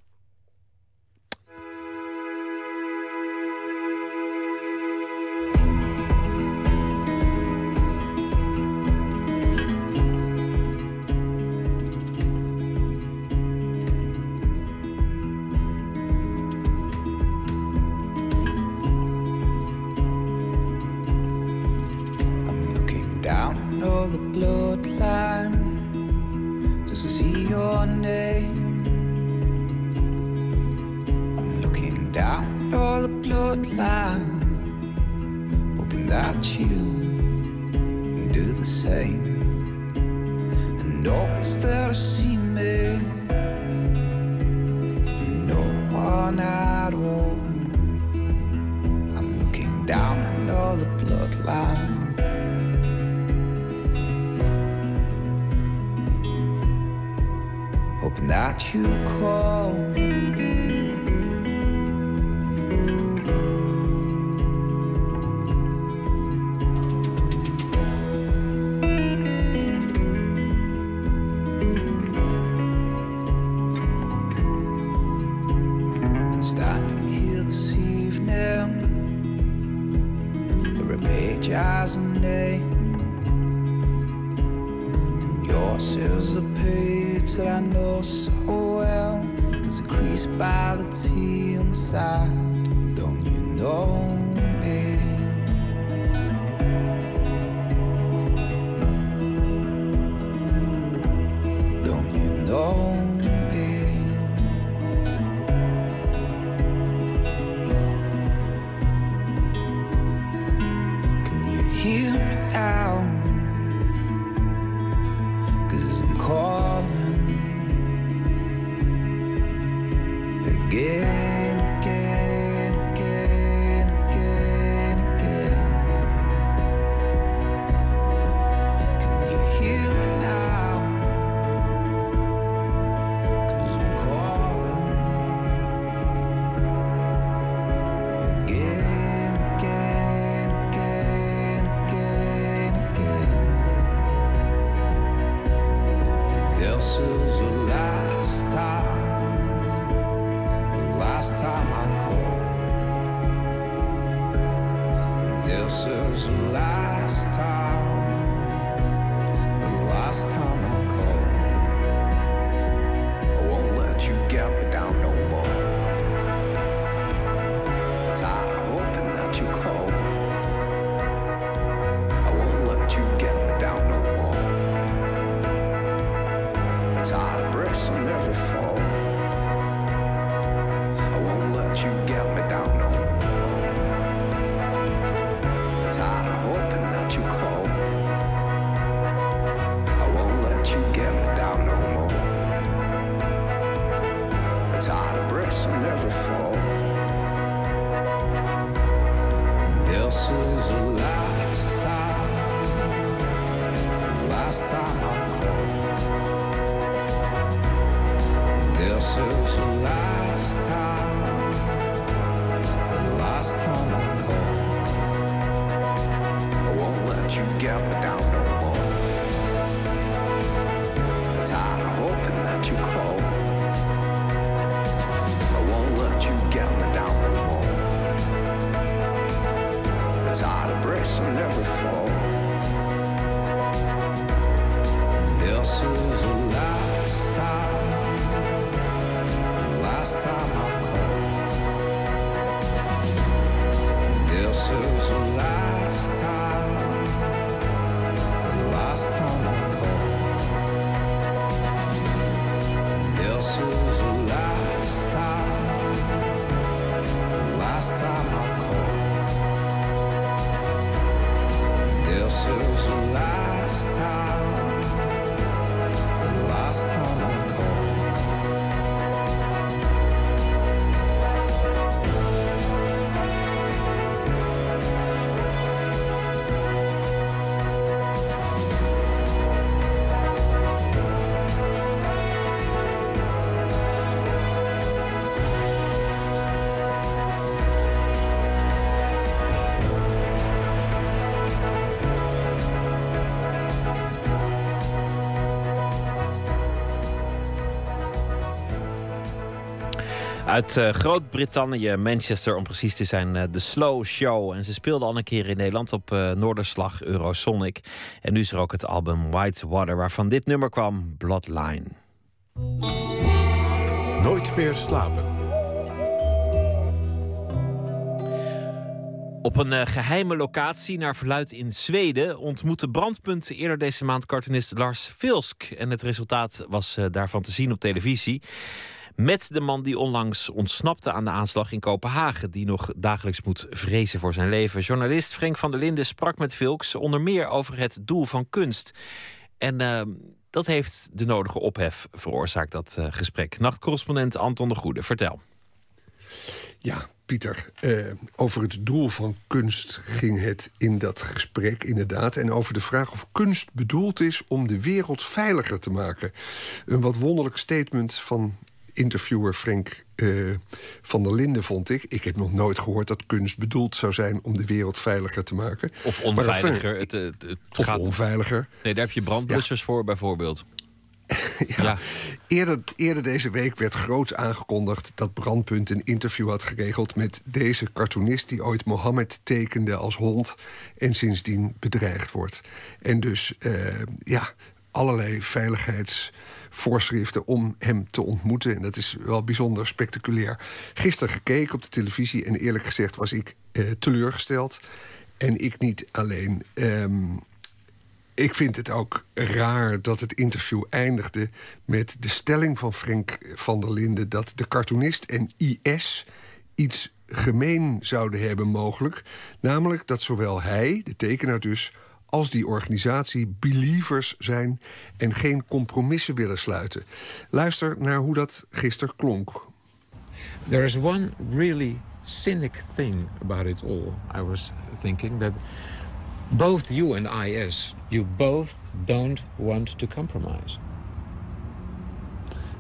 Uit eh, Groot-Brittannië, Manchester om precies te zijn, eh, de Slow Show. En ze speelden al een keer in Nederland op eh, Noorderslag Eurosonic. En nu is er ook het album White Water, waarvan dit nummer kwam, Bloodline. Nooit meer slapen. Op een geheime locatie naar verluid in Zweden ontmoette Brandpunt eerder deze maand cartoonist Lars Vilsk. En het resultaat was daarvan te zien op televisie. Met de man die onlangs ontsnapte aan de aanslag in Kopenhagen. Die nog dagelijks moet vrezen voor zijn leven. Journalist Frank van der Linden sprak met Vilks onder meer over het doel van kunst. En uh, dat heeft de nodige ophef veroorzaakt, dat uh, gesprek. Nachtcorrespondent Anton de Goede, vertel. Ja, Pieter, uh, over het doel van kunst ging het in dat gesprek inderdaad. En over de vraag of kunst bedoeld is om de wereld veiliger te maken. Een wat wonderlijk statement van interviewer Frank uh, van der Linden, vond ik. Ik heb nog nooit gehoord dat kunst bedoeld zou zijn om de wereld veiliger te maken. Of onveiliger. Het, het, het of gaat... onveiliger. Nee, daar heb je brandblussers ja. voor bijvoorbeeld. ja. ja. Eerder, eerder deze week werd groots aangekondigd dat Brandpunt een interview had geregeld met deze cartoonist die ooit Mohammed tekende als hond en sindsdien bedreigd wordt. En dus uh, ja, allerlei veiligheidsvoorschriften om hem te ontmoeten. En dat is wel bijzonder spectaculair. Gisteren gekeken op de televisie en eerlijk gezegd was ik uh, teleurgesteld. En ik niet alleen. Um, ik vind het ook raar dat het interview eindigde met de stelling van Frank van der Linden dat de cartoonist en IS iets gemeen zouden hebben mogelijk. Namelijk dat zowel hij, de tekenaar dus, als die organisatie believers zijn en geen compromissen willen sluiten. Luister naar hoe dat gisteren klonk. There is one really cynic thing about it all. I was thinking that both you and IS, you both don't want to compromise.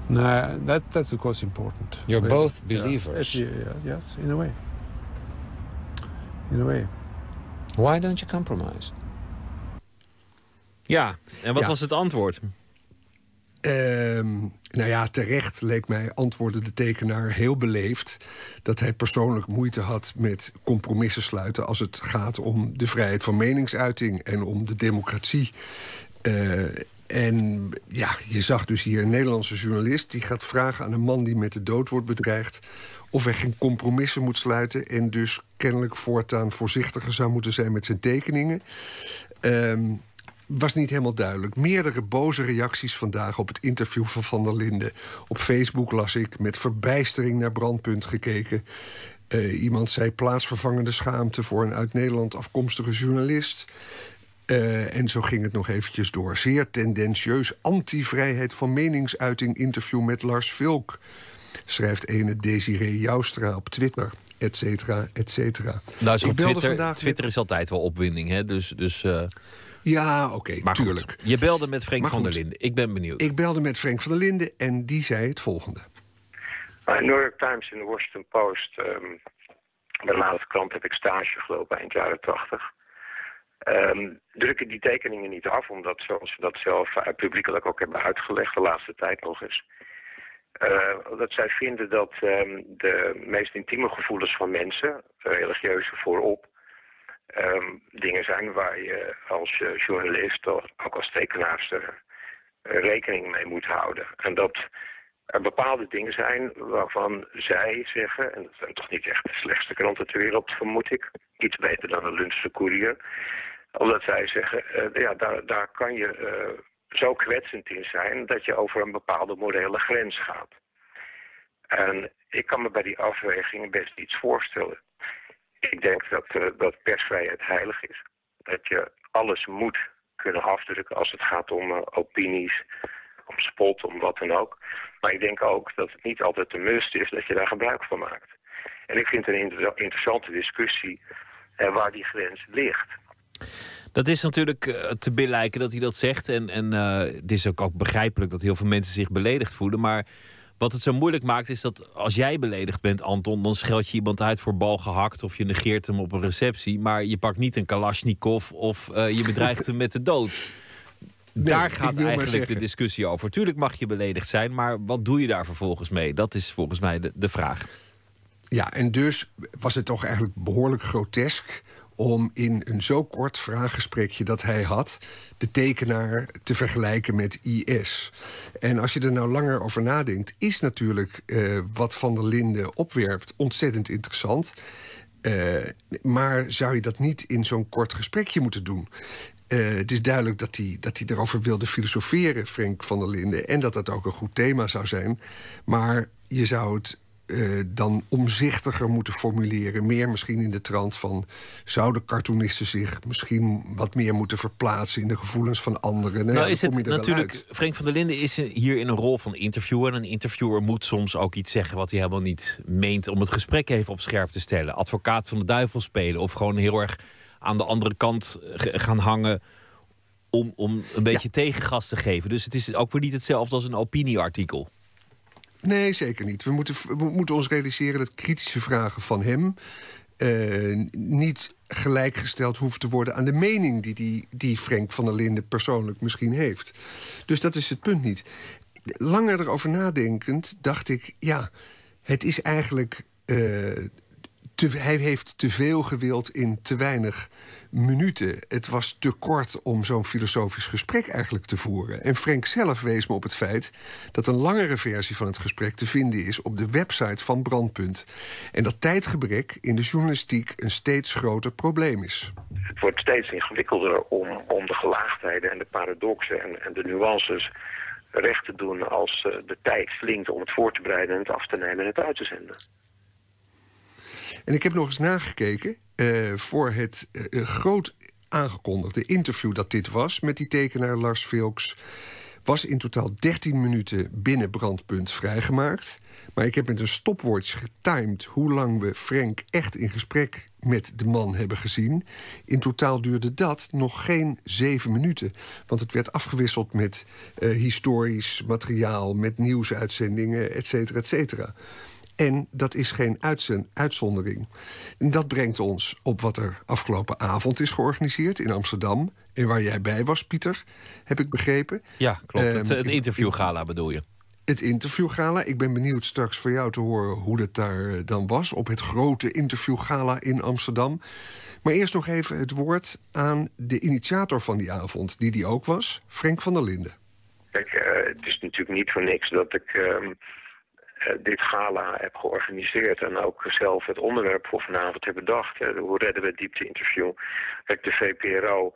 No, that, that's of course important. You're both believers. yeah, yeah, yes, in a way. In a way. Why don't you compromise? Ja, en wat Ja. was het antwoord? Ehm, nou ja, terecht leek mij, antwoordde de tekenaar heel beleefd... dat hij persoonlijk moeite had met compromissen sluiten... als het gaat om de vrijheid van meningsuiting en om de democratie. Eh, en ja, je zag dus hier een Nederlandse journalist... die gaat vragen aan een man die met de dood wordt bedreigd... of hij geen compromissen moet sluiten... en dus kennelijk voortaan voorzichtiger zou moeten zijn met zijn tekeningen... Ehm, was niet helemaal duidelijk. Meerdere boze reacties vandaag op het interview van Van der Linden. Op Facebook las ik met verbijstering naar Brandpunt gekeken. Eh, iemand zei plaatsvervangende schaamte voor een uit Nederland afkomstige journalist. Eh, en zo ging het nog eventjes door. Zeer tendentieus anti-vrijheid van meningsuiting interview met Lars Vilk. Schrijft ene Desiree Joustra op Twitter, et cetera, et cetera. Nou, zo Twitter, met- Twitter is altijd wel opwinding, hè? Dus, dus, eh, Ja, oké, goed. tuurlijk. Je belde met Frank Maar van der. Linden. Ik ben benieuwd. Ik belde met Frank van der Linden en die zei het volgende. Uh, New York Times en de Washington Post. ehm bij de laatste krant heb ik stage gelopen eind jaren tachtig. Ehm, drukken die tekeningen niet af, omdat zoals we dat zelf uh, publiekelijk ook hebben uitgelegd de laatste tijd nog eens. Uh, dat zij vinden dat ehm, de meest intieme gevoelens van mensen, religieuze voorop, ehm, dingen zijn waar je als eh, journalist of ook als tekenaarster eh, rekening mee moet houden. En dat er bepaalde dingen zijn waarvan zij zeggen, en dat zijn toch niet echt de slechtste kranten ter wereld, vermoed ik, iets beter dan een Lunchse Courier, omdat zij zeggen, eh, ja, daar, daar kan je zo kwetsend in zijn dat je over een bepaalde morele grens gaat. En ik kan me bij die afwegingen best iets voorstellen. Ik denk dat, eh, dat persvrijheid heilig is. Dat je alles moet kunnen afdrukken als het gaat om eh, opinies, om spot, om wat dan ook. Maar ik denk ook dat het niet altijd de must is dat je daar gebruik van maakt. En ik vind het een inter- interessante discussie eh, waar die grens ligt. Dat is natuurlijk te billijken dat hij dat zegt. En, en het is ook, ook begrijpelijk dat heel veel mensen zich beledigd voelen. Maar wat het zo moeilijk maakt is dat als jij beledigd bent, Anton, dan scheld je iemand uit voor bal gehakt of je negeert hem op een receptie. Maar je pakt niet een Kalashnikov of eh, je bedreigt hem met de dood. Daar gaat eigenlijk de discussie over. Tuurlijk mag je beledigd zijn, maar wat doe je daar vervolgens mee? Dat is volgens mij de, de vraag. Ja, en dus was het toch eigenlijk behoorlijk grotesk om in een zo kort vraaggesprekje dat hij had, de tekenaar te vergelijken met IS. En als je er nou langer over nadenkt, is natuurlijk eh, wat Van der Linden opwerpt ontzettend interessant. Eh, maar zou je dat niet in zo'n kort gesprekje moeten doen? Eh, het is duidelijk dat hij, dat hij erover wilde filosoferen, Frank van der Linden. En dat dat ook een goed thema zou zijn. Maar je zou het eh, dan omzichtiger moeten formuleren. Meer misschien in de trant van... zouden cartoonisten zich misschien wat meer moeten verplaatsen... in de gevoelens van anderen? Nou, ja, is het natuurlijk. Frank van der Linden is hier in een rol van interviewer. En een interviewer moet soms ook iets zeggen wat hij helemaal niet meent. om het gesprek even op scherp te stellen. Advocaat van de duivel spelen. Of gewoon heel erg aan de andere kant ge- gaan hangen. om, om een beetje tegengas te geven. Dus het is ook weer niet hetzelfde als een opinieartikel. Nee, zeker niet. We moeten, we moeten ons realiseren dat kritische vragen van hem... eh, niet gelijkgesteld hoeven te worden aan de mening die, die, die Frank van der Linden persoonlijk misschien heeft. Dus dat is het punt niet. Langer erover nadenkend dacht ik, ja, het is eigenlijk. te, hij heeft te veel gewild in te weinig minuten. Het was te kort om zo'n filosofisch gesprek eigenlijk te voeren. En Frank zelf wees me op het feit dat een langere versie van het gesprek te vinden is op de website van Brandpunt. En dat tijdgebrek in de journalistiek een steeds groter probleem is. Het wordt steeds ingewikkelder om, om de gelaagdheden en de paradoxen en, en de nuances recht te doen als eh, de tijd slinkt om het voor te bereiden en het af te nemen en het uit te zenden. En ik heb nog eens nagekeken eh, voor het eh, eh, groot aangekondigde interview dat dit was met die tekenaar Lars Vilks. Was in totaal 13 minuten binnen brandpunt vrijgemaakt. Maar ik heb met een stopwatch getimed hoe lang we Frank echt in gesprek met de man hebben gezien. In totaal duurde dat nog geen zeven minuten. Want het werd afgewisseld met historisch materiaal, met nieuwsuitzendingen, et cetera. En dat is geen uitzondering. En dat brengt ons op wat er afgelopen avond is georganiseerd in Amsterdam. En waar jij bij was, Pieter, heb ik begrepen. Ja, klopt. het, Ehm, het ik- interviewgala bedoel je. Het interviewgala. Ik ben benieuwd straks voor jou te horen hoe dat daar eh, dan was. Op het grote interviewgala in Amsterdam. Maar eerst nog even het woord aan de initiator van die avond, die die ook was, Frank van der Linden. Kijk, eh, het is natuurlijk niet voor niks dat ik ehm, eh, dit gala heb georganiseerd en ook zelf het onderwerp voor vanavond heb bedacht. hoe redden we het diepte-interview? Kijk, de VPRO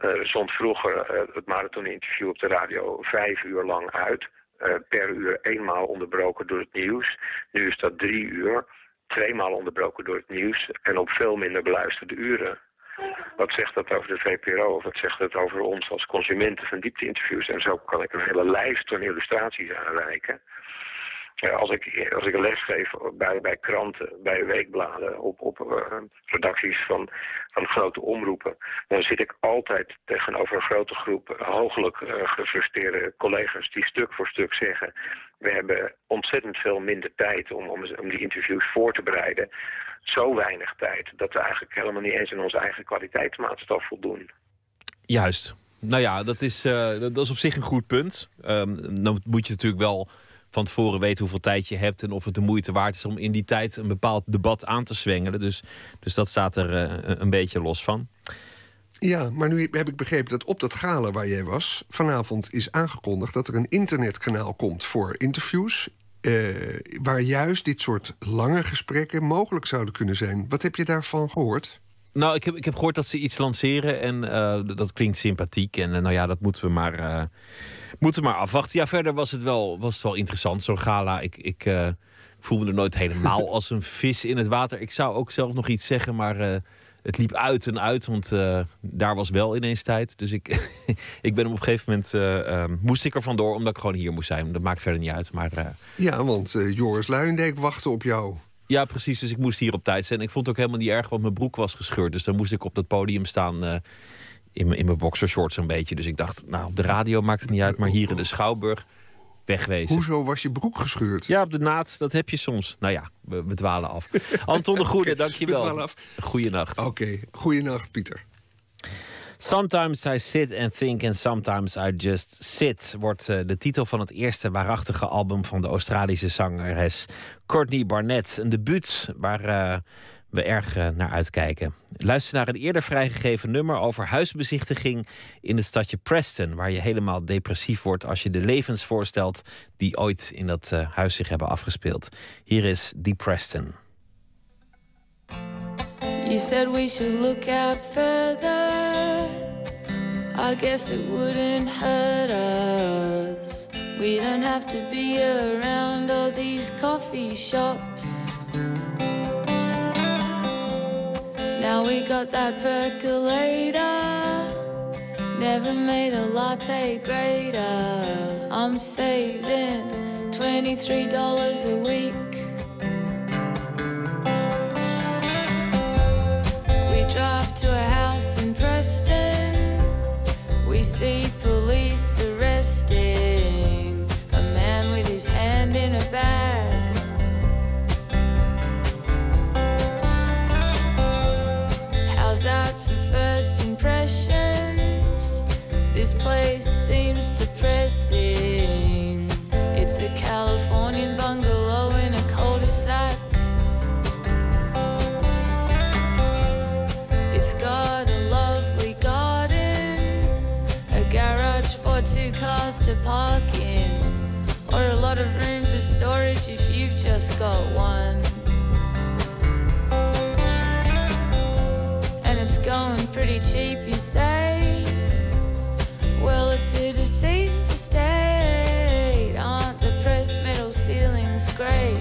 eh, zond vroeger eh, het marathon-interview op de radio vijf uur lang uit. eh, per uur eenmaal onderbroken door het nieuws. Nu is dat drie uur, tweemaal onderbroken door het nieuws en op veel minder beluisterde uren. Wat zegt dat over de VPRO of wat zegt dat over ons als consumenten van diepte-interviews? En zo kan ik een hele lijst van illustraties aanreiken. Ja, als, ik, als ik een les geef bij, bij kranten, bij weekbladen, op, op eh, redacties van, van grote omroepen, dan zit ik altijd tegenover een grote groep hooglijk eh, gefrustreerde collega's die stuk voor stuk zeggen: We hebben ontzettend veel minder tijd om, om, om die interviews voor te bereiden. Zo weinig tijd dat we eigenlijk helemaal niet eens in onze eigen kwaliteitsmaatstaf voldoen. Juist. Nou ja, dat is, eh, dat is op zich een goed punt. Ehm, dan moet je natuurlijk wel van tevoren weten hoeveel tijd je hebt en of het de moeite waard is om in die tijd een bepaald debat aan te zwengelen. Dus, dus dat staat er eh, een beetje los van. Ja, maar nu heb ik begrepen dat op dat gala waar jij was... vanavond is aangekondigd dat er een internetkanaal komt voor interviews... eh, waar juist dit soort lange gesprekken mogelijk zouden kunnen zijn. Wat heb je daarvan gehoord? Nou, ik heb, ik heb gehoord dat ze iets lanceren en eh, dat klinkt sympathiek. En eh, nou ja, dat moeten we maar, eh, moeten we maar afwachten. Ja, verder was het wel, was het wel interessant, zo'n gala. Ik, ik eh, voel me er nooit helemaal als een vis in het water. Ik zou ook zelf nog iets zeggen, maar eh, het liep uit en uit. Want eh, daar was wel ineens tijd. Dus ik, ik ben op een gegeven moment, eh, eh, moest ik er vandoor omdat ik gewoon hier moest zijn. Dat maakt verder niet uit, maar... eh, Ja, want eh, Joris Luijendijk wachtte op jou. Ja, precies. Dus ik moest hier op tijd zijn. Ik vond het ook helemaal niet erg, want mijn broek was gescheurd. Dus dan moest ik op dat podium staan eh, in, mijn- in mijn boxershorts een beetje. Dus ik dacht, nou, op de radio maakt het niet uit. Maar hier in de Schouwburg, wegwezen. Hoezo was je broek gescheurd? Ja, op de naad. Dat heb je soms. Nou ja, we, we dwalen af. Anton de Goede, dankjewel. we dwalen af. Goeienacht. Oké, goeienacht Pieter. Sometimes I sit and think and sometimes I just sit wordt eh, de titel van het eerste waarachtige album van de Australische zangeres Courtney Barnett. Een debuut waar eh, we erg eh, naar uitkijken. Luister naar een eerder vrijgegeven nummer over huisbezichtiging in het stadje Preston, waar je helemaal depressief wordt als je de levens voorstelt die ooit in dat huis zich hebben afgespeeld. Hier is Die Preston. You said we should look out further. I guess it wouldn't hurt us. We don't have to be around all these coffee shops. Now we got that percolator. Never made a latte greater. I'm saving $23 a week. To a just got one. And it's going pretty cheap, you say? Well, it's a deceased estate. Aren't the pressed metal ceilings great?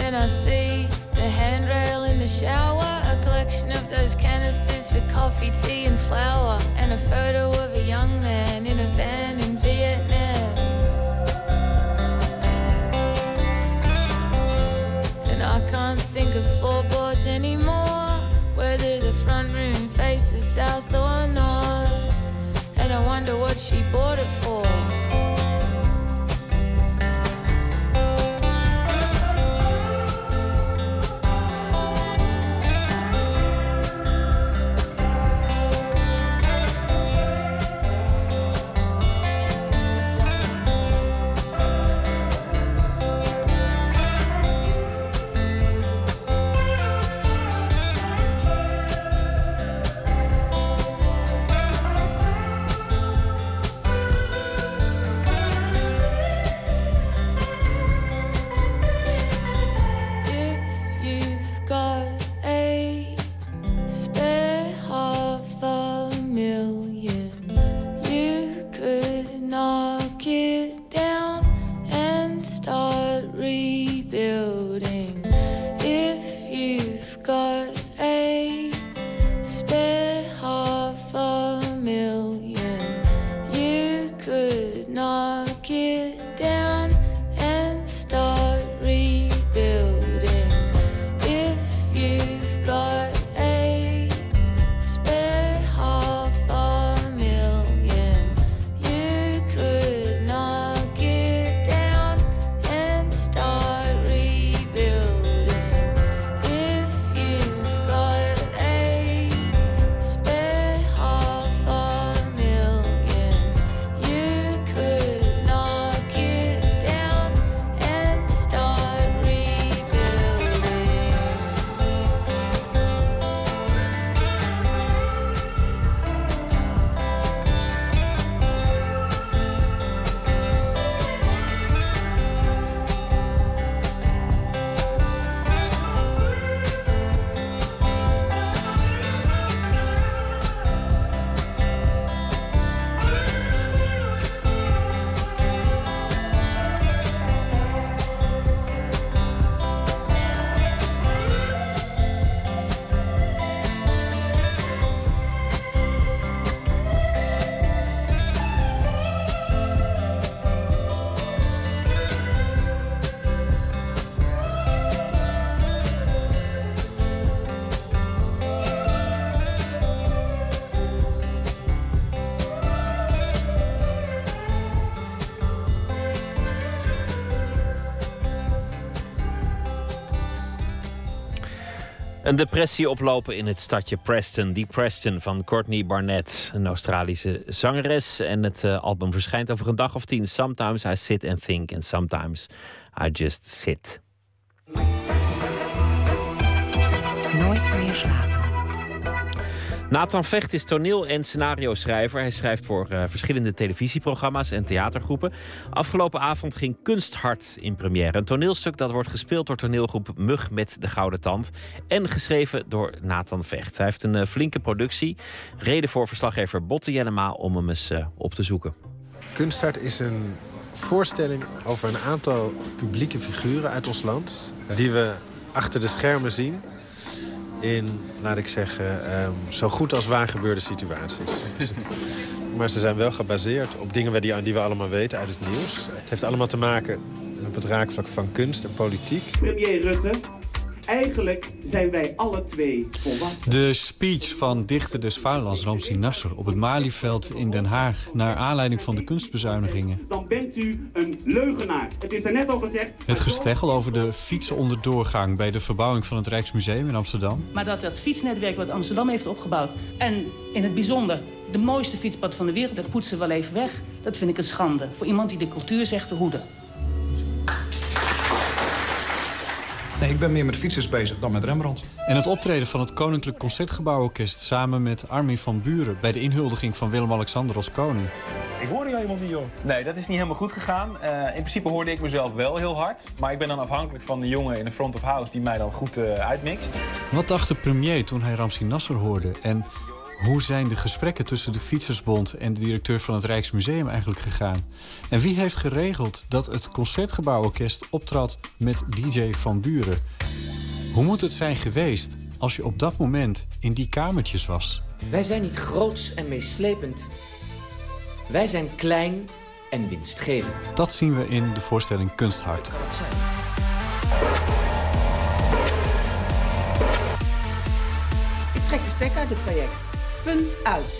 Then I see the handrail in the shower, a collection of those canisters for coffee, tea, and flour, and a photo of a young man in a van Een depressie oplopen in het stadje Preston. Die Preston van Courtney Barnett, een Australische zangeres. En het eh, album verschijnt over een dag of tien. Sometimes I sit and think and sometimes I just sit. Nooit meer slapen. Nathan Vecht is toneel- en scenario-schrijver. Hij schrijft voor uh, verschillende televisieprogramma's en theatergroepen. Afgelopen avond ging Kunsthart in première. Een toneelstuk dat wordt gespeeld door toneelgroep Mug met de Gouden Tand. En geschreven door Nathan Vecht. Hij heeft een uh, flinke productie. Reden voor verslaggever Botte Jellema om hem eens uh, op te zoeken. Kunsthart is een voorstelling over een aantal publieke figuren uit ons land... die we achter de schermen zien in, laat ik zeggen, um, zo goed als waar gebeurde situaties. maar ze zijn wel gebaseerd op dingen die, die we allemaal weten uit het nieuws. Het heeft allemaal te maken met het raakvlak van kunst en politiek. Premier Rutte, Eigenlijk zijn wij alle twee volwassen. De speech van dichter des Vaderlands Ramsi Nasser op het Malieveld in Den Haag... naar aanleiding van de kunstbezuinigingen. Dan bent u een leugenaar. Het is daarnet al gezegd... Het gesteggel over de fietsen onder doorgang... bij de verbouwing van het Rijksmuseum in Amsterdam. Maar dat dat fietsnetwerk wat Amsterdam heeft opgebouwd... en in het bijzonder de mooiste fietspad van de wereld... dat poetsen we wel even weg. Dat vind ik een schande. Voor iemand die de cultuur zegt te hoeden. Nee, ik ben meer met fietsers bezig dan met Rembrandt. En het optreden van het Koninklijk Concertgebouworkest... samen met Armin van Buren... bij de inhuldiging van Willem-Alexander als koning. Ik hoorde je helemaal niet, joh. Nee, dat is niet helemaal goed gegaan. Uh, in principe hoorde ik mezelf wel heel hard. Maar ik ben dan afhankelijk van de jongen in de front of house... die mij dan goed uh, uitmixt. Wat dacht de premier toen hij Ramsi Nasser hoorde? En hoe zijn de gesprekken tussen de Fietsersbond en de directeur van het Rijksmuseum eigenlijk gegaan? En wie heeft geregeld dat het Concertgebouworkest optrad met DJ Van Buren? Hoe moet het zijn geweest als je op dat moment in die kamertjes was? Wij zijn niet groots en meeslepend. Wij zijn klein en winstgevend. Dat zien we in de voorstelling Kunsthart. Ik trek de stekker uit het project. Punt uit.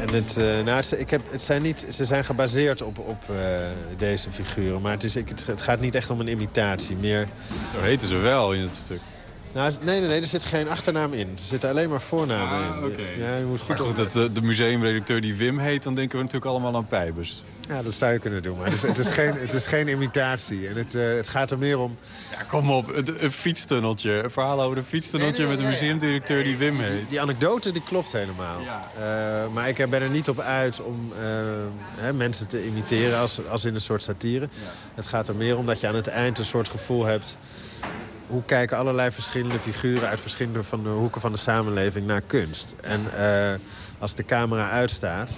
En het, uh, nou, ik heb, het zijn niet, ze zijn gebaseerd op, op uh, deze figuren. Maar het, is, ik, het, het, gaat niet echt om een imitatie. Meer... Zo heten ze wel in het stuk. Nou, nee, nee, nee, er zit geen achternaam in. Er zitten alleen maar voornamen ah, in. Okay. Ja, je moet goed maar goed, dat de, de museumredacteur die Wim heet... dan denken we natuurlijk allemaal aan Pijbers. Ja, dat zou je kunnen doen. Maar het is, het is, geen, het is geen imitatie. En het, uh, het gaat er meer om... Ja, kom op. Een, een fietstunneltje. Een verhaal over een fietstunneltje nee, nee, met een museumdirecteur die Wim heet. Die, die anekdote die klopt helemaal. Ja. Uh, maar ik ben er niet op uit om uh, hè, mensen te imiteren als, als in een soort satire. Ja. Het gaat er meer om dat je aan het eind een soort gevoel hebt hoe kijken allerlei verschillende figuren uit verschillende van de hoeken van de samenleving naar kunst. En uh, als de camera uitstaat,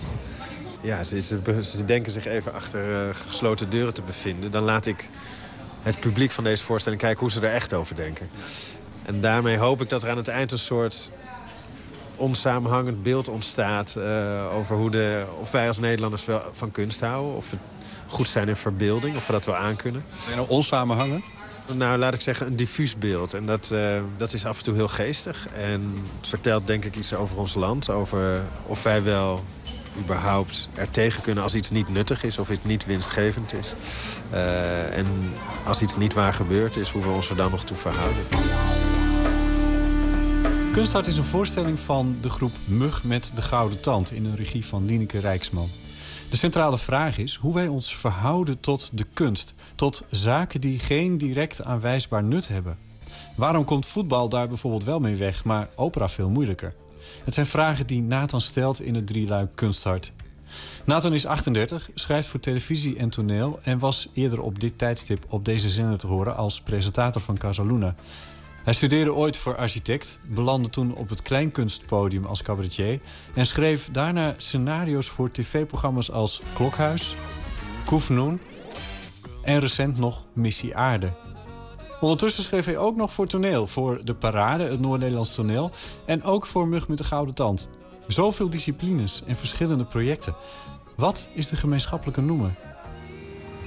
ja, ze, ze, ze denken zich even achter uh, gesloten deuren te bevinden. Dan laat ik het publiek van deze voorstelling kijken hoe ze er echt over denken. En daarmee hoop ik dat er aan het eind een soort onsamenhangend beeld ontstaat... Uh, over hoe de, of wij als Nederlanders wel van kunst houden. Of we goed zijn in verbeelding, of we dat wel aankunnen. Zijn nou onsamenhangend? Nou, laat ik zeggen, een diffuus beeld. En dat, uh, dat is af en toe heel geestig. En het vertelt denk ik iets over ons land. Over of wij wel überhaupt er tegen kunnen als iets niet nuttig is... of iets niet winstgevend is. Uh, en als iets niet waar gebeurd is, hoe we ons er dan nog toe verhouden. Kunsthart is een voorstelling van de groep Mug met de Gouden Tand... in een regie van Lineke Rijksman. De centrale vraag is hoe wij ons verhouden tot de kunst. Tot zaken die geen direct aanwijsbaar nut hebben. Waarom komt voetbal daar bijvoorbeeld wel mee weg, maar opera veel moeilijker? Het zijn vragen die Nathan stelt in het drieluik Kunsthart. Nathan is 38, schrijft voor televisie en toneel... en was eerder op dit tijdstip op deze zender te horen als presentator van Casaluna. Hij studeerde ooit voor architect, belandde toen op het kleinkunstpodium als cabaretier... en schreef daarna scenario's voor tv-programma's als Klokhuis, Koefnoen en recent nog Missie Aarde. Ondertussen schreef hij ook nog voor toneel, voor De Parade, het Noord-Nederlands toneel... en ook voor Mug met de Gouden Tand. Zoveel disciplines en verschillende projecten. Wat is de gemeenschappelijke noemer?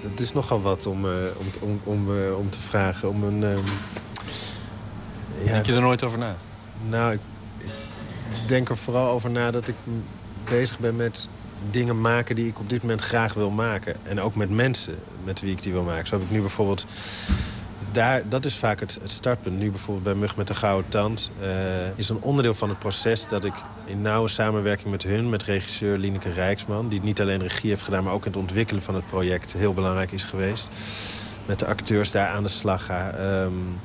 Het is nogal wat om, uh, om, om, om, uh, om te vragen, om een... Uh... Ja, denk je er nooit over na? Nou, ik, ik, denk er vooral over na dat ik bezig ben met dingen maken die ik op dit moment graag wil maken. En ook met mensen met wie ik die wil maken. Zo heb ik nu bijvoorbeeld... Daar, dat is vaak het, het startpunt. Nu bijvoorbeeld bij Mug met de Gouden Tand... Uh, is een onderdeel van het proces dat ik in nauwe samenwerking met hun... met regisseur Lineke Rijksman... die niet alleen regie heeft gedaan... maar ook in het ontwikkelen van het project heel belangrijk is geweest... met de acteurs daar aan de slag ga. Um,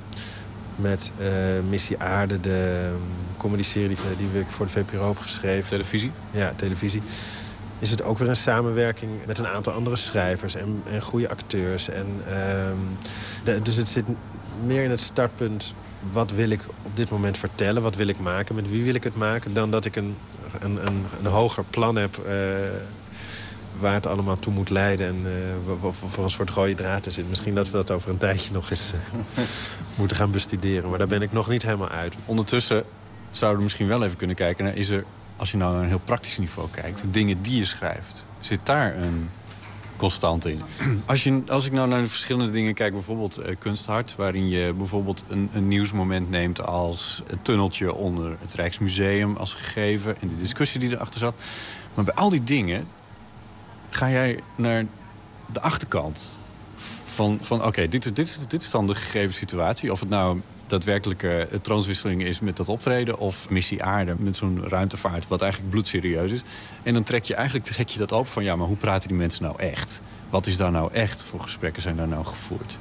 met eh, Missie Aarde, de um, comedy-serie die, die ik voor de VPRO heb geschreven. Televisie? Ja, televisie. Is het ook weer een samenwerking met een aantal andere schrijvers en, en goede acteurs. En, ehm, de, dus het zit meer in het startpunt wat wil ik op dit moment vertellen, wat wil ik maken, met wie wil ik het maken, dan dat ik een, een, een, een hoger plan heb uh, waar het allemaal toe moet leiden en uh, voor een soort rode draad is. Misschien dat we dat over een tijdje nog eens uh, moeten gaan bestuderen, maar daar ben ik nog niet helemaal uit. Ondertussen zouden we misschien wel even kunnen kijken naar, is er, als je nou naar een heel praktisch niveau kijkt, de dingen die je schrijft, zit daar een constant in. Als, je, als ik nou naar de verschillende dingen kijk, bijvoorbeeld uh, Kunsthart... waarin je bijvoorbeeld een, een nieuwsmoment neemt als het tunneltje onder het Rijksmuseum als gegeven... en de discussie die erachter zat. Maar bij al die dingen ga jij naar de achterkant van, van oké, dit, is, dit, is, dit is dan de gegeven situatie. Of het nou daadwerkelijke uh, troonswisseling is met dat optreden... of missie aarde met zo'n ruimtevaart, wat eigenlijk bloedserieus is. En dan trek je eigenlijk trek je dat op van... ja, maar hoe praten die mensen nou echt? Wat is daar nou echt voor gesprekken zijn daar nou gevoerd?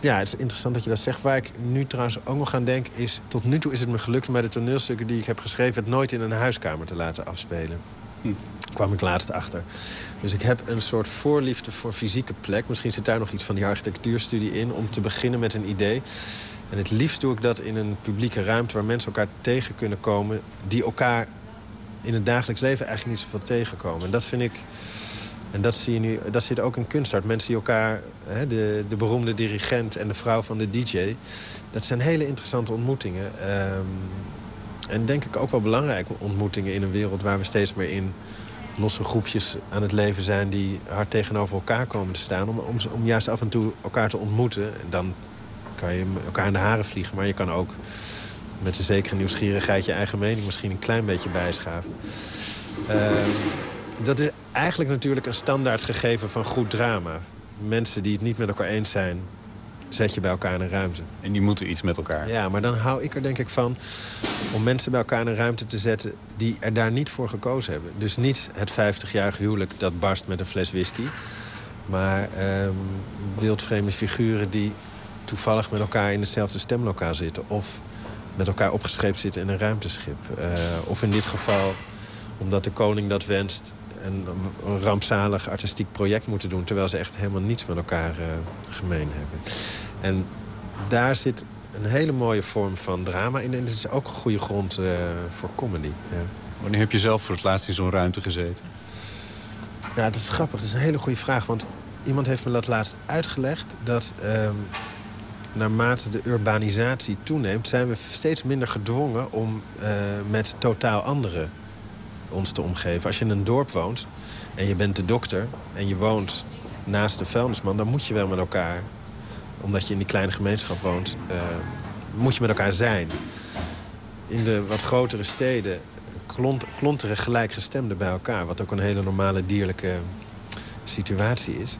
Ja, het is interessant dat je dat zegt. Waar ik nu trouwens ook nog aan denk is... tot nu toe is het me gelukt om bij de toneelstukken die ik heb geschreven... het nooit in een huiskamer te laten afspelen. Hm. kwam ik laatst achter. Dus ik heb een soort voorliefde voor fysieke plek. Misschien zit daar nog iets van die architectuurstudie in... om te beginnen met een idee. En het liefst doe ik dat in een publieke ruimte... waar mensen elkaar tegen kunnen komen... die elkaar in het dagelijks leven eigenlijk niet zoveel tegenkomen. En dat vind ik... En dat, zie je nu, dat zit ook in kunstart. Mensen die elkaar, hè, de, de beroemde dirigent en de vrouw van de DJ... dat zijn hele interessante ontmoetingen. Um, en denk ik ook wel belangrijke ontmoetingen in een wereld... waar we steeds meer in losse groepjes aan het leven zijn... die hard tegenover elkaar komen te staan... om, om, om juist af en toe elkaar te ontmoeten. En dan kan je elkaar in de haren vliegen. Maar je kan ook met een zekere nieuwsgierigheid je eigen mening misschien een klein beetje bijschaven. Uh, dat is eigenlijk natuurlijk een standaard gegeven van goed drama. Mensen die het niet met elkaar eens zijn, zet je bij elkaar in een ruimte. En die moeten iets met elkaar. Ja, maar dan hou ik er denk ik van om mensen bij elkaar in een ruimte te zetten... die er daar niet voor gekozen hebben. Dus niet het 50-jarige huwelijk dat barst met een fles whisky... maar um, wildvreemde figuren die toevallig met elkaar in hetzelfde stemlokaal zitten... of met elkaar opgescheept zitten in een ruimteschip. Uh, of in dit geval, omdat de koning dat wenst... Een, een, rampzalig artistiek project moeten doen... terwijl ze echt helemaal niets met elkaar uh, gemeen hebben. En daar zit een hele mooie vorm van drama in. En het is ook een goede grond uh, voor comedy. Ja. Wanneer heb je zelf voor het laatst in zo'n ruimte gezeten? Ja, dat is grappig. Dat is een hele goede vraag. Want iemand heeft me dat laatst uitgelegd... dat um, naarmate de urbanisatie toeneemt... zijn we steeds minder gedwongen om uh, met totaal anderen ons te omgeven. Als je in een dorp woont en je bent de dokter... en je woont naast de vuilnisman... dan moet je wel met elkaar, omdat je in die kleine gemeenschap woont... Uh, moet je met elkaar zijn. In de wat grotere steden klont, klonteren gelijkgestemden bij elkaar... wat ook een hele normale dierlijke situatie is...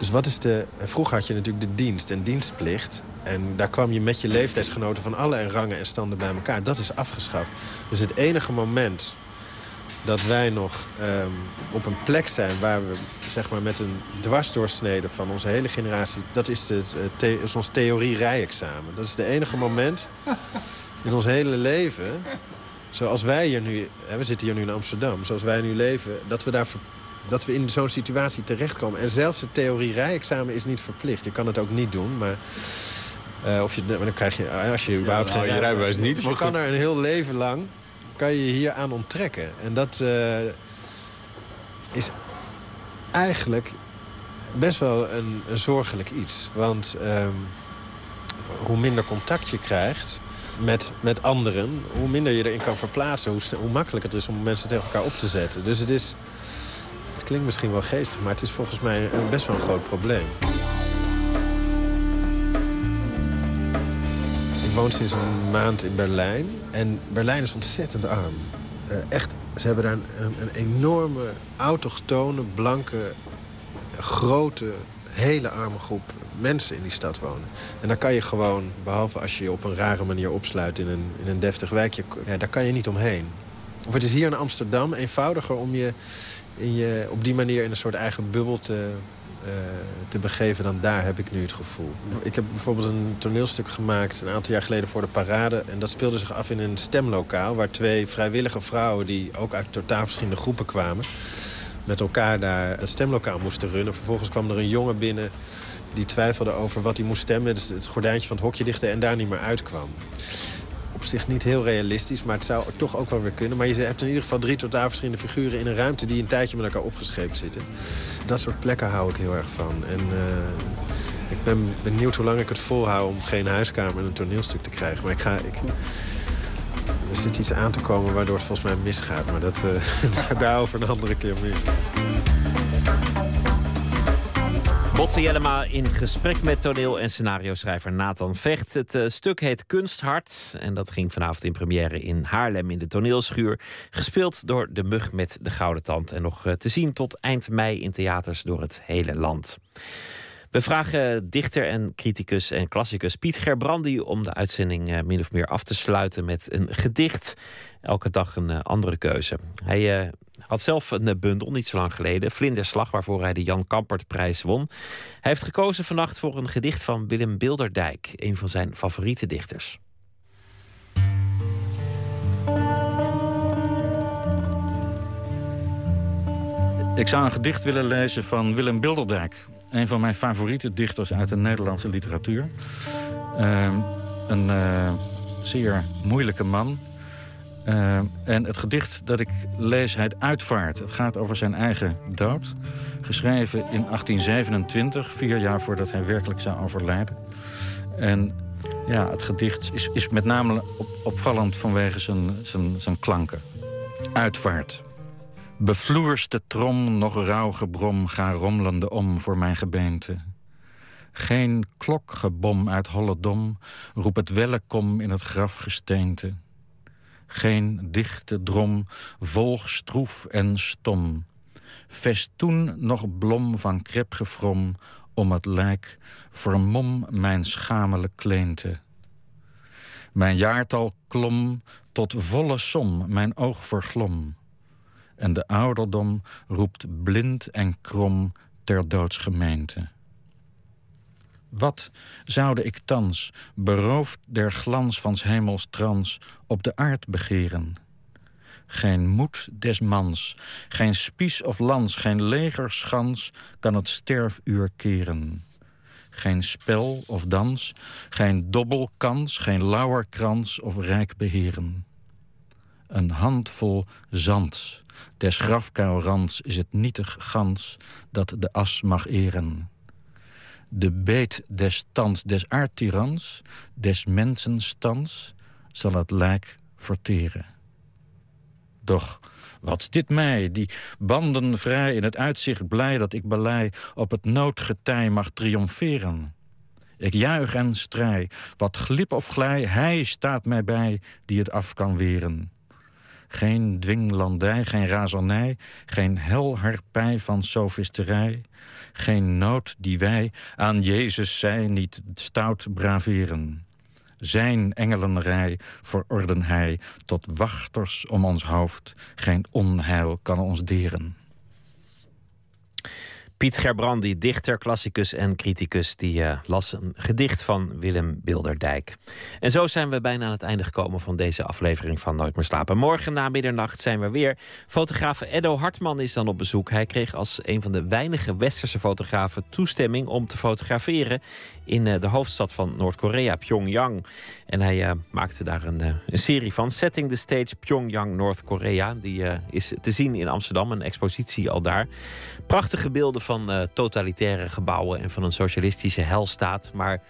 Dus wat is de... Vroeger had je natuurlijk de dienst en dienstplicht. En daar kwam je met je leeftijdsgenoten van alle rangen en standen bij elkaar. Dat is afgeschaft. Dus het enige moment dat wij nog um, op een plek zijn... waar we zeg maar, met een dwarsdoorsnede van onze hele generatie... dat is, het, ons theorie-rijexamen. Dat is het enige moment in ons hele leven... zoals wij hier nu... Hè, we zitten hier nu in Amsterdam. Zoals wij nu leven, dat we daar dat we in zo'n situatie terechtkomen. En zelfs het theorie-rijexamen is niet verplicht. Je kan het ook niet doen, maar... Uh, of je, dan krijg je, als je überhaupt ja, nou, geen je rijbewijs niet. Dus je kan er een heel leven lang kan je, je hier aan onttrekken. En dat uh, is eigenlijk best wel een, een zorgelijk iets. Want um, hoe minder contact je krijgt met, met anderen... hoe minder je erin kan verplaatsen... Hoe, hoe makkelijker het is om mensen tegen elkaar op te zetten. Dus het is klinkt misschien wel geestig, maar het is volgens mij een, best wel een groot probleem. Ik woon sinds een maand in Berlijn. En Berlijn is ontzettend arm. Uh, echt, ze hebben daar een, een, enorme, autochtone, blanke, grote, hele arme groep mensen in die stad wonen. En daar kan je gewoon, behalve als je je op een rare manier opsluit in een, in een deftig wijkje... Ja, daar kan je niet omheen. Of het is hier in Amsterdam eenvoudiger om je in je op die manier in een soort eigen bubbel te, eh, te begeven dan daar, heb ik nu het gevoel. Ik heb bijvoorbeeld een toneelstuk gemaakt een aantal jaar geleden voor de parade. En dat speelde zich af in een stemlokaal... waar twee vrijwillige vrouwen die ook uit totaal verschillende groepen kwamen... met elkaar daar het stemlokaal moesten runnen. Vervolgens kwam er een jongen binnen die twijfelde over wat hij moest stemmen. Dus het gordijntje van het hokje dichtte en daar niet meer uitkwam op zich niet heel realistisch, maar het zou toch ook wel weer kunnen. Maar je hebt in ieder geval drie totaal verschillende figuren in een ruimte die een tijdje met elkaar opgescheept zitten. Dat soort plekken hou ik heel erg van. En uh, ik ben benieuwd hoe lang ik het volhoud om geen huiskamer en een toneelstuk te krijgen. Maar ik ga. Ik, er zit iets aan te komen waardoor het volgens mij misgaat. Maar dat, uh, daarover een andere keer meer. Botte Jellema in gesprek met toneel- en scenario-schrijver Nathan Vecht. Het uh, stuk heet Kunsthart en dat ging vanavond in première in Haarlem in de toneelschuur. Gespeeld door De Mug met de Gouden Tand en nog uh, te zien tot eind mei in theaters door het hele land. We vragen dichter en criticus en klassicus Piet Gerbrandi om de uitzending uh, min of meer af te sluiten met een gedicht. Elke dag een andere keuze. Hij had zelf een bundel, niet zo lang geleden. Vlinderslag, waarvoor hij de Jan Kampertprijs won. Hij heeft gekozen vannacht voor een gedicht van Willem Bilderdijk. Een van zijn favoriete dichters. Ik zou een gedicht willen lezen van Willem Bilderdijk. Een van mijn favoriete dichters uit de Nederlandse literatuur. Uh, een uh, zeer moeilijke man uh, en het gedicht dat ik lees heet Uitvaart. Het gaat over zijn eigen dood. Geschreven in 1827, vier jaar voordat hij werkelijk zou overlijden. En ja, het gedicht is, is met name op, opvallend vanwege zijn, zijn, zijn klanken. Uitvaart. Bevloerste trom, nog rauw gebrom, ga rommelende om voor mijn gebeente. Geen klokgebom uit Holledom, roep het welkom in het grafgesteente. Geen dichte drom, volg stroef en stom. Festoen nog blom van krepgevrom, om het lijk vermom mijn schamele kleente. Mijn jaartal klom tot volle som, mijn oog verglom. En de ouderdom roept blind en krom ter doodsgemeente. Wat zoude ik thans, beroofd der glans van s hemels trans, op de aard begeren? Geen moed des mans, geen spies of lans, geen legerschans kan het sterfuur keren. Geen spel of dans, geen dobbelkans, geen lauwerkrans of rijk beheren. Een handvol zand, des grafkuilrands is het nietig gans dat de as mag eren de beet des stands des aardtirans, des mensenstands, zal het lijk verteren. Doch wat dit mij, die banden vrij in het uitzicht blij dat ik belei op het noodgetij mag triomferen? Ik juich en strij, wat glip of glij, hij staat mij bij die het af kan weren. Geen dwinglandij, geen razernij, geen helharpij van sofisterij, geen nood die wij aan Jezus zij niet stout braveren. Zijn engelenrij verorden hij tot wachters om ons hoofd. Geen onheil kan ons deren. Piet Gerbrandi, dichter, klassicus en criticus, die uh, las een gedicht van Willem Bilderdijk. En zo zijn we bijna aan het einde gekomen van deze aflevering van Nooit meer slapen. Morgen na middernacht zijn we weer. Fotograaf Edo Hartman is dan op bezoek. Hij kreeg als een van de weinige westerse fotografen toestemming om te fotograferen in uh, de hoofdstad van Noord-Korea, Pyongyang. En hij uh, maakte daar een, een, serie van, Setting the Stage Pyongyang, Noord-Korea. Die is te zien in Amsterdam, een expositie al daar. Prachtige beelden van uh, totalitaire gebouwen en van een socialistische helstaat. Maar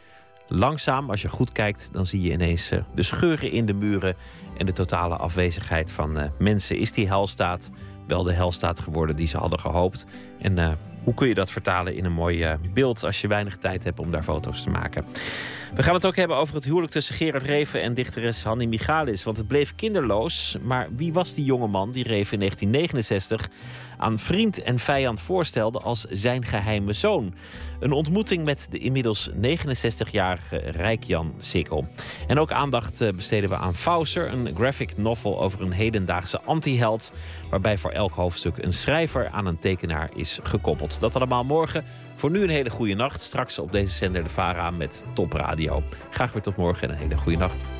langzaam, als je goed kijkt, dan zie je ineens uh, de scheuren in de muren en de totale afwezigheid van uh, mensen. Is die helstaat wel de helstaat geworden die ze hadden gehoopt? En hoe kun je dat vertalen in een mooi beeld als je weinig tijd hebt om daar foto's te maken? We gaan het ook hebben over het huwelijk tussen Gerard Reven en dichteres Hanni Michalis. Want het bleef kinderloos. Maar wie was die jonge man die Reven in 1969 aan vriend en vijand voorstelde als zijn geheime zoon. Een ontmoeting met de inmiddels 69-jarige Rijkjan Sikkel. En ook aandacht eh, besteden we aan Fauser, een graphic novel over een hedendaagse antiheld. Waarbij voor elk hoofdstuk een schrijver aan een tekenaar is gekoppeld. Dat allemaal morgen. Voor nu een hele goede nacht. Straks op deze zender de Vara met Top Radio. Graag weer tot morgen en een hele goede nacht.